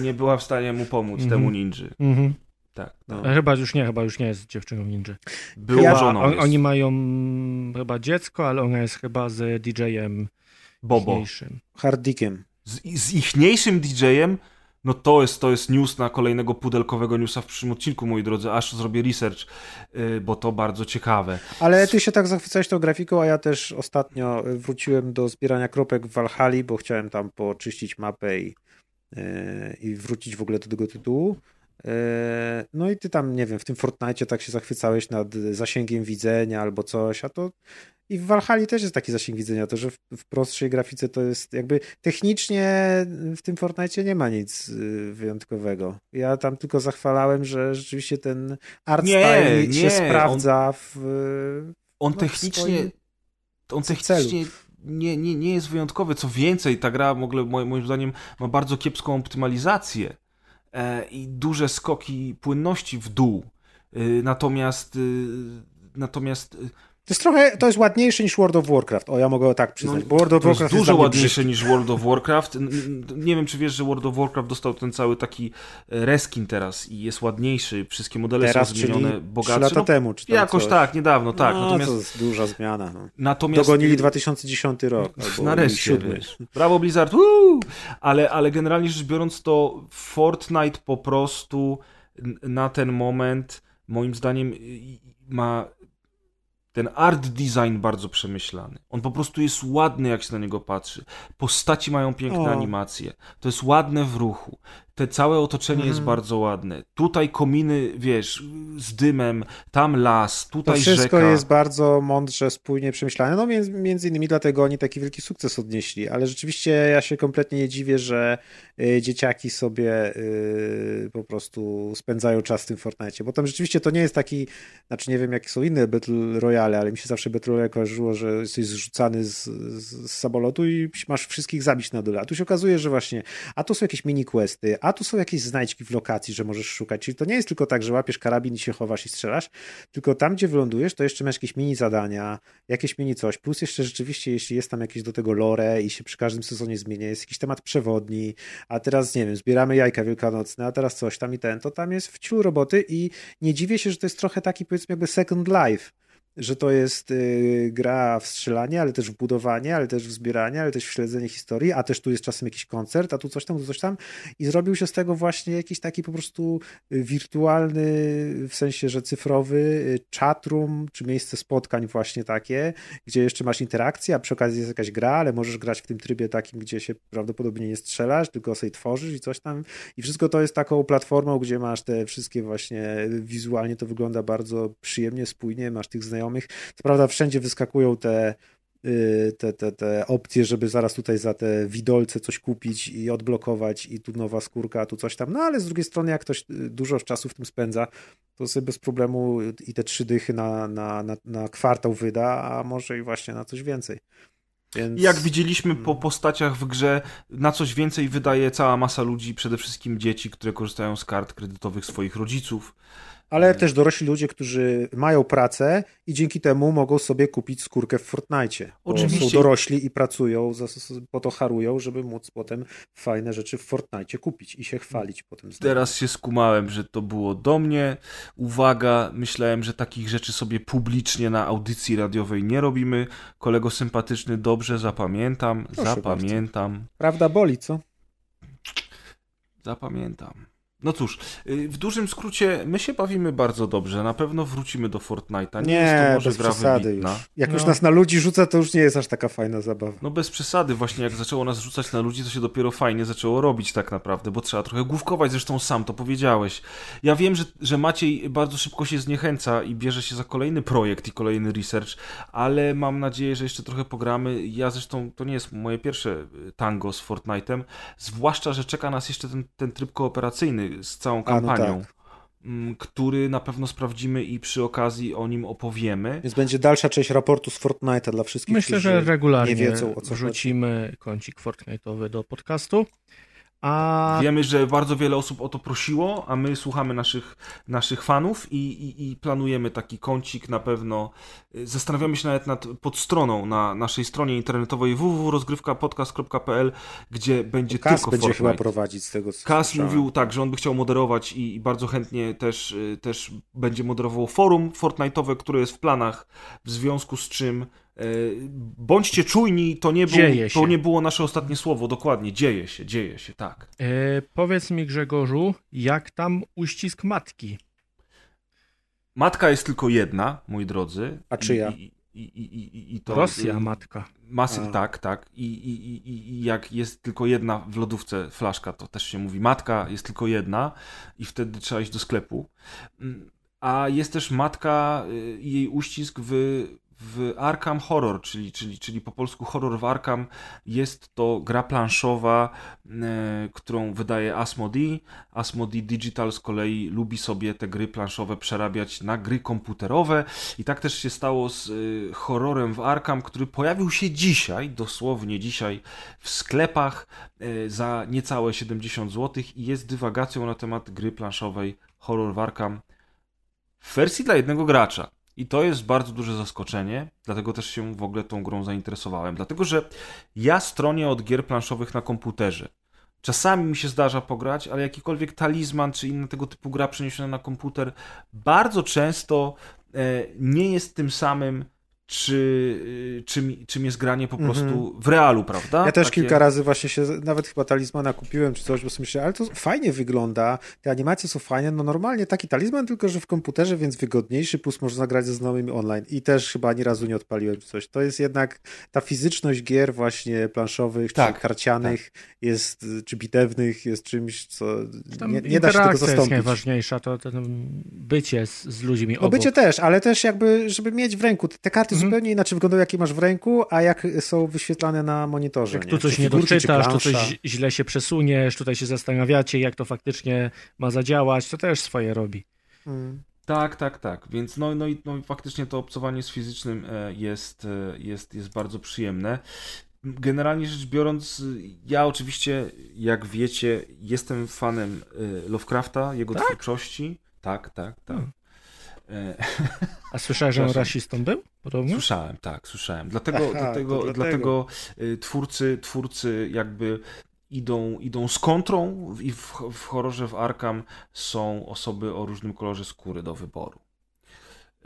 nie była w stanie mu pomóc, Mhm. temu ninży. Mhm. Tak. No. Chyba już nie, chyba już nie jest dziewczyną ninja. Było Ja- żoną On, jest. oni mają mm, chyba dziecko, ale ona jest chyba z DJ-em Bobo. mniejszym. Harddikiem. Z, z ichniejszym DJ-em No to jest, to jest news na kolejnego pudelkowego newsa w przyszłym odcinku, moi drodzy, aż zrobię research, yy, bo to bardzo ciekawe. Ale ty się tak zachwycałeś tą grafiką, a ja też ostatnio wróciłem do zbierania kropek w Valhalla, bo chciałem tam poczyścić mapę i, yy, i wrócić w ogóle do tego tytułu. No i ty tam, nie wiem, w tym Fortnite tak się zachwycałeś nad zasięgiem widzenia albo coś, a to i w Valhalla też jest taki zasięg widzenia, to że w, w, prostszej grafice to jest jakby technicznie w tym Fortnite nie ma nic y, wyjątkowego. Ja tam tylko zachwalałem, że rzeczywiście ten art nie, style nie, się sprawdza on, w On no, technicznie on technicznie nie, nie, nie jest wyjątkowy. Co więcej, ta gra w ogóle moim zdaniem ma bardzo kiepską optymalizację e, i duże skoki płynności w dół. E, natomiast y, natomiast to jest trochę, to jest ładniejsze niż World of Warcraft. O, ja mogę tak przyznać, no, World of Warcraft jest dużo jest ładniejsze niż World of Warcraft. Nie wiem, czy wiesz, że World of Warcraft dostał ten cały taki e, reskin teraz i jest ładniejszy. Wszystkie modele teraz, są zmienione, bogatsze. lata no, temu, czy Jakoś coś. tak, niedawno, tak. No, Natomiast... to jest duża zmiana. No. Natomiast... Dogonili 2010 rok. Albo Nareszcie, wiesz. Brawo Blizzard, Woo! Ale, ale generalnie rzecz biorąc, to Fortnite po prostu na ten moment moim zdaniem ma ten art design bardzo przemyślany. On po prostu jest ładny, jak się na niego patrzy. Postaci mają piękne o. animacje. To jest ładne w ruchu te całe otoczenie mhm. jest bardzo ładne. Tutaj kominy, wiesz, z dymem, tam las, tutaj rzeka. To wszystko rzeka. jest bardzo mądrze, spójnie przemyślane. No między, między innymi dlatego oni taki wielki sukces odnieśli, ale rzeczywiście ja się kompletnie nie dziwię, że y, dzieciaki sobie y, po prostu spędzają czas w tym Fortnite, bo tam rzeczywiście to nie jest taki, znaczy nie wiem jakie są inne Battle Royale, ale mi się zawsze Battle Royale kojarzyło, że jesteś zrzucany z, z, z samolotu i masz wszystkich zabić na dole. A tu się okazuje, że właśnie, a tu są jakieś mini questy, a tu są jakieś znajdźki w lokacji, że możesz szukać. Czyli to nie jest tylko tak, że łapiesz karabin i się chowasz i strzelasz, tylko tam, gdzie wylądujesz, to jeszcze masz jakieś mini zadania, jakieś mini coś. Plus jeszcze rzeczywiście, jeśli jest tam jakieś do tego lore i się przy każdym sezonie zmienia, jest jakiś temat przewodni, a teraz, nie wiem, zbieramy jajka wielkanocne, a teraz coś tam i ten, to tam jest wciul roboty i nie dziwię się, że to jest trochę taki, powiedzmy, jakby Second Life że to jest y, gra w strzelanie, ale też w budowanie, ale też w zbieranie, ale też w śledzenie historii, a też tu jest czasem jakiś koncert, a tu coś tam, tu coś tam. I zrobił się z tego właśnie jakiś taki po prostu wirtualny, w sensie, że cyfrowy y, chatroom, czy miejsce spotkań właśnie takie, gdzie jeszcze masz interakcję, a przy okazji jest jakaś gra, ale możesz grać w tym trybie takim, gdzie się prawdopodobnie nie strzelasz, tylko sobie tworzysz i coś tam. I wszystko to jest taką platformą, gdzie masz te wszystkie właśnie, wizualnie to wygląda bardzo przyjemnie, spójnie, masz tych znajomych znajomych. Co prawda wszędzie wyskakują te, y, te, te, te opcje, żeby zaraz tutaj za te widolce coś kupić i odblokować i tu nowa skórka, a tu coś tam. No ale z drugiej strony, jak ktoś y, dużo czasu w tym spędza, to sobie bez problemu i te trzy dychy na, na, na, na kwartał wyda, a może i właśnie na coś więcej. Więc... Jak widzieliśmy po postaciach w grze, na coś więcej wydaje cała masa ludzi, przede wszystkim dzieci, które korzystają z kart kredytowych swoich rodziców ale też dorośli ludzie, którzy mają pracę i dzięki temu mogą sobie kupić skórkę w Fortnite. Oczywiście. Są dorośli i pracują, po to harują, żeby móc potem fajne rzeczy w Fortnite kupić i się chwalić potem. Teraz się skumałem, że to było do mnie. Uwaga, myślałem, że takich rzeczy sobie publicznie na audycji radiowej nie robimy. Kolego sympatyczny, dobrze zapamiętam, Proszę zapamiętam. Bardzo. Prawda boli, co? Zapamiętam. No cóż, y, w dużym skrócie my się bawimy bardzo dobrze. Na pewno wrócimy do Fortnite'a. Nie, nie jest to może bez gra przesady wybitna. Już. Jak no. już nas na ludzi rzuca, to już nie jest aż taka fajna zabawa. No bez przesady. Właśnie jak zaczęło nas rzucać na ludzi, to się dopiero fajnie zaczęło robić tak naprawdę, bo trzeba trochę główkować. Zresztą sam to powiedziałeś. Ja wiem, że, że Maciej bardzo szybko się zniechęca i bierze się za kolejny projekt i kolejny research, ale mam nadzieję, że jeszcze trochę pogramy. Ja zresztą, to nie jest moje pierwsze tango z Fortnite'em, zwłaszcza, że czeka nas jeszcze ten, ten tryb kooperacyjny z całą kampanią. No tak. Mm, który na pewno sprawdzimy i przy okazji o nim opowiemy. Więc będzie dalsza część raportu z Fortnite'a dla wszystkich, Myślę, że regularnie nie wiedzą, o co wrzucimy chodzi. kącik Fortnite'owy do podcastu. A... Wiemy, że bardzo wiele osób o to prosiło, a my słuchamy naszych, naszych fanów i, i, i, planujemy taki kącik na pewno. Zastanawiamy się nawet nad podstroną na naszej stronie internetowej www.rozgrywkapodcast.pl, gdzie będzie Kas tylko będzie Fortnite. chyba prowadzić z tego co Kas słyszałem. mówił tak, że on by chciał moderować i, i bardzo chętnie też, też będzie moderował forum Fortnite'owe, które jest w planach, w związku z czym bądźcie czujni, to nie, był, to nie było nasze ostatnie słowo, dokładnie, dzieje się, dzieje się, tak. E, powiedz mi Grzegorzu, jak tam uścisk matki? Matka jest tylko jedna, moi drodzy. A czyja? I, i, i, i, i to, Rosja y, matka. Masy, A. tak, tak. I, i, i, i- i jak jest tylko jedna w lodówce flaszka, to też się mówi matka, jest tylko jedna i wtedy trzeba iść do sklepu. Mm, A jest też matka y, i jej uścisk w, w Arkham Horror, czyli, czyli, czyli po polsku Horror w Arkham. Jest to gra planszowa, e, którą wydaje Asmodee. Asmodee Digital z kolei lubi sobie te gry planszowe przerabiać na gry komputerowe. I tak też się stało z y, horrorem w Arkham, który pojawił się dzisiaj, dosłownie dzisiaj, w sklepach y, za niecałe 70 zł i jest dywagacją na temat gry planszowej Horror w Arkham w wersji dla jednego gracza. I to jest bardzo duże zaskoczenie, dlatego też się w ogóle tą grą zainteresowałem. Dlatego, że ja stronię od gier planszowych na komputerze. Czasami mi się zdarza pograć, ale jakikolwiek talizman czy inna tego typu gra przeniesiona na komputer bardzo często e, nie jest tym samym, czy, e, czym, czym jest granie po Mhm. prostu w realu, prawda? Ja też Takie- kilka razy właśnie się, nawet chyba talizmana kupiłem czy coś, bo sobie myślę, ale to fajnie wygląda, te animacje są fajne, no normalnie taki talizman, tylko że w komputerze, więc wygodniejszy, plus można grać ze znajomymi online i też chyba ani razu nie odpaliłem czy coś. To jest jednak ta fizyczność gier właśnie planszowych, Tak, czy karcianych jest, czy bitewnych jest czymś, co nie, nie da się tego interakcja jest zastąpić. najważniejsza, to, to bycie z, z ludźmi No obok. bycie też, ale też jakby, żeby mieć w ręku. Te karty. Zupełnie inaczej wyglądają, jakie masz w ręku, a jak są wyświetlane na monitorze. Jak tu coś Czy nie doczytasz, tu coś źle się przesuniesz, tutaj się zastanawiacie, jak to faktycznie ma zadziałać, to też swoje robi. Mm. Tak, tak, tak. Więc no, no, i, no i faktycznie to obcowanie z fizycznym e, jest, e, jest, jest bardzo przyjemne. Generalnie rzecz biorąc, ja oczywiście, jak wiecie, jestem fanem e, Lovecrafta, jego twórczości. Tak, tak, tak. Hmm. E, A słyszałeś, że on rasistą był? Podobno? Słyszałem, tak, słyszałem. Dlatego, Aha, dlatego, dlatego. dlatego. y, twórcy, twórcy jakby idą, idą z kontrą i w, w horrorze w Arkham są osoby o różnym kolorze skóry do wyboru.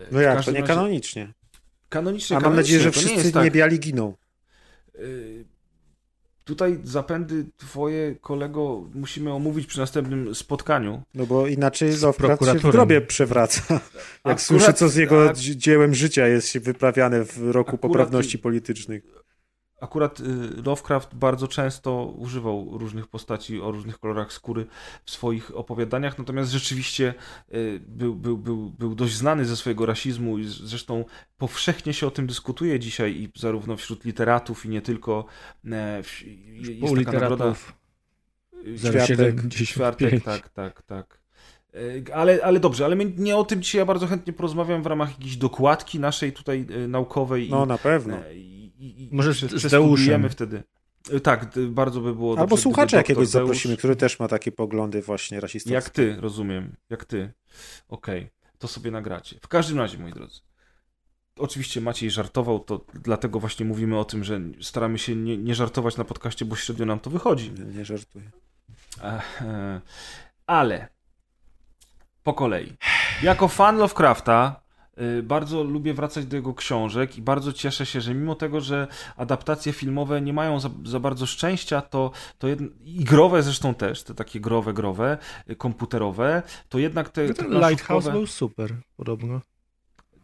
Y, No jak, to nie razie- kanonicznie. Kanonicznie, A mam nadzieję, że kanonicznie, nie wszyscy jest tak. niebiali giną. Y, Tutaj zapędy twoje, kolego, musimy omówić przy następnym spotkaniu. No bo inaczej Lovecraft się w grobie przewraca. Jak Akurat- słyszę, co z jego tak. dzi- dziełem życia jest się wyprawiane w roku Akurat- poprawności politycznych. Akurat y, Lovecraft bardzo często używał różnych postaci o różnych kolorach skóry w swoich opowiadaniach, natomiast rzeczywiście y, był, był, był, był dość znany ze swojego rasizmu i zresztą powszechnie się o tym dyskutuje dzisiaj i zarówno wśród literatów i nie tylko. e, w- Jest taka nagroda y, Światek, 075. Czwartek, tak, tak, tak. E, Ale, ale dobrze, ale my nie o tym dzisiaj ja bardzo chętnie porozmawiam w ramach jakiejś dokładki naszej tutaj e, naukowej. No i, na pewno. i, i, i Może przestudiujemy wtedy. E, Tak, bardzo by było Albo dobrze, słuchacza jakiegoś Deusz- zaprosimy, który też ma takie poglądy właśnie rasistowskie. Jak ty, rozumiem. Jak ty. Okej, to sobie nagracie. W każdym razie, moi drodzy. Oczywiście Maciej żartował, to dlatego właśnie mówimy o tym, że staramy się nie, nie żartować na podcaście, bo średnio nam to wychodzi. Nie, nie żartuję. E, Ale po kolei. Jako fan Lovecrafta bardzo lubię wracać do jego książek i bardzo cieszę się, że mimo tego, że adaptacje filmowe nie mają za, za bardzo szczęścia, to, to jed... i growe zresztą też, te takie growe, growe, y, komputerowe, to jednak te, te Ten Lighthouse był super, podobno.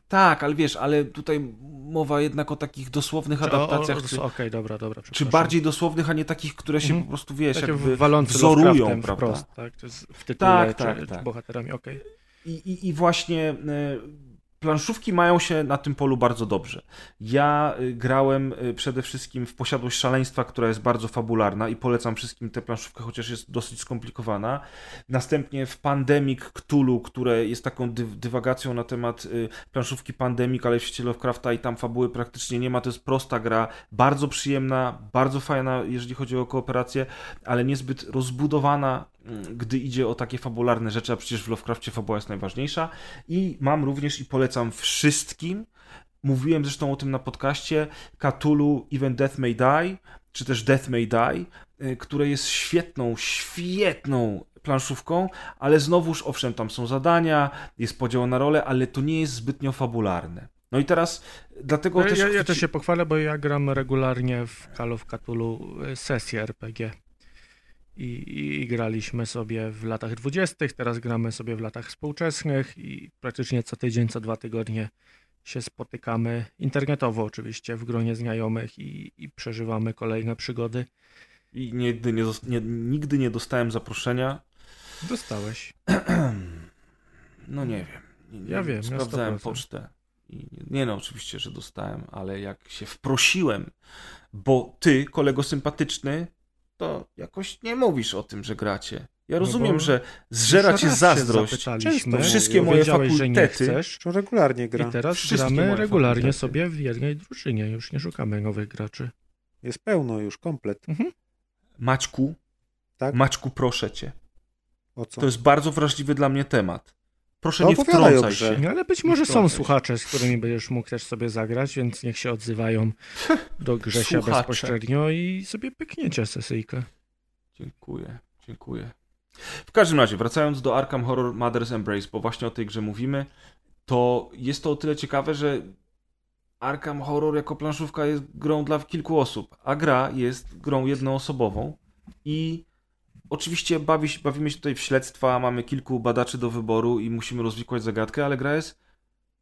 Tak, ale wiesz, ale tutaj mowa jednak o takich dosłownych adaptacjach, Okej, dobra, dobra. czy bardziej dosłownych, a nie takich, które się Mhm. po prostu, wiesz, Takie jakby wzorują, prawda? Wprost, tak? To jest w tytule, Tak, tak, tak. bohaterami, okej. I, i, I właśnie e, planszówki mają się na tym polu bardzo dobrze. Ja y, grałem y, przede wszystkim w Posiadłość Szaleństwa, która jest bardzo fabularna i polecam wszystkim tę planszówkę, chociaż jest dosyć skomplikowana. Następnie w Pandemic Cthulhu, które jest taką dy dywagacją na temat y, planszówki Pandemic, ale w świecie Lovecrafta i tam fabuły praktycznie nie ma. To jest prosta gra, bardzo przyjemna, bardzo fajna, jeżeli chodzi o kooperację, ale niezbyt rozbudowana, gdy idzie o takie fabularne rzeczy, a przecież w Lovecrafcie fabuła jest najważniejsza. I mam również i polecam wszystkim, mówiłem zresztą o tym na podcaście, Cthulhu Even Death May Die, czy też Death May Die, y, które jest świetną, świetną planszówką, ale znowuż, owszem, tam są zadania, jest podział na role, ale to nie jest zbytnio fabularne. No i teraz dlatego ja, też... Ja, ja też się pochwalę, bo ja gram regularnie w Call of Cthulhu e, sesję RPG. I, i, I, graliśmy sobie w latach dwudziestych, teraz gramy sobie w latach współczesnych i praktycznie co tydzień, co dwa tygodnie się spotykamy internetowo oczywiście w gronie znajomych i, i przeżywamy kolejne przygody. I nigdy nie, nie, nigdy nie dostałem zaproszenia. Dostałeś. No nie wiem. Nie, ja wiem. Sprawdzałem pocztę. I nie no, oczywiście, że dostałem, ale jak się wprosiłem, bo ty, kolego sympatyczny, to jakoś nie mówisz o tym, że gracie. Ja no rozumiem, no że zżera cię zazdrość. Często wszystkie moje fakultety. Że chcesz, regularnie gra. I teraz wszystkie gramy regularnie fakultety. sobie w jednej drużynie. Już nie szukamy nowych graczy. Jest pełno już, komplet. Mhm. Maćku, tak? Maćku, proszę cię. O co? To jest bardzo wrażliwy dla mnie temat. Proszę no, nie wtrącaj się. No, ale być może są słuchacze, z którymi będziesz mógł też sobie zagrać, więc niech się odzywają do Grzesia słuchacze. bezpośrednio i sobie pykniecie sesyjkę. Dziękuję, dziękuję. W każdym razie, wracając do Arkham Horror Mother's Embrace, bo właśnie o tej grze mówimy, to jest to o tyle ciekawe, że Arkham Horror jako planszówka jest grą dla kilku osób, a gra jest grą jednoosobową i oczywiście bawi, bawimy się tutaj w śledztwa, mamy kilku badaczy do wyboru i musimy rozwikłać zagadkę, ale gra jest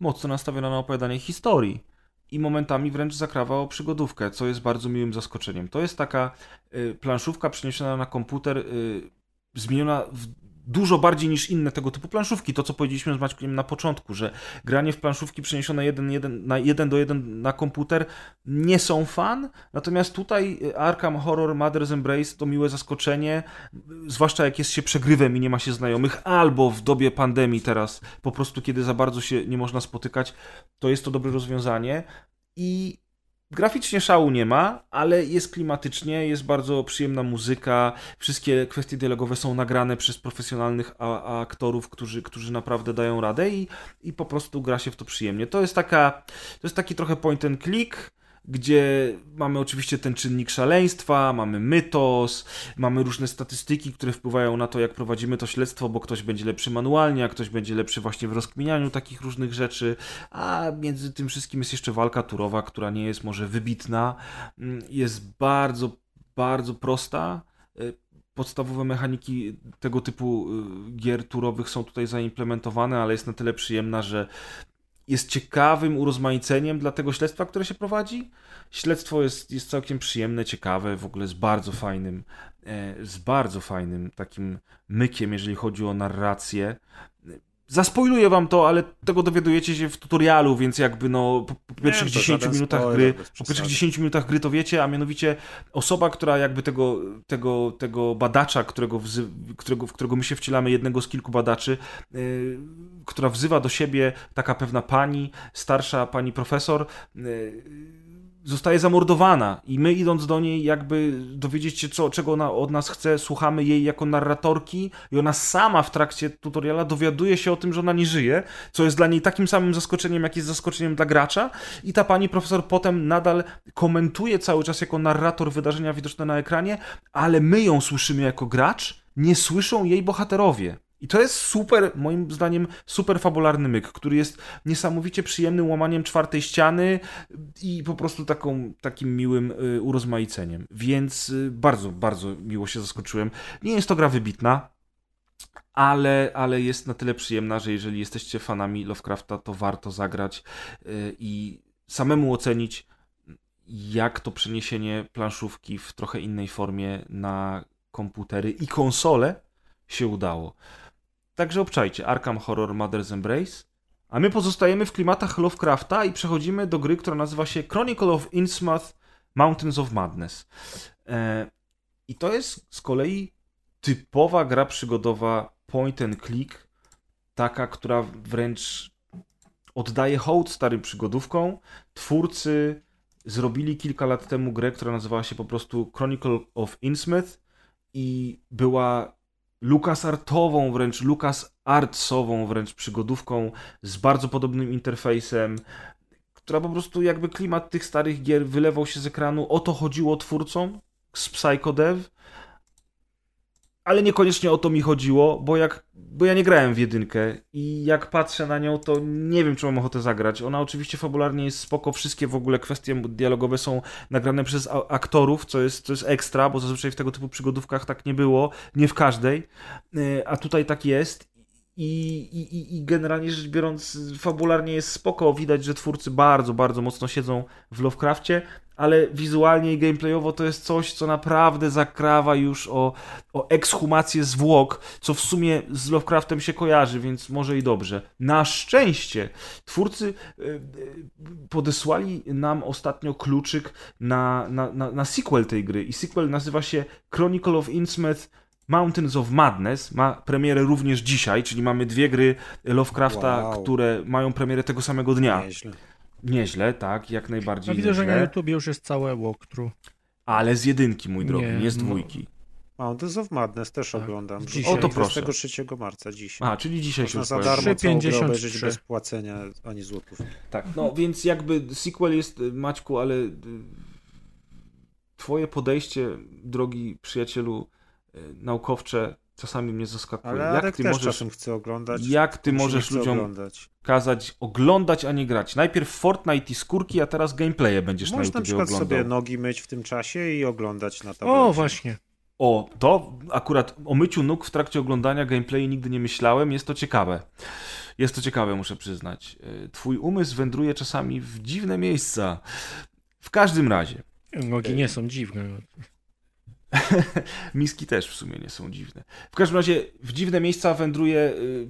mocno nastawiona na opowiadanie historii i momentami wręcz zakrawa o przygodówkę, co jest bardzo miłym zaskoczeniem. To jest taka y, planszówka przeniesiona na komputer, y, zmieniona w dużo bardziej niż inne tego typu planszówki. To, co powiedzieliśmy z Maćkiem na początku, że granie w planszówki przeniesione jeden, jeden, na jeden do jeden na komputer nie są fan, natomiast tutaj Arkham Horror Mother's Embrace to miłe zaskoczenie, zwłaszcza jak jest się przegrywem i nie ma się znajomych, albo w dobie pandemii teraz, po prostu kiedy za bardzo się nie można spotykać, to jest to dobre rozwiązanie. I Graficznie szału nie ma, ale jest klimatycznie, jest bardzo przyjemna muzyka. Wszystkie kwestie dialogowe są nagrane przez profesjonalnych aktorów, którzy, którzy naprawdę dają radę i, i po prostu gra się w to przyjemnie. To jest taka, to jest taki trochę point and click, gdzie mamy oczywiście ten czynnik szaleństwa, mamy mytos, mamy różne statystyki, które wpływają na to, jak prowadzimy to śledztwo, bo ktoś będzie lepszy manualnie, a ktoś będzie lepszy właśnie w rozkminianiu takich różnych rzeczy, a między tym wszystkim jest jeszcze walka turowa, która nie jest może wybitna, mm, jest bardzo, bardzo prosta. Y, podstawowe mechaniki tego typu y, gier turowych są tutaj zaimplementowane, ale jest na tyle przyjemna, że jest ciekawym urozmaiceniem dla tego śledztwa, które się prowadzi. Śledztwo jest, jest całkiem przyjemne, ciekawe, w ogóle z bardzo fajnym, e, z bardzo fajnym takim mykiem, jeżeli chodzi o narrację. Zaspoiluję wam to, ale tego dowiadujecie się w tutorialu, więc jakby no po, po pierwszych nie, 10 minutach spoiler, gry, po pierwszych 10 minutach gry to wiecie, a mianowicie osoba, która jakby tego, tego, tego badacza, którego, wzy, którego, w którego my się wcielamy, jednego z kilku badaczy, yy, która wzywa do siebie taka pewna pani, starsza pani profesor, yy, zostaje zamordowana i my idąc do niej jakby dowiedzieć się, co, czego ona od nas chce, słuchamy jej jako narratorki i ona sama w trakcie tutoriala dowiaduje się o tym, że ona nie żyje, co jest dla niej takim samym zaskoczeniem, jak jest zaskoczeniem dla gracza i ta pani profesor potem nadal komentuje cały czas jako narrator wydarzenia widoczne na ekranie, ale my ją słyszymy jako gracz, nie słyszą jej bohaterowie. I to jest super, moim zdaniem, super fabularny myk, który jest niesamowicie przyjemnym łamaniem czwartej ściany i po prostu taką, takim miłym y, urozmaiceniem. Więc y, bardzo, bardzo miło się zaskoczyłem. Nie jest to gra wybitna, ale, ale jest na tyle przyjemna, że jeżeli jesteście fanami Lovecrafta, to warto zagrać y, i samemu ocenić, jak to przeniesienie planszówki w trochę innej formie na komputery i konsole się udało. Także obczajcie Arkham Horror Mother's Embrace. A my pozostajemy w klimatach Lovecrafta i przechodzimy do gry, która nazywa się Chronicle of Innsmouth Mountains of Madness. E, I to jest z kolei typowa gra przygodowa point and click, taka, która wręcz oddaje hołd starym przygodówkom. Twórcy zrobili kilka lat temu grę, która nazywała się po prostu Chronicle of Innsmouth i była LucasArtową, wręcz LucasArtsową wręcz przygodówką z bardzo podobnym interfejsem, która po prostu jakby klimat tych starych gier wylewał się z ekranu. O to chodziło twórcom z Psychodev. Ale niekoniecznie o to mi chodziło, bo jak bo ja nie grałem w jedynkę i jak patrzę na nią, to nie wiem, czy mam ochotę zagrać. Ona oczywiście fabularnie jest spoko, wszystkie w ogóle kwestie dialogowe są nagrane przez aktorów, co jest, co jest ekstra, bo zazwyczaj w tego typu przygodówkach tak nie było, nie w każdej, e, a tutaj tak jest i, i, I generalnie rzecz biorąc, fabularnie jest spoko. Widać, że twórcy bardzo, bardzo mocno siedzą w Lovecraftie, ale wizualnie i gameplayowo to jest coś, co naprawdę zakrawa już o, o ekshumację zwłok, co w sumie z Lovecraftem się kojarzy, więc może i dobrze. Na szczęście twórcy e, e, podesłali nam ostatnio kluczyk na, na, na, na sequel tej gry i sequel nazywa się Chronicle of Innsmouth Mountains of Madness ma premierę również dzisiaj, czyli mamy dwie gry Lovecrafta, wow. które mają premierę tego samego dnia. Nieźle. Nieźle, tak, jak najbardziej. No widzę, nieźle. że na YouTube już jest całe walkthrough. Ale z jedynki, mój drogi, nie, nie z no. dwójki. Mountains of Madness też tak. oglądam. Dzisiaj. O to proszę. 23 marca dzisiaj. A, czyli dzisiaj Można się za darmo całą grę obejrzeć bez płacenia ani złotów. Tak, no więc jakby sequel jest, Maćku, ale y, twoje podejście, drogi przyjacielu, Y, naukowcze czasami mnie zaskakuje. Ale jak ty możesz, czasem chce oglądać. Jak ty możesz ludziom oglądać. kazać oglądać, a nie grać? Najpierw Fortnite i skórki, a teraz gameplaye będziesz Możesz na YouTube oglądał. Możesz na przykład sobie nogi myć w tym czasie i oglądać na tablecie. O, właśnie. O, to akurat o myciu nóg w trakcie oglądania gameplayu nigdy nie myślałem. Jest to ciekawe. Jest to ciekawe, muszę przyznać. Y, twój umysł wędruje czasami w dziwne miejsca. W każdym razie. Nogi nie są dziwne. Miski też w sumie nie są dziwne. W każdym razie w dziwne miejsca wędruje y,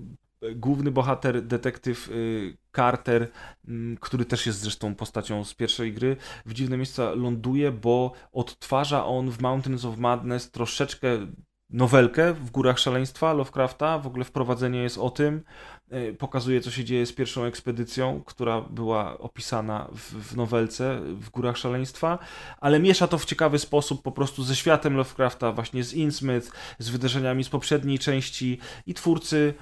główny bohater, detektyw y, Carter, y, który też jest zresztą postacią z pierwszej gry. W dziwne miejsca ląduje, bo odtwarza on w Mountains of Madness troszeczkę nowelkę w Górach Szaleństwa Lovecrafta. W ogóle wprowadzenie jest o tym. E, pokazuje, co się dzieje z pierwszą ekspedycją, która była opisana w, w nowelce w Górach Szaleństwa, ale miesza to w ciekawy sposób po prostu ze światem Lovecrafta, właśnie z Innsmouth, z wydarzeniami z poprzedniej części i twórcy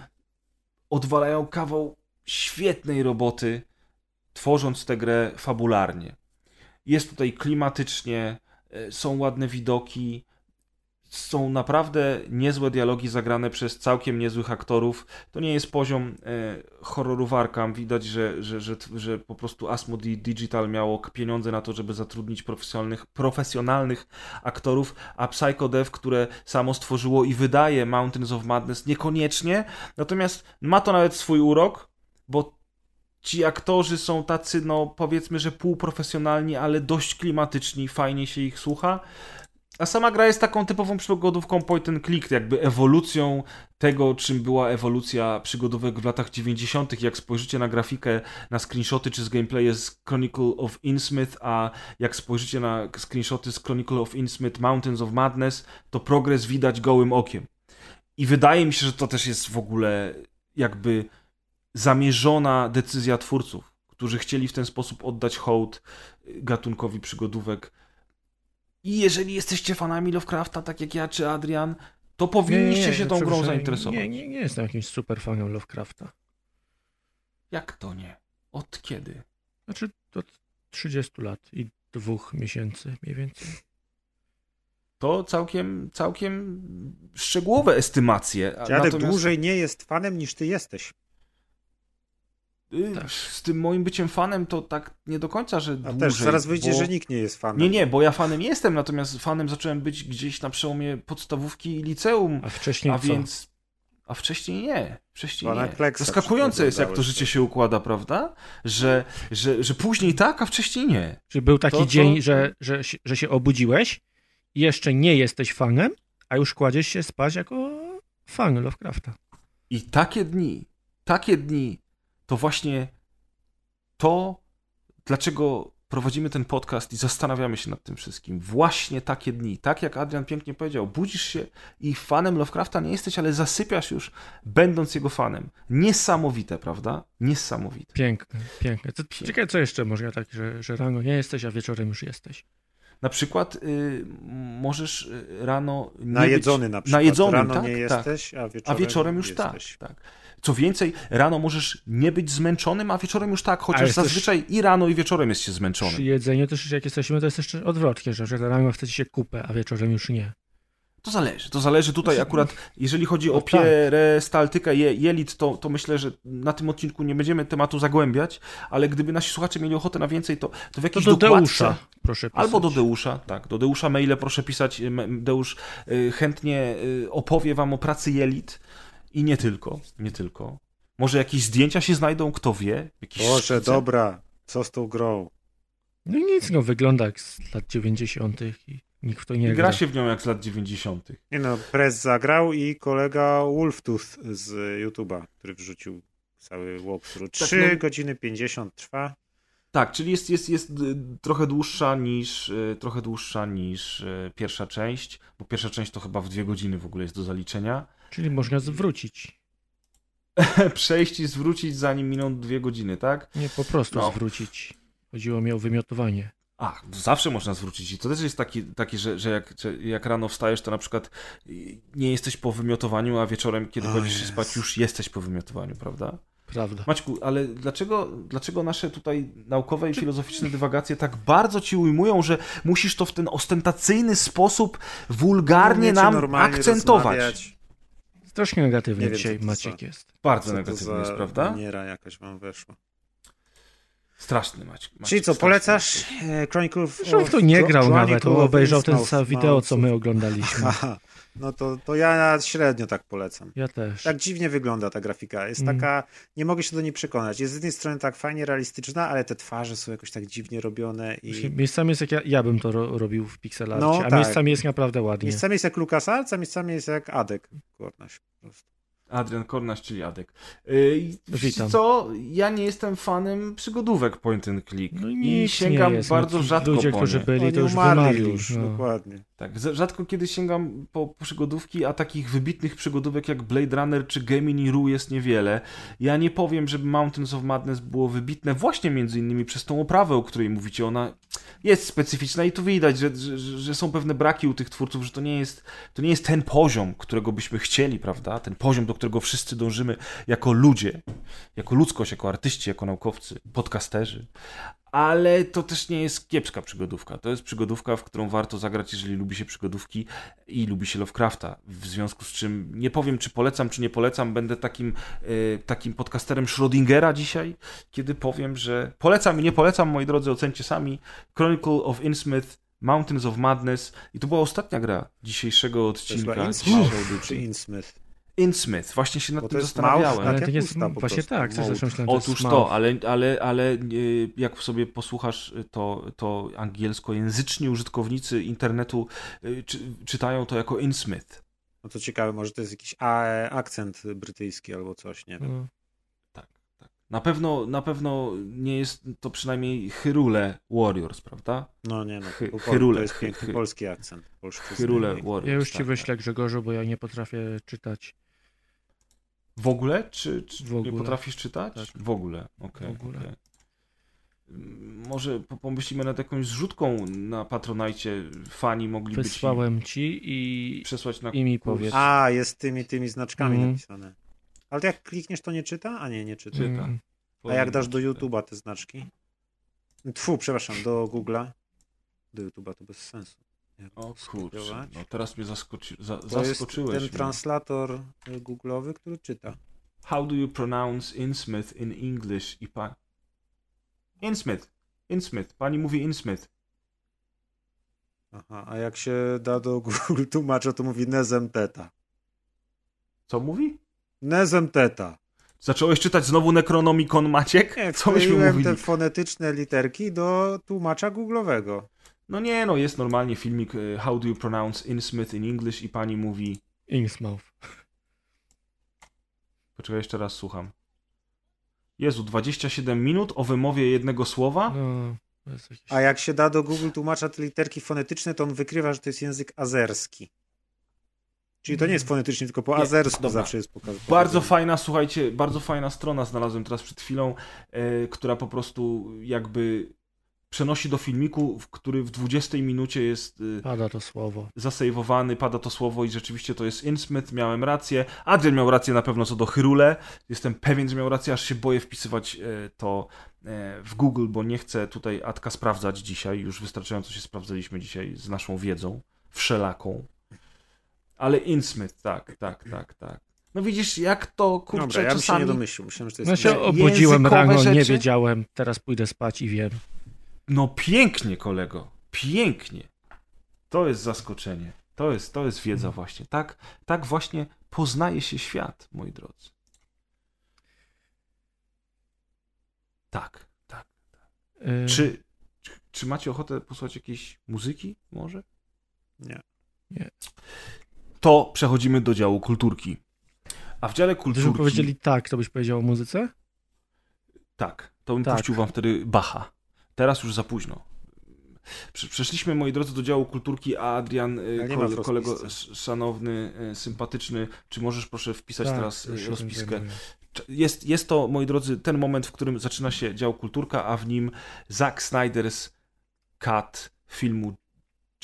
odwalają kawał świetnej roboty, tworząc tę grę fabularnie. Jest tutaj klimatycznie, e, są ładne widoki, są naprawdę niezłe dialogi zagrane przez całkiem niezłych aktorów. To nie jest poziom e, horroru Arkham. Widać, że, że, że, że po prostu Asmodee Digital miało pieniądze na to, żeby zatrudnić profesjonalnych, profesjonalnych aktorów, a Psycho Dev, które samo stworzyło i wydaje Mountains of Madness, niekoniecznie. Natomiast ma to nawet swój urok, bo ci aktorzy są tacy, no powiedzmy, że półprofesjonalni, ale dość klimatyczni, fajnie się ich słucha. A sama gra jest taką typową przygodówką point and click, jakby ewolucją tego, czym była ewolucja przygodówek w latach 90. Jak spojrzycie na grafikę, na screenshoty czy z gameplaye z Chronicle of Innsmouth, a jak spojrzycie na screenshoty z Chronicle of Innsmouth Mountains of Madness, to progres widać gołym okiem. I wydaje mi się, że to też jest w ogóle jakby zamierzona decyzja twórców, którzy chcieli w ten sposób oddać hołd gatunkowi przygodówek i jeżeli jesteście fanami Lovecrafta, tak jak ja czy Adrian, to powinniście nie, nie, się tą grą zainteresować. Nie, nie, nie jestem jakimś super fanem Lovecrafta. Jak to nie? Od kiedy? Znaczy od 30 lat i dwóch miesięcy mniej więcej. To całkiem, całkiem szczegółowe estymacje. Dziadek Natomiast... dłużej nie jest fanem niż ty jesteś. Y, tak. Z tym moim byciem fanem to tak nie do końca, że A dłużej, też zaraz wyjdzie, bo... że nikt nie jest fanem. Nie, nie, bo ja fanem jestem, natomiast fanem zacząłem być gdzieś na przełomie podstawówki i liceum. A wcześniej a co? więc A wcześniej nie. Wcześniej nie. Zaskakujące jest, jak to życie się układa, prawda? Że, że, że później tak, a wcześniej nie. Czy był taki to, dzień, to... Że, że, że się obudziłeś i jeszcze nie jesteś fanem, a już kładziesz się spać jako fan Lovecrafta. I takie dni, takie dni to właśnie to, dlaczego prowadzimy ten podcast i zastanawiamy się nad tym wszystkim. Właśnie takie dni, tak jak Adrian pięknie powiedział, budzisz się i fanem Lovecrafta nie jesteś, ale zasypiasz już, będąc jego fanem. Niesamowite, prawda? Niesamowite. Piękne, piękne. To, piękne. Ciekawe, co jeszcze można tak, że, że rano nie jesteś, a wieczorem już jesteś. Na przykład y, możesz y, rano nie najedzony być... na przykład. Najedzony, rano tak, nie tak. jesteś, a wieczorem, a wieczorem już jesteś. tak, tak. Co więcej, rano możesz nie być zmęczonym, a wieczorem już tak, chociaż zazwyczaj i rano, i wieczorem jest się zmęczony. Przy jedzeniu też jak jesteśmy, to jest jeszcze odwrotnie, że, rano chcecie się kupę, a wieczorem już nie. To zależy, to zależy tutaj akurat, jeżeli chodzi o tak. perestaltykę je, jelit, to, to myślę, że na tym odcinku nie będziemy tematu zagłębiać, ale gdyby nasi słuchacze mieli ochotę na więcej, to, to w To jakiejś do dokładce... Deusza, proszę pisać. Albo do Deusza, tak, do Deusza maile proszę pisać, Deusz y, chętnie y, opowie wam o pracy jelit i nie tylko, nie tylko. Może jakieś zdjęcia się znajdą, kto wie? Jakieś Boże, szkice? dobra, co z tą grą? No nic, no wygląda jak z lat 90. i nikt w to nie gra. Gra się w nią jak z lat 90. Nie no, Press zagrał i kolega Wolftooth z YouTube'a, który wrzucił cały walkthrough. 3 no- godziny 50 trwa. Tak, czyli jest, jest, jest y, trochę dłuższa niż y, trochę dłuższa niż y, pierwsza część, bo pierwsza część to chyba w dwie godziny w ogóle jest do zaliczenia. Czyli można zwrócić. Przejść i zwrócić zanim miną dwie godziny, tak? Nie po prostu No. zwrócić. Chodziło mi o wymiotowanie. A, zawsze można zwrócić. I to też jest taki, taki że, że, jak, że jak rano wstajesz, to na przykład nie jesteś po wymiotowaniu, a wieczorem, kiedy Jezu. spać, już jesteś po wymiotowaniu, prawda? Prawda. Maćku, ale dlaczego, dlaczego nasze tutaj naukowe i filozoficzne dywagacje tak bardzo ci ujmują, że musisz to w ten ostentacyjny sposób wulgarnie nam akcentować? rozmawiać. Strasznie negatywny Nie dzisiaj Maciek za- jest. Bardzo negatywny jest, prawda? maniera jakaś wam weszła. Straszny Maciek. Maciek Czyli co, straszny. polecasz e, Chronicle of... Zresztą w to nie grał Chronicle nawet, obejrzał ten sam wideo, co my oglądaliśmy. No to, to ja średnio tak polecam. Ja też. Tak dziwnie wygląda ta grafika. Jest Mm. taka, nie mogę się do niej przekonać. Jest z jednej strony tak fajnie realistyczna, ale te twarze są jakoś tak dziwnie robione i Miejscami jest jak ja, ja bym to ro, robił w pixelarcie, No, a tak. miejscami jest naprawdę ładnie. miejscami jest jak LucasArts, a miejscami jest jak Adek. Kornaś po prostu. Adrian Kornaś, czyli Adek. Yy, Witam. co? Ja nie jestem fanem przygodówek point and click. No I sięgam nie jest. bardzo no, rzadko Ludzie, po którzy nie. byli, to już umarli wymarli. już, no. dokładnie. Tak, rzadko kiedy sięgam po przygodówki, a takich wybitnych przygodówek jak Blade Runner czy Gemini Rue jest niewiele. Ja nie powiem, żeby Mountains of Madness było wybitne właśnie między innymi przez tą oprawę, o której mówicie. Ona jest specyficzna i tu widać, że, że, że są pewne braki u tych twórców, że to nie, jest, to nie jest ten poziom, którego byśmy chcieli, prawda? Ten poziom, do którego wszyscy dążymy jako ludzie, jako ludzkość, jako artyści, jako naukowcy, podcasterzy. Ale to też nie jest kiepska przygodówka. To jest przygodówka, w którą warto zagrać, jeżeli lubi się przygodówki i lubi się Lovecrafta. W związku z czym nie powiem, czy polecam, czy nie polecam. Będę takim, e, takim podcasterem Schrödingera dzisiaj, kiedy powiem, że polecam i nie polecam, moi drodzy, ocencie sami. Chronicle of Innsmouth, Mountains of Madness i to była ostatnia gra dzisiejszego To odcinka. jest Innsmouth czy audycji. Innsmouth. Innsmouth, właśnie się nad Bo tym jest zastanawiałem. mouth, Ale to jest, właśnie prostu. tak, myślałem, że Otóż to, ale, ale, ale y, jak sobie posłuchasz, y, to, to angielskojęzyczni użytkownicy internetu y, czy, czytają to jako Innsmouth. No to ciekawe, może to jest jakiś a, akcent brytyjski albo coś, nie wiem. No. Tak, tak. Na pewno, na pewno nie jest to przynajmniej Hyrule Warriors, prawda? No nie no, to, Hyrule, to jest piękny polski akcent. Hyrule Warriors. Ja już ci tak, wyślę tak. Grzegorzu, bo ja nie potrafię czytać. W ogóle? Czy, czy W ogóle. nie potrafisz czytać? Tak. W ogóle, okej. W ogóle. okej. Mm, Może po- pomyślimy nad jakąś zrzutką na Patronajcie. Fani mogliby Wysłałem ci i, przesłać na i mi kurs. powiedz. A, jest tymi, tymi znaczkami Mhm. napisane. Ale jak klikniesz, to nie czyta? A nie, nie czyta. Czyta. Mm. A jak dasz do. YouTube'a te znaczki? Tfu, przepraszam, do Google'a. Do YouTube'a to bez sensu. O kurczę, no teraz mnie zaskoczy, za, To jest zaskoczyłeś ten mnie. translator y, Google'owy, który czyta. How do you pronounce Innsmouth in English? I pa... Innsmouth. Innsmouth. Pani mówi Innsmouth. Aha, a jak się da do Google tłumacza, to mówi Nezemteta. Co mówi? Nezemteta. Zacząłeś czytać znowu Necronomicon, Maciek? Nie, Co myśmy mówili? te fonetyczne literki do tłumacza Google'owego. No nie, no jest normalnie filmik e, How do you pronounce Innsmouth in English i pani mówi... Innsmouth. Poczekaj, jeszcze raz słucham. Jezu, 27 minut o wymowie jednego słowa? No, jakiś... A jak się da do Google tłumacza te literki fonetyczne, to on wykrywa, że to jest język azerski. Czyli to nie jest fonetycznie, tylko po Nie, azersku dobra. zawsze jest pokazane. Bardzo fajna, słuchajcie, bardzo fajna strona znalazłem teraz przed chwilą, e, która po prostu jakby przenosi do filmiku, w który w 20 minucie jest e, Pada to słowo. zasejwowany, pada to słowo i rzeczywiście to jest Innsmouth, miałem rację. Adrian miał rację na pewno co do Hyrule. Jestem pewien, że miał rację, aż się boję wpisywać e, to e, w Google, bo nie chcę tutaj Atka sprawdzać dzisiaj. Już wystarczająco się sprawdzaliśmy dzisiaj z naszą wiedzą wszelaką. Ale Innsmouth, tak, tak, tak, tak. No widzisz, jak to, kurczę, Dobra, ja bym się czasami... nie domyślił. Myślałem, że to jest... No się obudziłem rano, nie wiedziałem, teraz pójdę spać i wiem. No pięknie, kolego, pięknie. To jest zaskoczenie. To jest, to jest wiedza właśnie. Tak, tak właśnie poznaje się świat, moi drodzy. Tak, tak. Y, Czy, czy, czy macie ochotę posłuchać jakiejś muzyki może? Nie. To przechodzimy do działu kulturki. A w dziale Gdybyśmy kulturki... powiedzieli tak, to byś powiedział o muzyce? Tak, to bym Tak. puścił wam wtedy Bacha. Teraz już za późno. Prze- Przeszliśmy, moi drodzy, do działu kulturki, a Adrian, y, kole, kolego szanowny, y, sympatyczny, czy możesz proszę wpisać tak, teraz y, rozpiskę? Jest, jest to, moi drodzy, ten moment, w którym zaczyna się dział kulturka, a w nim Zack Snyder's cut filmu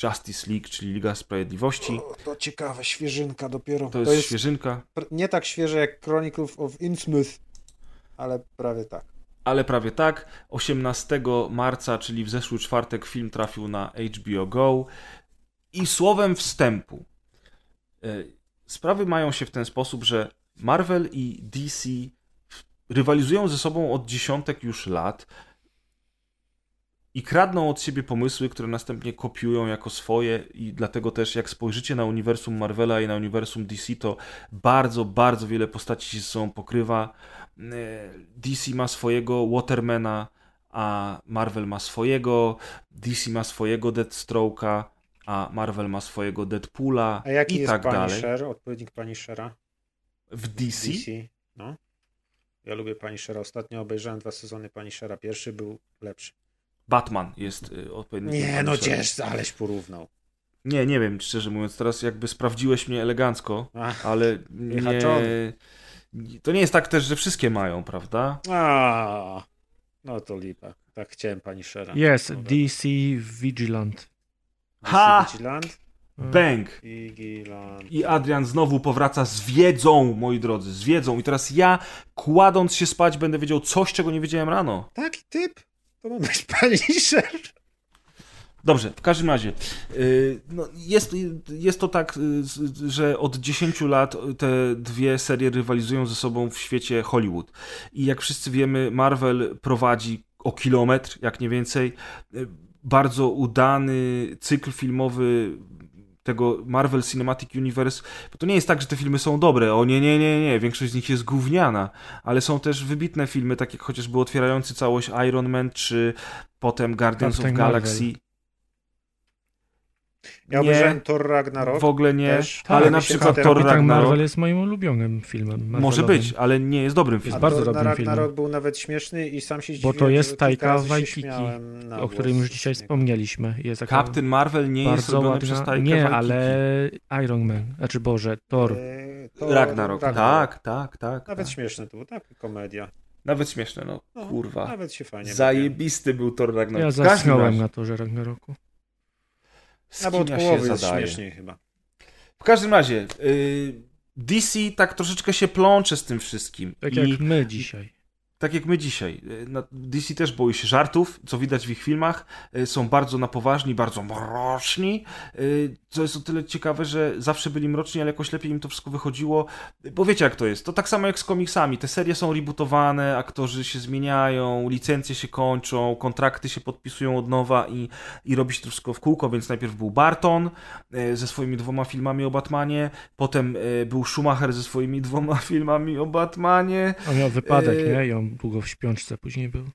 Justice League, czyli Liga Sprawiedliwości. O, to ciekawe, świeżynka dopiero. To jest, świeżynka, pr- nie tak świeże jak Chronicles of Innsmouth, ale prawie tak. Ale prawie tak. 18 marca, czyli w zeszły czwartek, film trafił na HBO Go. I słowem wstępu. y, Sprawy mają się w ten sposób, że Marvel i DC rywalizują ze sobą od dziesiątek już lat i kradną od siebie pomysły, które następnie kopiują jako swoje i dlatego też jak spojrzycie na uniwersum Marvela i na uniwersum DC, to bardzo, bardzo wiele postaci się ze sobą pokrywa. E, DC ma swojego Watermana, a Marvel ma swojego, DC ma swojego Deathstroke'a, a Marvel ma swojego Deadpoola A jaki i jest tak dalej. Punisher, odpowiednik Punishera? W DC? DC? No. Ja lubię Punishera. Ostatnio obejrzałem dwa sezony Punishera. Pierwszy był lepszy. Batman jest y, odpowiednikiem Nie, no Punishera. gdzież, aleś porównał. Nie, nie wiem, szczerze mówiąc, teraz jakby sprawdziłeś mnie elegancko, Ach, ale nie... Wyhaczony. To nie jest tak też, że wszystkie mają, prawda? a, no to lipa. Tak chciałem Punishera. Jest, Dobra. DC Vigilant. DC Ha! Vigilant? Bang! Vigilant. I Adrian znowu powraca z wiedzą, moi drodzy, z wiedzą. I teraz ja, kładąc się spać, będę wiedział coś, czego nie wiedziałem rano. Taki typ? To ma być Punisher. Dobrze, w każdym razie, yy, no jest, jest to tak, z- że od 10 lat te dwie serie rywalizują ze sobą w świecie Hollywood. I jak wszyscy wiemy, Marvel prowadzi o kilometr, jak nie więcej, yy, bardzo udany cykl filmowy tego Marvel Cinematic Universe, bo to nie jest tak, że te filmy są dobre, o nie, nie, nie, nie, większość z nich jest gówniana, ale są też wybitne filmy, tak jak chociażby otwierający całość Iron Man, czy potem Guardians Captain of Galaxy. Marvel. Ja obejrzałem Thor Ragnarok. w ogóle nie, też. ale Tak, na przykład Thor Ragnarok Marvel jest moim ulubionym filmem. może Marvelowym. być, ale nie jest dobrym Jest filmem. bardzo Thor dobrym Ragnarok filmem. był nawet śmieszny i sam się Bo zdziwiłem, to jest Taika Waititi, o którym już dzisiaj wspomnieliśmy. Jest Captain Marvel nie jest robiony ładna... przez Taika Nie, Waititi. ale Iron Man, znaczy Boże, Thor. Eee, Thor Ragnarok. Tak, tak, tak. Nawet tak. śmieszne to było, tak, komedia. Nawet śmieszne, no. No, Kurwa. Nawet się fajnie. Zajebisty był Thor Ragnarok. Ja zasnąłem na Torze Ragnaroku. Z No bo kim ja się połowy jest zadaję? śmieszniej chyba. W każdym razie, y, DC tak troszeczkę się plącze z tym wszystkim. Tak I jak my dzisiaj. Tak jak my dzisiaj. Na- DC też boi się żartów, co widać w ich filmach. Y, Są bardzo na poważni, bardzo mroczni. Y, Co jest o tyle ciekawe, że zawsze byli mroczni, ale jakoś lepiej im to wszystko wychodziło. Bo wiecie jak to jest. To tak samo jak z komiksami. Te serie są rebootowane, aktorzy się zmieniają, licencje się kończą, kontrakty się podpisują od nowa i, i robi się to wszystko w kółko, więc najpierw był Barton ze swoimi dwoma filmami o Batmanie, potem był Schumacher ze swoimi dwoma filmami o Batmanie. On miał wypadek, nie? I on długo w śpiączce później był.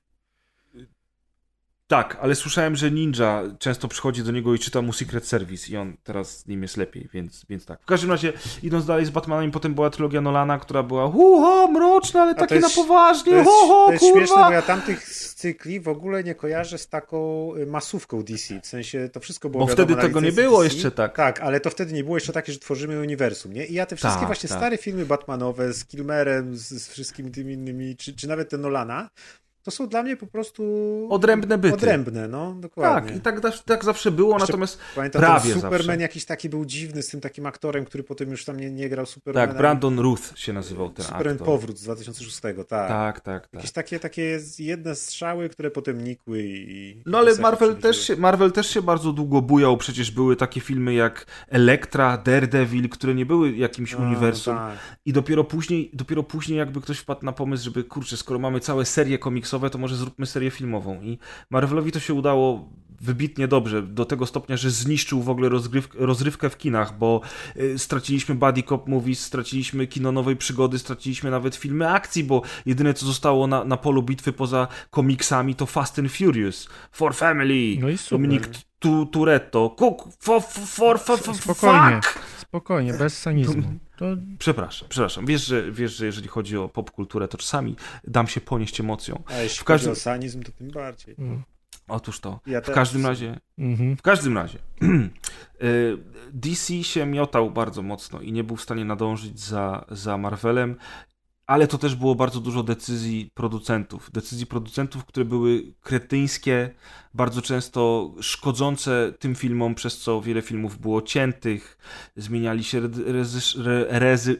Tak, ale słyszałem, że Ninja często przychodzi do niego i czyta mu Secret Service i on teraz z nim jest lepiej, więc, więc tak. W każdym razie, idąc dalej z Batmanem, potem była trylogia Nolana, która była huho, mroczna, ale takie na poważnie, To jest, ho, ho, to jest kurwa. śmieszne, bo ja tamtych cykli w ogóle nie kojarzę z taką y, masówką DC. W sensie to wszystko było Bo wiadomo wtedy tego nie było DC. jeszcze tak. Tak, ale to wtedy nie było jeszcze takie, że tworzymy uniwersum, nie? I ja te wszystkie Tak, właśnie tak. stare filmy Batmanowe z Kilmerem, z, z wszystkimi tymi innymi, czy, czy nawet te Nolana, to są dla mnie po prostu odrębne byty. Odrębne, no, dokładnie. Tak, i tak, tak zawsze było, Jeszcze natomiast Pamiętam, prawie Superman zawsze. jakiś taki był dziwny z tym takim aktorem, który potem już tam nie, nie grał Supermana. Tak, Brandon Ruth się nazywał ten Superman aktor. Powrót z 2006, tak. Tak, tak, tak. Jakieś takie, takie jedne strzały, które potem nikły i... No ale Marvel też, się, Marvel też się bardzo długo bujał, przecież były takie filmy jak Elektra, Daredevil, które nie były jakimś A, uniwersum tak. i dopiero później, dopiero później jakby ktoś wpadł na pomysł, żeby kurczę, skoro mamy całe serie komiksowe, to może zróbmy serię filmową i Marvelowi to się udało wybitnie dobrze, do tego stopnia, że zniszczył w ogóle rozrywkę w kinach, bo y, straciliśmy Buddy Cop Movies, straciliśmy kino nowej przygody, straciliśmy nawet filmy akcji, bo jedyne co zostało na, na polu bitwy poza komiksami to Fast and Furious, For Family, No i super. Dominik tu, Turetto, Cook, for, for, for, for, Spokojnie. fuck! Spokojnie, bez sanizmu. To Przepraszam, przepraszam. Wiesz że, wiesz, że jeżeli chodzi o popkulturę, to czasami dam się ponieść emocją. A jeśli W każdym- chodzi o sanizm, to tym bardziej. mm, Otóż to. Ja W każdym razie, mhm. w każdym razie, y, DC się miotał bardzo mocno i nie był w stanie nadążyć za, za Marvelem, ale to też było bardzo dużo decyzji producentów. Decyzji producentów, które były kretyńskie, bardzo często szkodzące tym filmom, przez co wiele filmów było ciętych, zmieniali się rezy... Re, rezy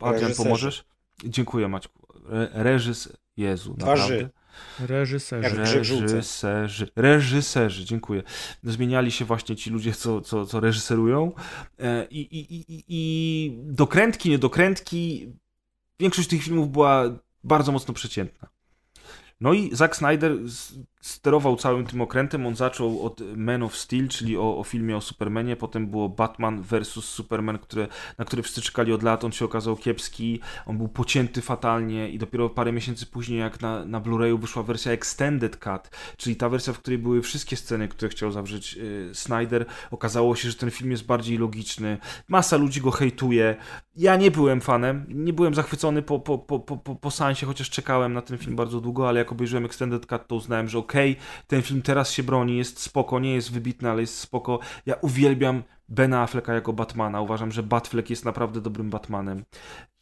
Adrian, pomożesz? Dziękuję Maćku. Re, reżys... Jezu, Twarzy. naprawdę. Reżyserzy. Reżyserzy, reżyserzy, dziękuję. Zmieniali się właśnie ci ludzie, co, co, co reżyserują. E, I, i, i, i- I dokrętki, niedokrętki. Większość tych filmów była bardzo mocno przeciętna. No i Zack Snyder sterował całym tym okrętem. On zaczął od Man of Steel, czyli o, o filmie o Supermanie. Potem było Batman vs. Superman, które, na który wszyscy czekali od lat. On się okazał kiepski. On był pocięty fatalnie i dopiero parę miesięcy później, jak na, na Blu-rayu wyszła wersja Extended Cut, czyli ta wersja, w której były wszystkie sceny, które chciał zawrzeć y, Snyder, okazało się, że ten film jest bardziej logiczny. Masa ludzi go hejtuje. Ja nie byłem fanem, nie byłem zachwycony po, po, po, po, po, po seansie, chociaż czekałem na ten film bardzo długo, ale jak obejrzyłem Extended Cut, to uznałem, że okej, ten film teraz się broni, jest spoko, nie jest wybitny, ale jest spoko. Ja uwielbiam Bena Afflecka jako Batmana. Uważam, że Batfleck jest naprawdę dobrym Batmanem.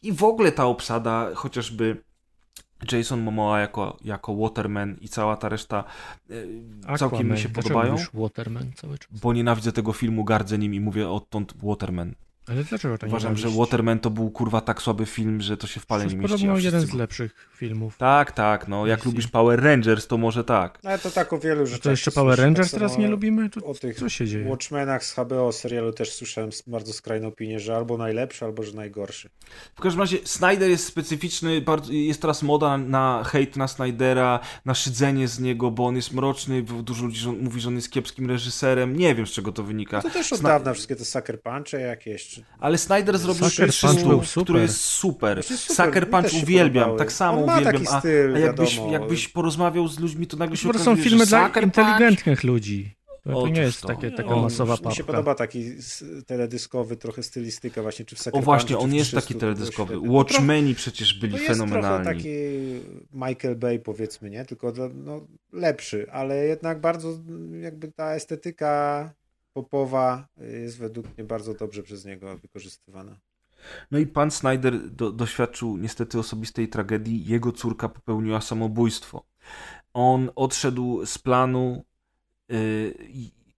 I w ogóle ta obsada, chociażby Jason Momoa jako, jako Waterman i cała ta reszta e, całkiem mi Aquaman. się podobają, Waterman cały czas? bo nienawidzę tego filmu, gardzę nim i mówię odtąd Waterman. Ale dlaczego to nie Uważam, że Waterman to był kurwa tak słaby film, że to się w pale nie mieści. podobno jeden z lepszych filmów. Tak, tak, no jak DC. lubisz Power Rangers, to może tak. No ale to tak o wielu rzeczach. To jeszcze Power. Rangers Tak teraz nie lubimy? To O tych co się dzieje? Watchmenach z HBO serialu też słyszałem bardzo skrajne opinie, że albo najlepszy, albo że najgorszy. W każdym razie Snyder jest specyficzny, bardzo, jest teraz moda na hejt na Snydera, na szydzenie z niego, bo on jest mroczny, bo dużo ludzi mówi, że on jest kiepskim reżyserem, nie wiem z czego to wynika. No to też od Sna- dawna wszystkie te sucker punche jakieś. Ale Snyder zrobił Sucker Punch który jest super. Znaczy super, Sucker Punch uwielbiam, podobały. tak samo On ma uwielbiam. taki A, styl, a jakbyś, wiadomo. jakbyś porozmawiał z ludźmi, to nagle się To są filmy że dla Sucker inteligentnych ludzi. To, nie jest to. takie, taka O, masowa Mi się papka. podoba taki teledyskowy trochę stylistyka właśnie, czy w Sucker O właśnie, on jest 300, taki teledyskowy. Watchmeni przecież byli To jest trochę fenomenalni. taki Michael Bay powiedzmy, nie? Tylko dla- no, lepszy, ale jednak bardzo jakby ta estetyka popowa jest według mnie bardzo dobrze przez niego wykorzystywana. No i pan Snyder do, doświadczył niestety osobistej tragedii. Jego córka popełniła samobójstwo. On odszedł z planu yy,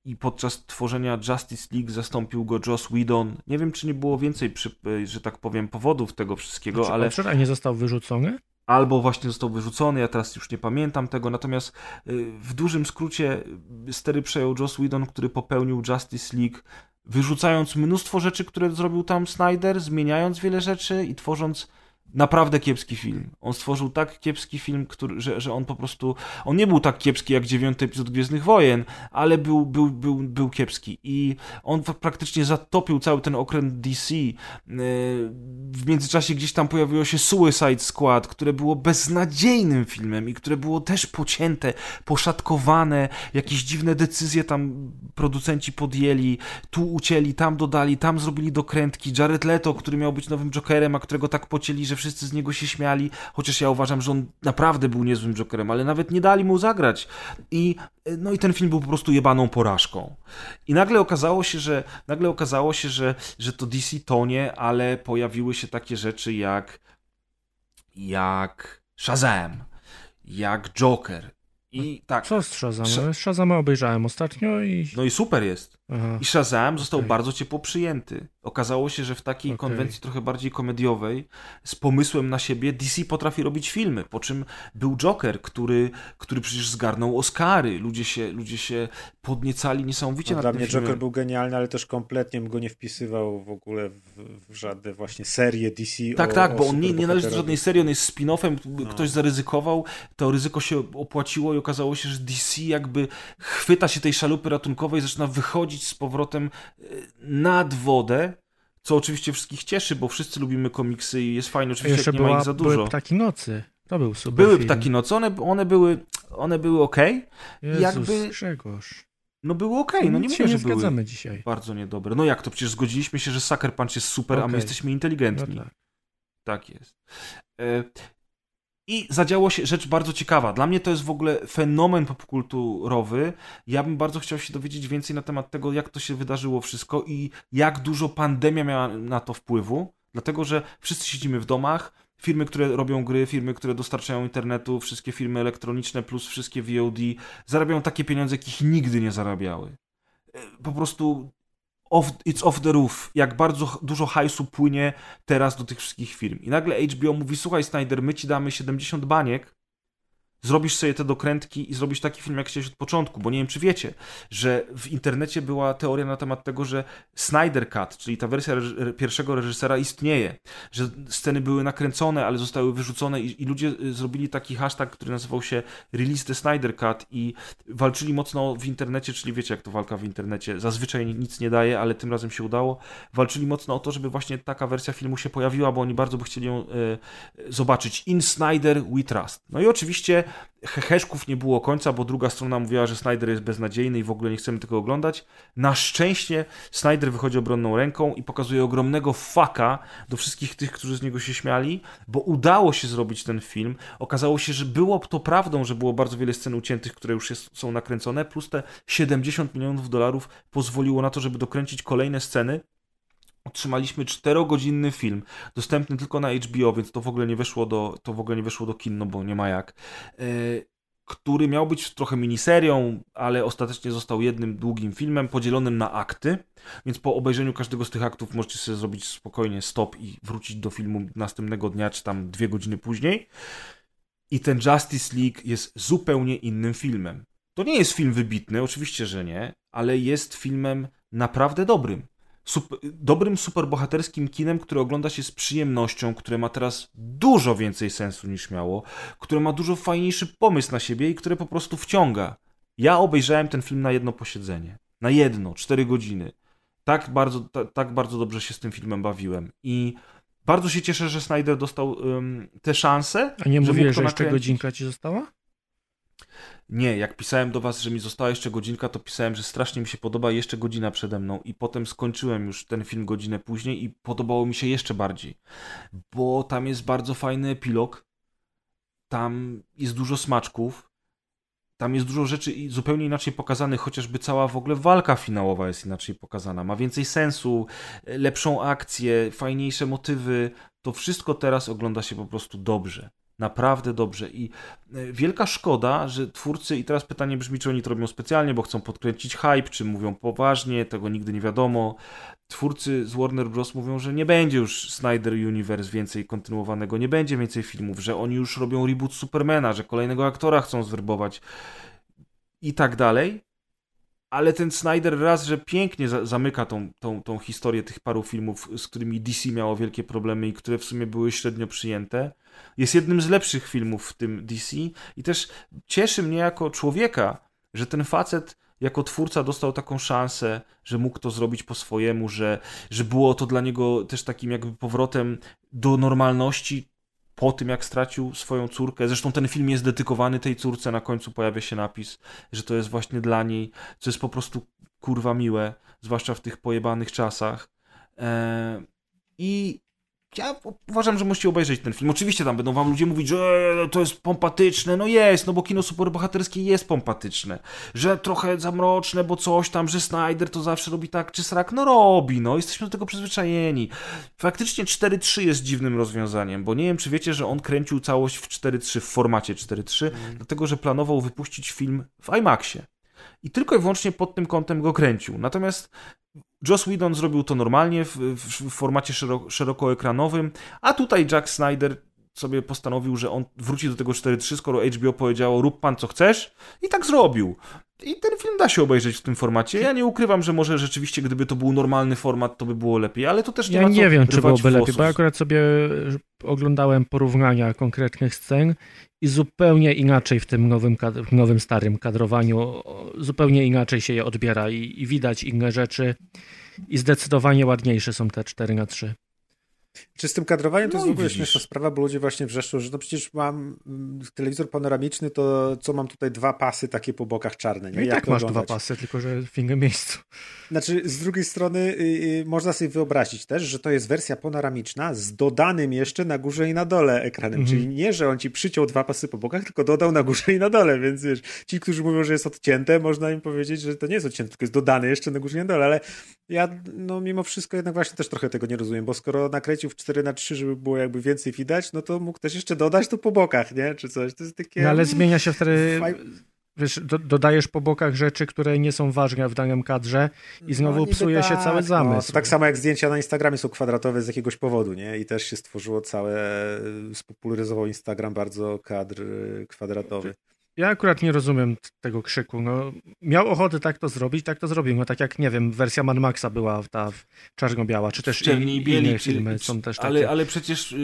i, podczas tworzenia Justice League zastąpił go Joss Whedon. Nie wiem, czy nie było więcej, przy, yy, że tak powiem, powodów tego wszystkiego, Czy ale a nie został wyrzucony? Albo właśnie został wyrzucony, ja teraz już nie pamiętam tego, natomiast y, w dużym skrócie y, stery przejął Joss Whedon, który popełnił Justice League, wyrzucając mnóstwo rzeczy, które zrobił tam Snyder, zmieniając wiele rzeczy i tworząc naprawdę kiepski film. On stworzył tak kiepski film, który, że, że on po prostu, on nie był tak kiepski jak dziewiąty epizod Gwiezdnych Wojen, ale był, był, był, był kiepski i on praktycznie zatopił cały ten okręt DC. Yy, W międzyczasie gdzieś tam pojawiło się Suicide Squad, które było beznadziejnym filmem i które było też pocięte, poszatkowane, jakieś dziwne decyzje tam producenci podjęli, tu ucięli, tam dodali, tam zrobili dokrętki. Jared Leto, który miał być nowym Jokerem, a którego tak pocięli, że wszyscy z niego się śmiali, chociaż ja uważam, że on naprawdę był niezłym Jokerem, ale nawet nie dali mu zagrać. I no i ten film był po prostu jebaną porażką. I nagle okazało się, że nagle okazało się, że, że to DC tonie, ale pojawiły się takie rzeczy jak jak Shazam, jak Joker. I tak. Co z Shazamem? Shazama obejrzałem ostatnio i... No i super jest. Aha. I Shazam został Okej. bardzo ciepło przyjęty. Okazało się, że w takiej Okej. konwencji trochę bardziej komediowej, z pomysłem na siebie, DC potrafi robić filmy. Po czym był Joker, który, który przecież zgarnął Oscary. Ludzie się, ludzie się podniecali niesamowicie No, nad dla mnie filmem. Joker był genialny, ale też kompletnie bym go nie wpisywał w ogóle w, w żadne właśnie serie DC. Tak, o, tak, bo on nie, nie należy do żadnej serii, on jest spin-offem, No. ktoś zaryzykował, to ryzyko się opłaciło i okazało się, że DC jakby chwyta się tej szalupy ratunkowej, zaczyna wychodzić z powrotem e, nad wodę, co oczywiście wszystkich cieszy, bo wszyscy lubimy komiksy i jest fajnie, oczywiście jeszcze jak nie ma była, ich za dużo. były Ptaki Nocy. To był super Były film. ptaki nocy, one, one były one były ok, Jezus, jakby- Grzegorz. no były ok, no nie mówię, nie że były zgadzamy dzisiaj. bardzo niedobre. No jak to, przecież zgodziliśmy się, że Sucker Punch jest super, a my Okej. jesteśmy No inteligentni. tak. Tak jest. I zadziało się rzecz bardzo ciekawa. Dla mnie to jest w ogóle fenomen popkulturowy. Ja bym bardzo chciał się dowiedzieć więcej na temat tego, jak to się wydarzyło wszystko i jak dużo pandemia miała na to wpływu. Dlatego, że wszyscy siedzimy w domach. Firmy, które robią gry, firmy, które dostarczają internetu, wszystkie firmy elektroniczne plus wszystkie VOD zarabiają takie pieniądze, jakich nigdy nie zarabiały. E, Po prostu off, it's off the roof. Jak bardzo dużo hajsu płynie teraz do tych wszystkich firm. I nagle HBO mówi, słuchaj Snyder, my ci damy 70 baniek, zrobisz sobie te dokrętki i zrobisz taki film, jak chciałeś od początku, bo nie wiem, czy wiecie, że w internecie była teoria na temat tego, że Snyder Cut, czyli ta wersja reż- pierwszego reżysera istnieje, że sceny były nakręcone, ale zostały wyrzucone i, i ludzie y, zrobili taki hashtag, który nazywał się Release the Snyder Cut i walczyli mocno w internecie, czyli wiecie, jak to walka w internecie, zazwyczaj nic nie daje, ale tym razem się udało, walczyli mocno o to, żeby właśnie taka wersja filmu się pojawiła, bo oni bardzo by chcieli ją e, zobaczyć. In Snyder We Trust. No i oczywiście heheszków nie było końca, bo druga strona mówiła, że Snyder jest beznadziejny i w ogóle nie chcemy tego oglądać. Na szczęście Snyder wychodzi obronną ręką i pokazuje ogromnego faka do wszystkich tych, którzy z niego się śmiali, bo udało się zrobić ten film. Okazało się, że było to prawdą, że było bardzo wiele scen uciętych, które już jest, są nakręcone, plus te 70 milionów dolarów pozwoliło na to, żeby dokręcić kolejne sceny. Otrzymaliśmy czterogodzinny film, dostępny tylko na HBO, więc to w ogóle nie weszło do, to w ogóle nie weszło do kin, no bo nie ma jak. E, który miał być trochę miniserią, ale ostatecznie został jednym długim filmem podzielonym na akty, więc po obejrzeniu każdego z tych aktów możecie sobie zrobić spokojnie stop i wrócić do filmu następnego dnia, czy tam dwie godziny później. I ten Justice League jest zupełnie innym filmem. To nie jest film wybitny, oczywiście, że nie, ale jest filmem naprawdę dobrym. Sup- dobrym superbohaterskim kinem, które ogląda się z przyjemnością, które ma teraz dużo więcej sensu niż miało, które ma dużo fajniejszy pomysł na siebie i które po prostu wciąga. Ja obejrzałem ten film na jedno posiedzenie. Na jedno, cztery godziny. Tak bardzo, ta, tak bardzo dobrze się z tym filmem bawiłem. I bardzo się cieszę, że Snyder dostał ym, tę szansę. A nie mówiłeś, że jeszcze nakręcić. godzinka ci została? Nie, jak pisałem do was, że mi została jeszcze godzinka, to pisałem, że strasznie mi się podoba jeszcze godzina przede mną i potem skończyłem już ten film godzinę później i podobało mi się jeszcze bardziej, bo tam jest bardzo fajny epilog, tam jest dużo smaczków, tam jest dużo rzeczy zupełnie inaczej pokazanych, chociażby cała w ogóle walka finałowa jest inaczej pokazana, ma więcej sensu, lepszą akcję, fajniejsze motywy, to wszystko teraz ogląda się po prostu dobrze. Naprawdę dobrze i e, wielka szkoda, że twórcy, i teraz pytanie brzmi, czy oni to robią specjalnie, bo chcą podkręcić hype, czy mówią poważnie, tego nigdy nie wiadomo. Twórcy z Warner Bros. mówią, że nie będzie już Snyder Universe więcej kontynuowanego, nie będzie więcej filmów, że oni już robią reboot Supermana, że kolejnego aktora chcą zwerbować i tak dalej. Ale ten Snyder raz, że pięknie za zamyka tą, tą, tą historię tych paru filmów, z którymi DC miało wielkie problemy i które w sumie były średnio przyjęte. Jest jednym z lepszych filmów w tym DC i też cieszy mnie jako człowieka, że ten facet jako twórca dostał taką szansę, że mógł to zrobić po swojemu, że, że było to dla niego też takim jakby powrotem do normalności po tym, jak stracił swoją córkę. Zresztą ten film jest dedykowany tej córce, na końcu pojawia się napis, że to jest właśnie dla niej, co jest po prostu kurwa miłe, zwłaszcza w tych pojebanych czasach. Eee, I ja uważam, że musicie obejrzeć ten film. Oczywiście tam będą wam ludzie mówić, że to jest pompatyczne. No jest, no bo kino superbohaterskie jest pompatyczne. Że trochę zamroczne, bo coś tam, że Snyder to zawsze robi tak czy srak. No robi, no. Jesteśmy do tego przyzwyczajeni. Faktycznie 4.3 jest dziwnym rozwiązaniem, bo nie wiem, czy wiecie, że on kręcił całość w 4.3, w formacie 4.3, mm. dlatego, że planował wypuścić film w IMAXie. I tylko i wyłącznie pod tym kątem go kręcił. Natomiast Joss Whedon zrobił to normalnie w, w, w formacie szeroko, szerokoekranowym, a tutaj Jack Snyder sobie postanowił, że on wróci do tego 4.3, skoro HBO powiedziało rób pan co chcesz i tak zrobił. I ten film da się obejrzeć w tym formacie. Ja nie ukrywam, że może rzeczywiście, gdyby to był normalny format, to by było lepiej, ale to też nie ja nie wiem, czy byłoby lepiej, bo ja akurat sobie oglądałem porównania konkretnych scen i zupełnie inaczej w tym nowym, w nowym starym kadrowaniu, zupełnie inaczej się je odbiera i, i widać inne rzeczy. I zdecydowanie ładniejsze są te 4 na 3 czy z tym kadrowaniem to no jest w ogóle śmieszna sprawa, bo ludzie właśnie wrzeszczą, że no przecież mam mm, telewizor panoramiczny, to co mam tutaj dwa pasy takie po bokach czarne. Nie? No i tak masz oglądać? dwa pasy, tylko że w innym miejscu. Znaczy, z drugiej strony y, y, można sobie wyobrazić też, że to jest wersja panoramiczna z dodanym jeszcze na górze i na dole ekranem. Mhm. Czyli nie, że on ci przyciął dwa pasy po bokach, tylko dodał na górze i na dole, więc wiesz, ci, którzy mówią, że jest odcięte, można im powiedzieć, że to nie jest odcięte, tylko jest dodane jeszcze na górze i na dole, ale ja no mimo wszystko jednak właśnie też trochę tego nie rozumiem, bo skoro nakręcił w 4 na 3 żeby było jakby więcej widać, no to mógł też jeszcze dodać to po bokach, nie? Czy coś. To jest takie... No ale zmienia się wtedy... Wiesz, do, dodajesz po bokach rzeczy, które nie są ważne w danym kadrze i znowu no, psuje tak, się cały zamysł. No, tak samo jak zdjęcia na Instagramie są kwadratowe z jakiegoś powodu, nie? I też się stworzyło całe, spopularyzował Instagram bardzo kadr kwadratowy. Ja akurat nie rozumiem tego krzyku. No, miał ochotę tak to zrobić, tak to zrobił. No tak jak, nie wiem, wersja Mad Maxa była ta czarno-biała, czy też Czerni i, bieli, inne filmy są też takie. Ale, ale przecież y,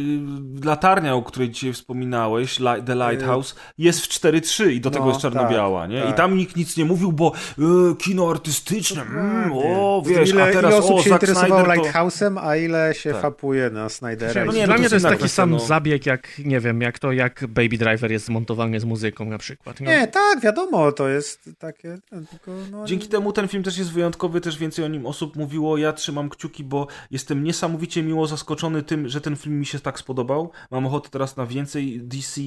latarnia, o której dzisiaj wspominałeś, The Lighthouse, jest w 4.3 i do no, tego jest czarno-biała, tak, nie? Tak. I tam nikt nic nie mówił, bo y, kino artystyczne, mm, o, wiesz, ile, a teraz ile osób o, się Zack interesowało to... Lighthouse'em, a ile się tak. fapuje na Snydera. No nie, Dla mnie to jest taki sam no... zabieg, jak, nie wiem, jak to, jak Baby Driver jest zmontowany z muzyką na przykład. No. Nie, tak, wiadomo, to jest takie. No, tylko, no, Dzięki temu ten film też jest wyjątkowy, też więcej o nim osób mówiło. Ja trzymam kciuki, bo jestem niesamowicie miło zaskoczony tym, że ten film mi się tak spodobał. Mam ochotę teraz na więcej DC.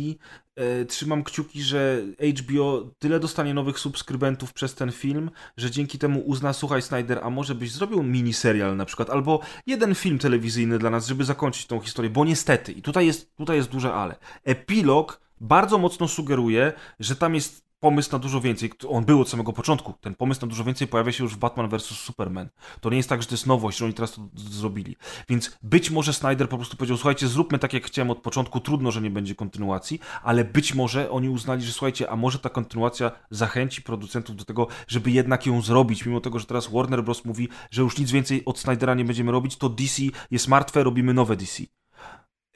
E, trzymam kciuki, że HBO tyle dostanie nowych subskrybentów przez ten film, że dzięki temu uzna, słuchaj Snyder, a może byś zrobił miniserial na przykład, albo jeden film telewizyjny dla nas, żeby zakończyć tą historię, bo niestety, i tutaj jest, tutaj jest duże ale, epilog bardzo mocno sugeruje, że tam jest pomysł na dużo więcej. On był od samego początku. Ten pomysł na dużo więcej pojawia się już w Batman vs. Superman. To nie jest tak, że to jest nowość, że oni teraz to zrobili. Więc być może Snyder po prostu powiedział, słuchajcie, zróbmy tak, jak chciałem od początku, trudno, że nie będzie kontynuacji, ale być może oni uznali, że słuchajcie, a może ta kontynuacja zachęci producentów do tego, żeby jednak ją zrobić, mimo tego, że teraz Warner Bros. mówi, że już nic więcej od Snydera nie będziemy robić, to DC jest martwe, robimy nowe DC.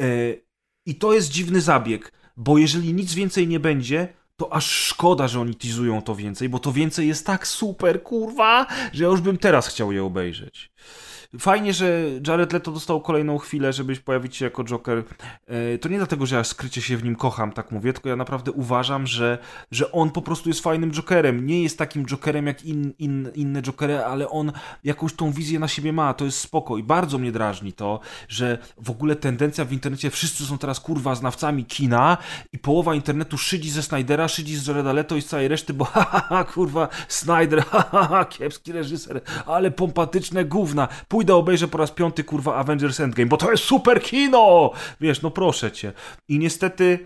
Yy, I to jest dziwny zabieg, bo jeżeli nic więcej nie będzie, to aż szkoda, że oni teasują to więcej, bo to więcej jest tak super, kurwa, że ja już bym teraz chciał je obejrzeć. Fajnie, że Jared Leto dostał kolejną chwilę, żebyś pojawić się jako Joker. E, to nie dlatego, że ja skrycie się w nim kocham, tak mówię, tylko ja naprawdę uważam, że, że on po prostu jest fajnym Jokerem. Nie jest takim Jokerem jak in, in, inne Jokery, ale on jakąś tą wizję na siebie ma, to jest spoko. I bardzo mnie drażni to, że w ogóle tendencja w internecie, wszyscy są teraz kurwa znawcami kina i połowa internetu szydzi ze Snydera, szydzi z Jareda Leto i z całej reszty, bo ha, kurwa, Snyder, ha, kiepski reżyser, ale pompatyczne gówna. Pójdź pójdę, obejrzę po raz piąty, kurwa, Avengers Endgame, bo to jest super kino! Wiesz, no proszę cię. I niestety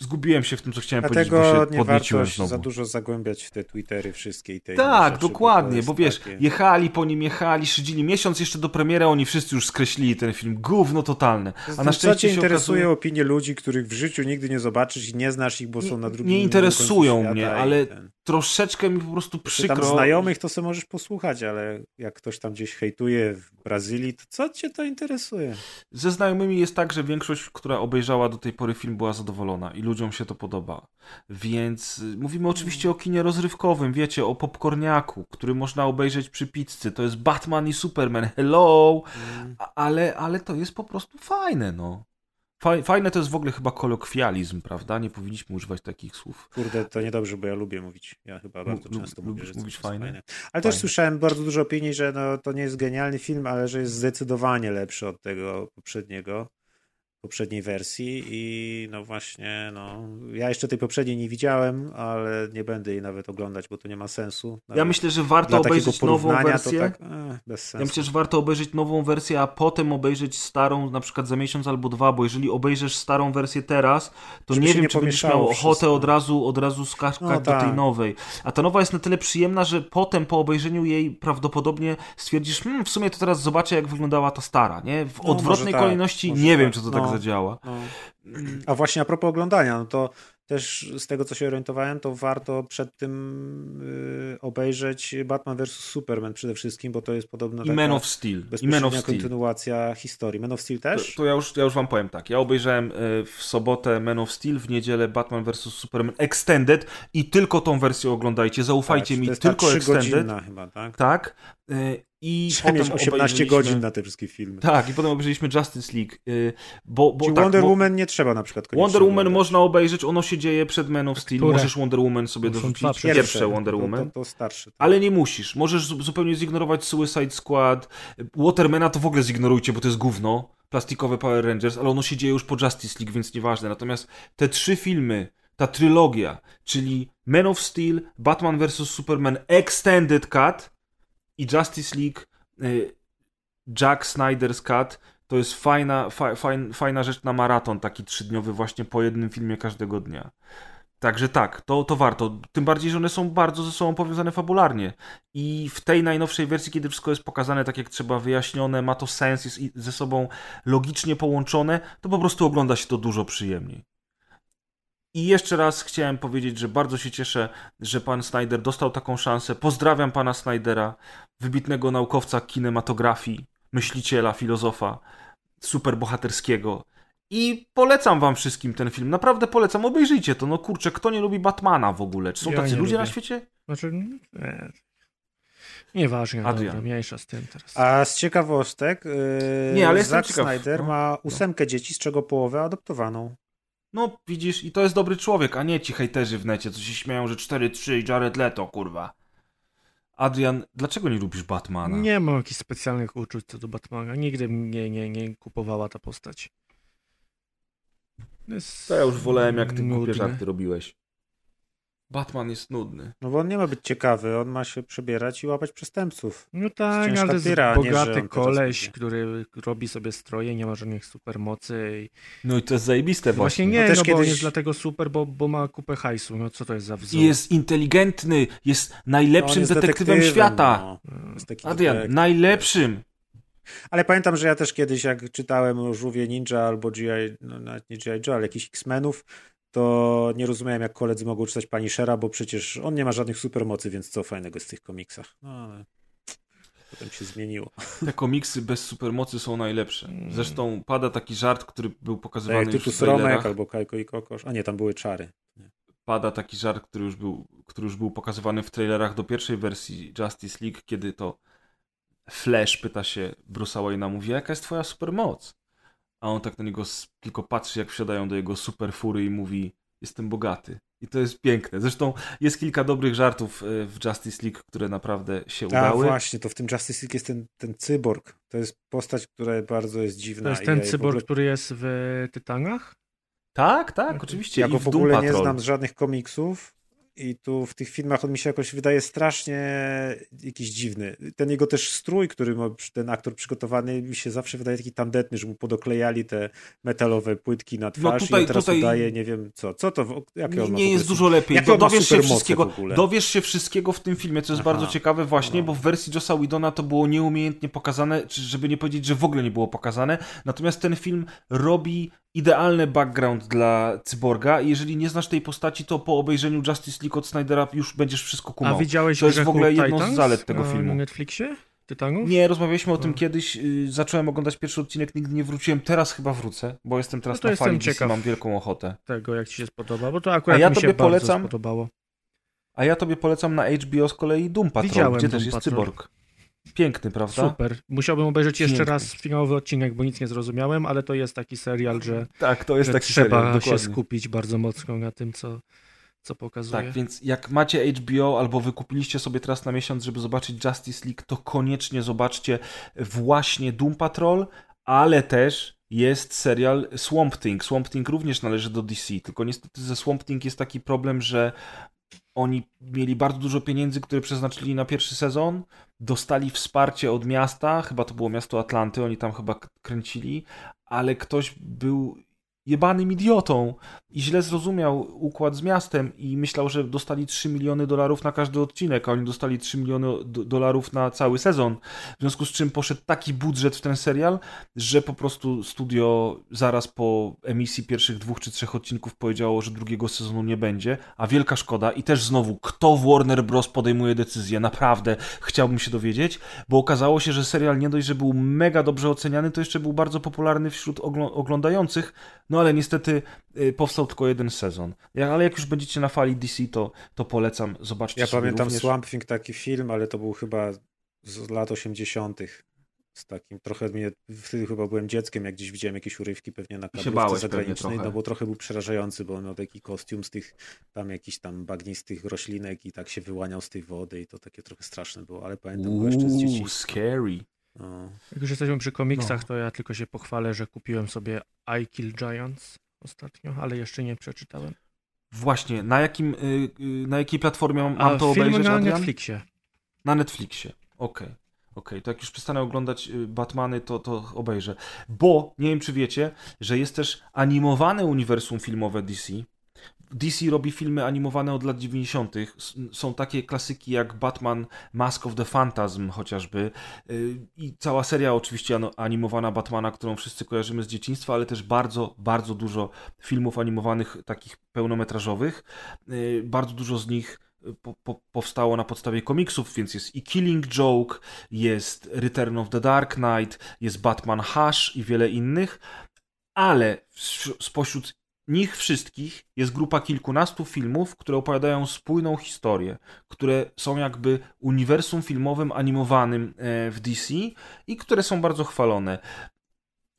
zgubiłem się w tym, co chciałem Dlatego powiedzieć, bo się nie warto znowu. za dużo zagłębiać w te Twittery wszystkie i te Tak, rzeczy, dokładnie, bo, bo wiesz, takie... jechali po nim, jechali, szydzili miesiąc jeszcze do premiery, oni wszyscy już skreślili ten film. Gówno totalne. A na szczęście co cię interesuje okazuje... opinie ludzi, których w życiu nigdy nie zobaczysz i nie znasz ich, bo są na drugim Nie interesują mnie, ale ten troszeczkę mi po prostu przykro. Tam znajomych to sobie możesz posłuchać, ale jak ktoś tam gdzieś hejtuje w Brazylii, to co cię to interesuje? Ze znajomymi jest tak, że większość, która obejrzała do tej pory film, była zadowolona i ludziom się to podoba. Więc y, mówimy oczywiście o kinie rozrywkowym, wiecie, o popcorniaku, który można obejrzeć przy pizzy. To jest Batman i Superman, hello! Mm. Ale, ale to jest po prostu fajne, no. Faj- Fajne to jest w ogóle chyba kolokwializm, prawda? Nie powinniśmy używać takich słów. Kurde, to niedobrze, bo ja lubię mówić. Ja chyba bardzo lub- często mówię, że mówić fajne? fajne. Ale też Fajne. słyszałem bardzo dużo opinii, że no, to nie jest genialny film, ale że jest zdecydowanie lepszy od tego poprzedniego, poprzedniej wersji i no właśnie, no ja jeszcze tej poprzedniej nie widziałem, ale nie będę jej nawet oglądać, bo to nie ma sensu. Ja Nawet myślę, że warto obejrzeć nową wersję. tak eh, bez sensu. Ja myślę, że warto obejrzeć nową wersję, a potem obejrzeć starą na przykład za miesiąc albo dwa, bo jeżeli obejrzysz starą wersję teraz, to Żeby nie wiem, nie czy będziesz miał ochotę wszystko. od razu, od razu skakać No do tej tak. nowej. A ta nowa jest na tyle przyjemna, że potem po obejrzeniu jej prawdopodobnie stwierdzisz, hmm, w sumie to teraz zobaczę, jak wyglądała ta stara, nie? W No, odwrotnej tak, kolejności nie wiem, tak. czy to tak No. Zadziała. No. A właśnie a propos oglądania, no to też z tego co się orientowałem, to warto przed tym y, obejrzeć Batman vs Superman przede wszystkim, bo to jest podobno I Man of Steel. I Man of Steel. kontynuacja historii. Man of Steel To, też? to ja, już, ja już wam powiem tak. Ja obejrzałem e, w sobotę Man of Steel, w niedzielę Batman vs Superman Extended i tylko tą wersję oglądajcie. Zaufajcie Tak, mi, to tylko Extended. chyba, tak? Tak. I Trzeba mieć 18 obejrzeliśmy- godzin na te wszystkie filmy. Tak, i potem obejrzeliśmy Justice League. e, Bo, bo Czyli tak, Wonder mo- Woman nie trzeba na przykład koniecznie Wonder Woman oglądać. można obejrzeć, ono się dzieje przed Man of Steel. Które? Możesz Wonder Woman sobie To dorzucić. Pierwsze, pierwsze. Wonder to, Woman. To, to starsze. tak. Ale nie musisz. Możesz zu- zupełnie zignorować Suicide Squad. Watermana to w ogóle zignorujcie, bo to jest gówno. Plastikowe Power Rangers, ale ono się dzieje już po Justice League, więc nieważne. Natomiast te trzy filmy, ta trylogia, czyli Man of Steel, Batman vs. Superman Extended Cut i Justice League y, Jack Snyder's Cut, to jest fajna, fa, fajn, fajna rzecz na maraton, taki trzydniowy właśnie po jednym filmie każdego dnia. Także tak, to, to warto. Tym bardziej, że one są bardzo ze sobą powiązane fabularnie. I w tej najnowszej wersji, kiedy wszystko jest pokazane tak jak trzeba, wyjaśnione, ma to sens, jest ze sobą logicznie połączone, to po prostu ogląda się to dużo przyjemniej. I jeszcze raz chciałem powiedzieć, że bardzo się cieszę, że pan Snyder dostał taką szansę. Pozdrawiam pana Snydera, wybitnego naukowca kinematografii, myśliciela, filozofa, superbohaterskiego. I polecam wam wszystkim ten film. Naprawdę polecam, obejrzyjcie to. No kurczę, kto nie lubi Batmana w ogóle? Czy są Ja tacy ludzie na lubię. świecie? Znaczy, nie, nieważne, Adrian. dobra, mniejsza z tym teraz. A z ciekawostek, yy, Nie, ale Zack. Snyder No, ma no. ósemkę dzieci, z czego połowę adoptowaną. No widzisz, i to jest dobry człowiek, a nie ci hejterzy w necie, co się śmieją, że 4-3 i Jared Leto, kurwa. Adrian, dlaczego nie lubisz Batmana? Nie mam jakichś specjalnych uczuć co do Batmana. Nigdy mnie nie, nie kupowała ta postać. Jest To ja już wolałem, jak ty głupie nudny. żarty robiłeś. Batman jest nudny. No bo on nie ma być ciekawy, on ma się przebierać i łapać przestępców. No tak, ciężka ale to jest bogaty koleś, który robi sobie stroje, nie ma żadnych supermocy. I... No i to jest zajebiste Właśnie właśnie. nie, No no, też bo on kiedyś- jest dlatego super, bo, bo ma kupę hajsu. No co to jest za wzór? I jest inteligentny, jest No, najlepszym jest detektywem, świata. No. Jest taki Adrian, detektyw. najlepszym. Ale pamiętam, że ja też kiedyś, jak czytałem o Żółwie Ninja albo G.I. No, nawet nie G.I. Joe, ale jakichś X-Menów, to nie rozumiałem, jak koledzy mogą czytać Punishera, bo przecież on nie ma żadnych supermocy, więc co fajnego jest w tych komiksach. No ale potem się zmieniło. Te komiksy bez supermocy są najlepsze. Zresztą pada taki żart, który był Tak pokazywany jak już w Tytus trailerach. Romek albo Kajko i Kokosz. A nie, tam były czary. pada taki żart, który już, był, który już był pokazywany w trailerach do pierwszej wersji Justice League, kiedy to Flash pyta się Bruce'a Wayne'a, mówi, jaka jest twoja supermoc? A on tak na niego tylko patrzy, jak wsiadają do jego superfury i mówi, jestem bogaty. I to jest piękne. Zresztą jest kilka dobrych żartów e, w Justice League, które naprawdę się A udały. właśnie, to w tym Justice League jest ten, ten cyborg. To jest postać, która bardzo jest dziwna. To jest ten ja cyborg, ogóle- który jest w Tytanach? Tak, tak, oczywiście. Ja I go w w Doom ogóle nie Patrol. znam z żadnych komiksów i tu w tych filmach on mi się jakoś wydaje strasznie jakiś dziwny. Ten jego też strój, który ma ten aktor przygotowany, mi się zawsze wydaje taki tandetny, że mu podoklejali te metalowe płytki na twarz No tutaj- i teraz tutaj- udaje nie wiem co. Co to? w- Jakie Nie, on ma nie jest dużo lepiej. Jakie Do, dowiesz się wszystkiego. w ogóle? Dowiesz się wszystkiego w tym filmie, co jest Aha. bardzo ciekawe właśnie, No. bo w wersji Jossa Whedona to było nieumiejętnie pokazane, czy żeby nie powiedzieć, że w ogóle nie było pokazane. Natomiast ten film robi idealny background dla cyborga i jeżeli nie znasz tej postaci, to po obejrzeniu Justice League od Snydera już będziesz wszystko kumał. A widziałeś To jest w ogóle jedną z zalet tego na- filmu. Na Netflixie? Tytanów? Nie, rozmawialiśmy o tym No. kiedyś. y, Zacząłem oglądać pierwszy odcinek, nigdy nie wróciłem. Teraz chyba wrócę, bo jestem teraz No to na fali DC, mam wielką ochotę. Tego, jak ci się spodoba, bo to akurat ja mi się tobie bardzo polecam- spodobało. A ja tobie polecam na HBO z kolei Doom Patrol, Widziałem gdzie Doom też jest Patrol. cyborg. Piękny, prawda? Super. Musiałbym obejrzeć jeszcze Piękny. raz finałowy odcinek, bo nic nie zrozumiałem, ale to jest taki serial, że, Tak, to jest taki trzeba serial, się skupić bardzo mocno na tym, co, co pokazuje. Tak, więc jak macie HBO albo wykupiliście sobie teraz na miesiąc, żeby zobaczyć Justice League, to koniecznie zobaczcie właśnie Doom Patrol, ale też jest serial Swamp Thing. Swamp Thing również należy do DC, tylko niestety ze Swamp Thing jest taki problem, że oni mieli bardzo dużo pieniędzy, które przeznaczyli na pierwszy sezon, dostali wsparcie od miasta, chyba to było miasto Atlanty, oni tam chyba kręcili, ale ktoś był jebanym idiotą i źle zrozumiał układ z miastem i myślał, że dostali 3 miliony dolarów na każdy odcinek, a oni dostali 3 miliony do- dolarów na cały sezon. W związku z czym poszedł taki budżet w ten serial, że po prostu studio zaraz po emisji pierwszych dwóch czy trzech odcinków powiedziało, że drugiego sezonu nie będzie, a wielka szkoda i też znowu, kto w Warner Bros. podejmuje decyzję, naprawdę chciałbym się dowiedzieć, bo okazało się, że serial nie dość, że był mega dobrze oceniany, to jeszcze był bardzo popularny wśród ogl- oglądających, no ale niestety y, powstał tylko jeden sezon. Ja, ale jak już będziecie na fali DC, to, to polecam, zobaczcie Ja pamiętam również. Swamp Thing taki film, ale to był chyba z lat 80. Z takim trochę mnie, wtedy chyba byłem dzieckiem, jak gdzieś widziałem jakieś urywki pewnie na kablówce zagranicznej, no bo trochę był przerażający, bo on miał taki kostium z tych tam jakichś tam bagnistych roślinek i tak się wyłaniał z tej wody i to takie trochę straszne było, ale pamiętam go jeszcze z dzieciństwa. scary. No. Jak już jesteśmy przy komiksach, No. to ja tylko się pochwalę, że kupiłem sobie I Kill Giants ostatnio, ale jeszcze nie przeczytałem. Właśnie, na, jakim, y, y, na jakiej platformie mam, mam to obejrzeć, na Adrian? Netflixie. Na Netflixie. Okej. Okej, to jak już przestanę oglądać y, Batmany, to, to obejrzę. Bo nie wiem, czy wiecie, że jest też animowane uniwersum filmowe DC. DC robi filmy animowane od lat 90. S- Są takie klasyki jak Batman Mask of the Phantasm chociażby. Y, I cała seria oczywiście animowana Batmana, którą wszyscy kojarzymy z dzieciństwa, ale też bardzo, bardzo dużo filmów animowanych takich pełnometrażowych. Y, Bardzo dużo z nich po, po, powstało na podstawie komiksów, więc jest i Killing Joke, jest Return of the Dark Knight, jest Batman Hush i wiele innych, ale spośród nich wszystkich jest grupa kilkunastu filmów, które opowiadają spójną historię, które są jakby uniwersum filmowym animowanym e, w DC i które są bardzo chwalone.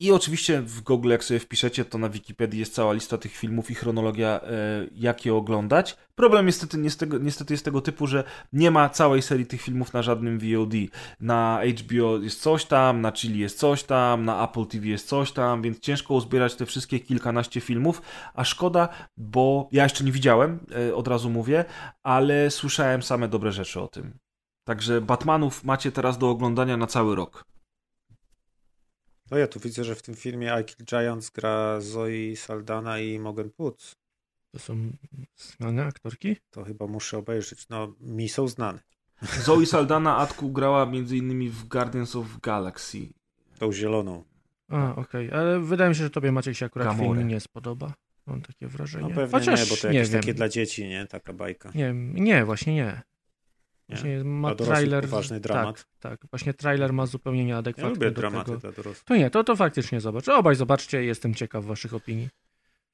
I oczywiście w Google, jak sobie wpiszecie, to na Wikipedii jest cała lista tych filmów i chronologia, e, jak je oglądać. Problem niestety, niestety, niestety jest tego typu, że nie ma całej serii tych filmów na żadnym VOD. Na HBO jest coś tam, na Chili jest coś tam, na Apple TV jest coś tam, więc ciężko uzbierać te wszystkie kilkanaście filmów, a szkoda, bo ja jeszcze nie widziałem, e, od razu mówię, ale słyszałem same dobre rzeczy o tym. Także Batmanów macie teraz do oglądania na cały rok. No ja tu widzę, że w tym filmie I Kill Giants gra Zoe Saldana i Morgan Putz. To są znane aktorki? To chyba muszę obejrzeć. No, mi są znane. Zoe Saldana Atku grała m.in. w Guardians of Galaxy. Tą zieloną. A, okej, ale wydaje mi się, że tobie Maciek się akurat film nie spodoba. Mam takie wrażenie. No pewnie Chociaż nie, bo to nie jakieś wiem. takie dla dzieci, nie? Taka bajka. Nie, nie, właśnie nie. Nie? Właśnie ma dorosłych trailer. poważny dramat. Tak, tak. Właśnie trailer ma zupełnie Ja nieadekwatny lubię do dramaty tego. dla dorosłych. To nie, to, to faktycznie zobacz. Obaj zobaczcie, jestem ciekaw waszych opinii.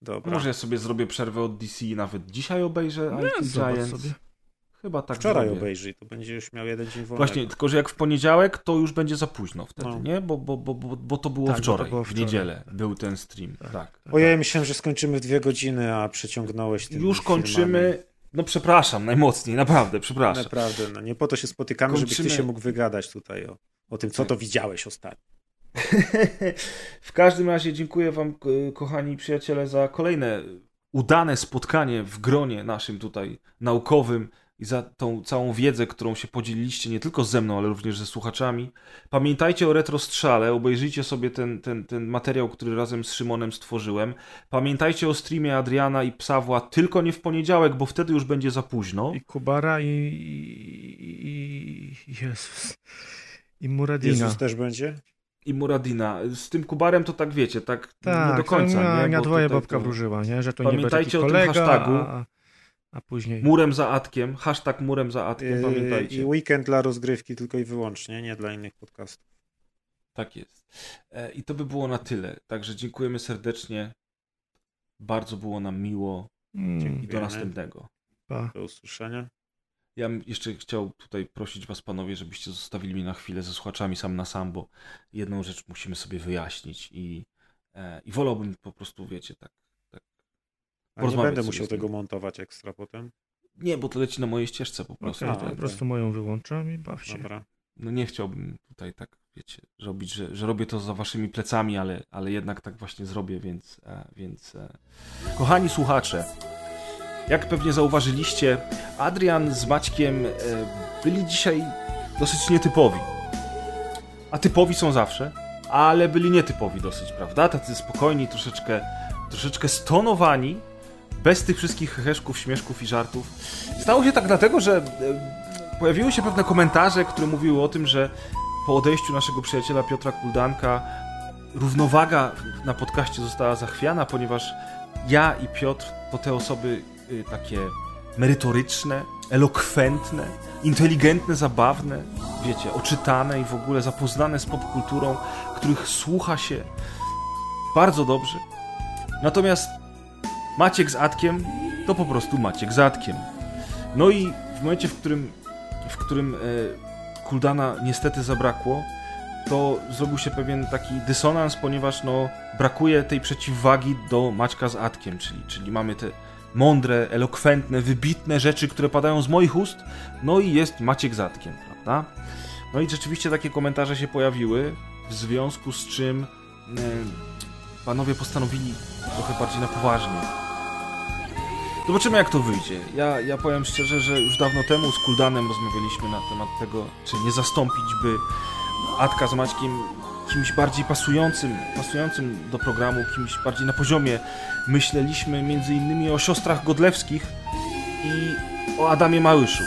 Dobra. Może ja sobie zrobię przerwę od DC i nawet dzisiaj obejrzę No, I Kill zobacz Giants. sobie. Chyba tak Wczoraj zrobię. obejrzyj, to będzie już miał jeden dzień wolnego. Właśnie, tylko że jak w poniedziałek, to już będzie za późno wtedy, No. nie? Bo, bo, bo, bo, bo to było Tak, bo to wczoraj, było w wczoraj. niedzielę był ten stream. Tak. Tak. Ojej, myślałem, że skończymy w dwie godziny, a przeciągnąłeś tymi Już filmami. Kończymy. No przepraszam, najmocniej, naprawdę, przepraszam. Naprawdę, no nie po to się spotykamy, żebyś ty Kończymy- się mógł wygadać tutaj o, o tym, co Tak. to widziałeś ostatnio. w każdym razie dziękuję Wam, ko- kochani przyjaciele, za kolejne udane spotkanie w gronie naszym tutaj naukowym i za tą całą wiedzę, którą się podzieliliście nie tylko ze mną, ale również ze słuchaczami. Pamiętajcie o Retrostrzale, obejrzyjcie sobie ten, ten, ten materiał, który razem z Szymonem stworzyłem. Pamiętajcie o streamie Adriana i Psawła tylko nie w poniedziałek, bo wtedy już będzie za późno. I Kubara i, i, i Jezus. I Muradina. Jezus też będzie? I Muradina. Z tym Kubarem to tak wiecie, tak, tak, nie do końca. na, nie? Bo dwoje tutaj babka to- wróżyła, nie? Że to nie będzie Pamiętajcie taki o tym kolega, hashtagu. a, a później... Murem za Atkiem, hashtag murem za Atkiem, Yy, pamiętajcie. I weekend dla rozgrywki tylko i wyłącznie, nie dla innych podcastów. Tak jest. E, I to by było na tyle. Także dziękujemy serdecznie. Bardzo było nam miło Mm, i do następnego. pa. Do usłyszenia. Ja bym jeszcze chciał tutaj prosić was panowie, żebyście zostawili mnie na chwilę ze słuchaczami sam na sam, bo jedną rzecz musimy sobie wyjaśnić i, e, i wolałbym po prostu, wiecie, tak. Tak A nie będę musiał tego montować ekstra potem. Nie, bo to leci na mojej ścieżce po prostu. To okej. po prostu moją wyłączam i baw się. Dobra. No nie chciałbym tutaj tak, wiecie, robić, że, że robię to za waszymi plecami, ale, ale jednak tak właśnie zrobię, więc, e, więc... E... Kochani słuchacze, jak pewnie zauważyliście, Adrian z Maćkiem e, byli dzisiaj dosyć nietypowi. A typowi są zawsze, ale byli nietypowi dosyć, prawda? Tacy spokojni, troszeczkę, troszeczkę stonowani, bez tych wszystkich heheszków, śmieszków i żartów. Stało się tak dlatego, że e, pojawiły się pewne komentarze, które mówiły o tym, że po odejściu naszego przyjaciela Piotra Kuldanka równowaga na podcaście została zachwiana, ponieważ ja i Piotr to te osoby y, takie merytoryczne, elokwentne, inteligentne, zabawne, wiecie, oczytane i w ogóle zapoznane z popkulturą, których słucha się bardzo dobrze. Natomiast Maciek z Atkiem to po prostu Maciek z Atkiem. No i w momencie, w którym, w którym e, Kuldana niestety zabrakło, to zrobił się pewien taki dysonans, ponieważ no, brakuje tej przeciwwagi do Maćka z Atkiem, czyli, czyli mamy te mądre, elokwentne, wybitne rzeczy, które padają z moich ust, no i jest Maciek z Atkiem, prawda? No i rzeczywiście takie komentarze się pojawiły, w związku z czym e, panowie postanowili trochę bardziej na poważnie Zobaczymy jak to wyjdzie. Ja, ja powiem szczerze, że już dawno temu z Kuldanem rozmawialiśmy na temat tego, czy nie zastąpić by Atka z Maćkiem kimś bardziej pasującym, pasującym do programu, kimś bardziej na poziomie. Myśleliśmy między innymi o siostrach Godlewskich i o Adamie Małyszu.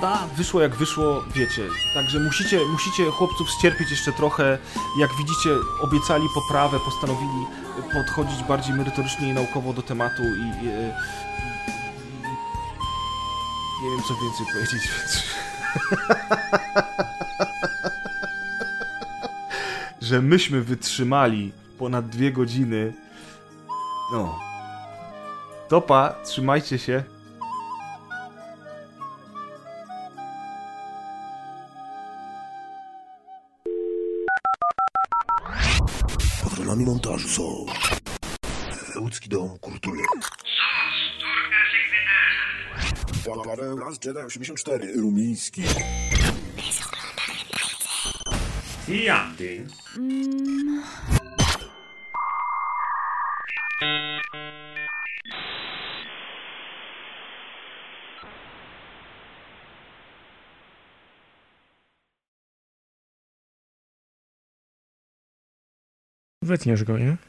Da, wyszło jak wyszło, wiecie. Także musicie, musicie chłopców ścierpieć jeszcze trochę. Jak widzicie, obiecali poprawę, postanowili podchodzić bardziej merytorycznie i naukowo do tematu i, i, i, nie wiem co więcej powiedzieć, więc... że myśmy wytrzymali ponad dwie godziny. No. Topa, trzymajcie się. Patronami montażu są Łódzki Dom Kultury. Paweł Raz Jedi 84 Rumiński. Jandy. Wytniesz go, nie?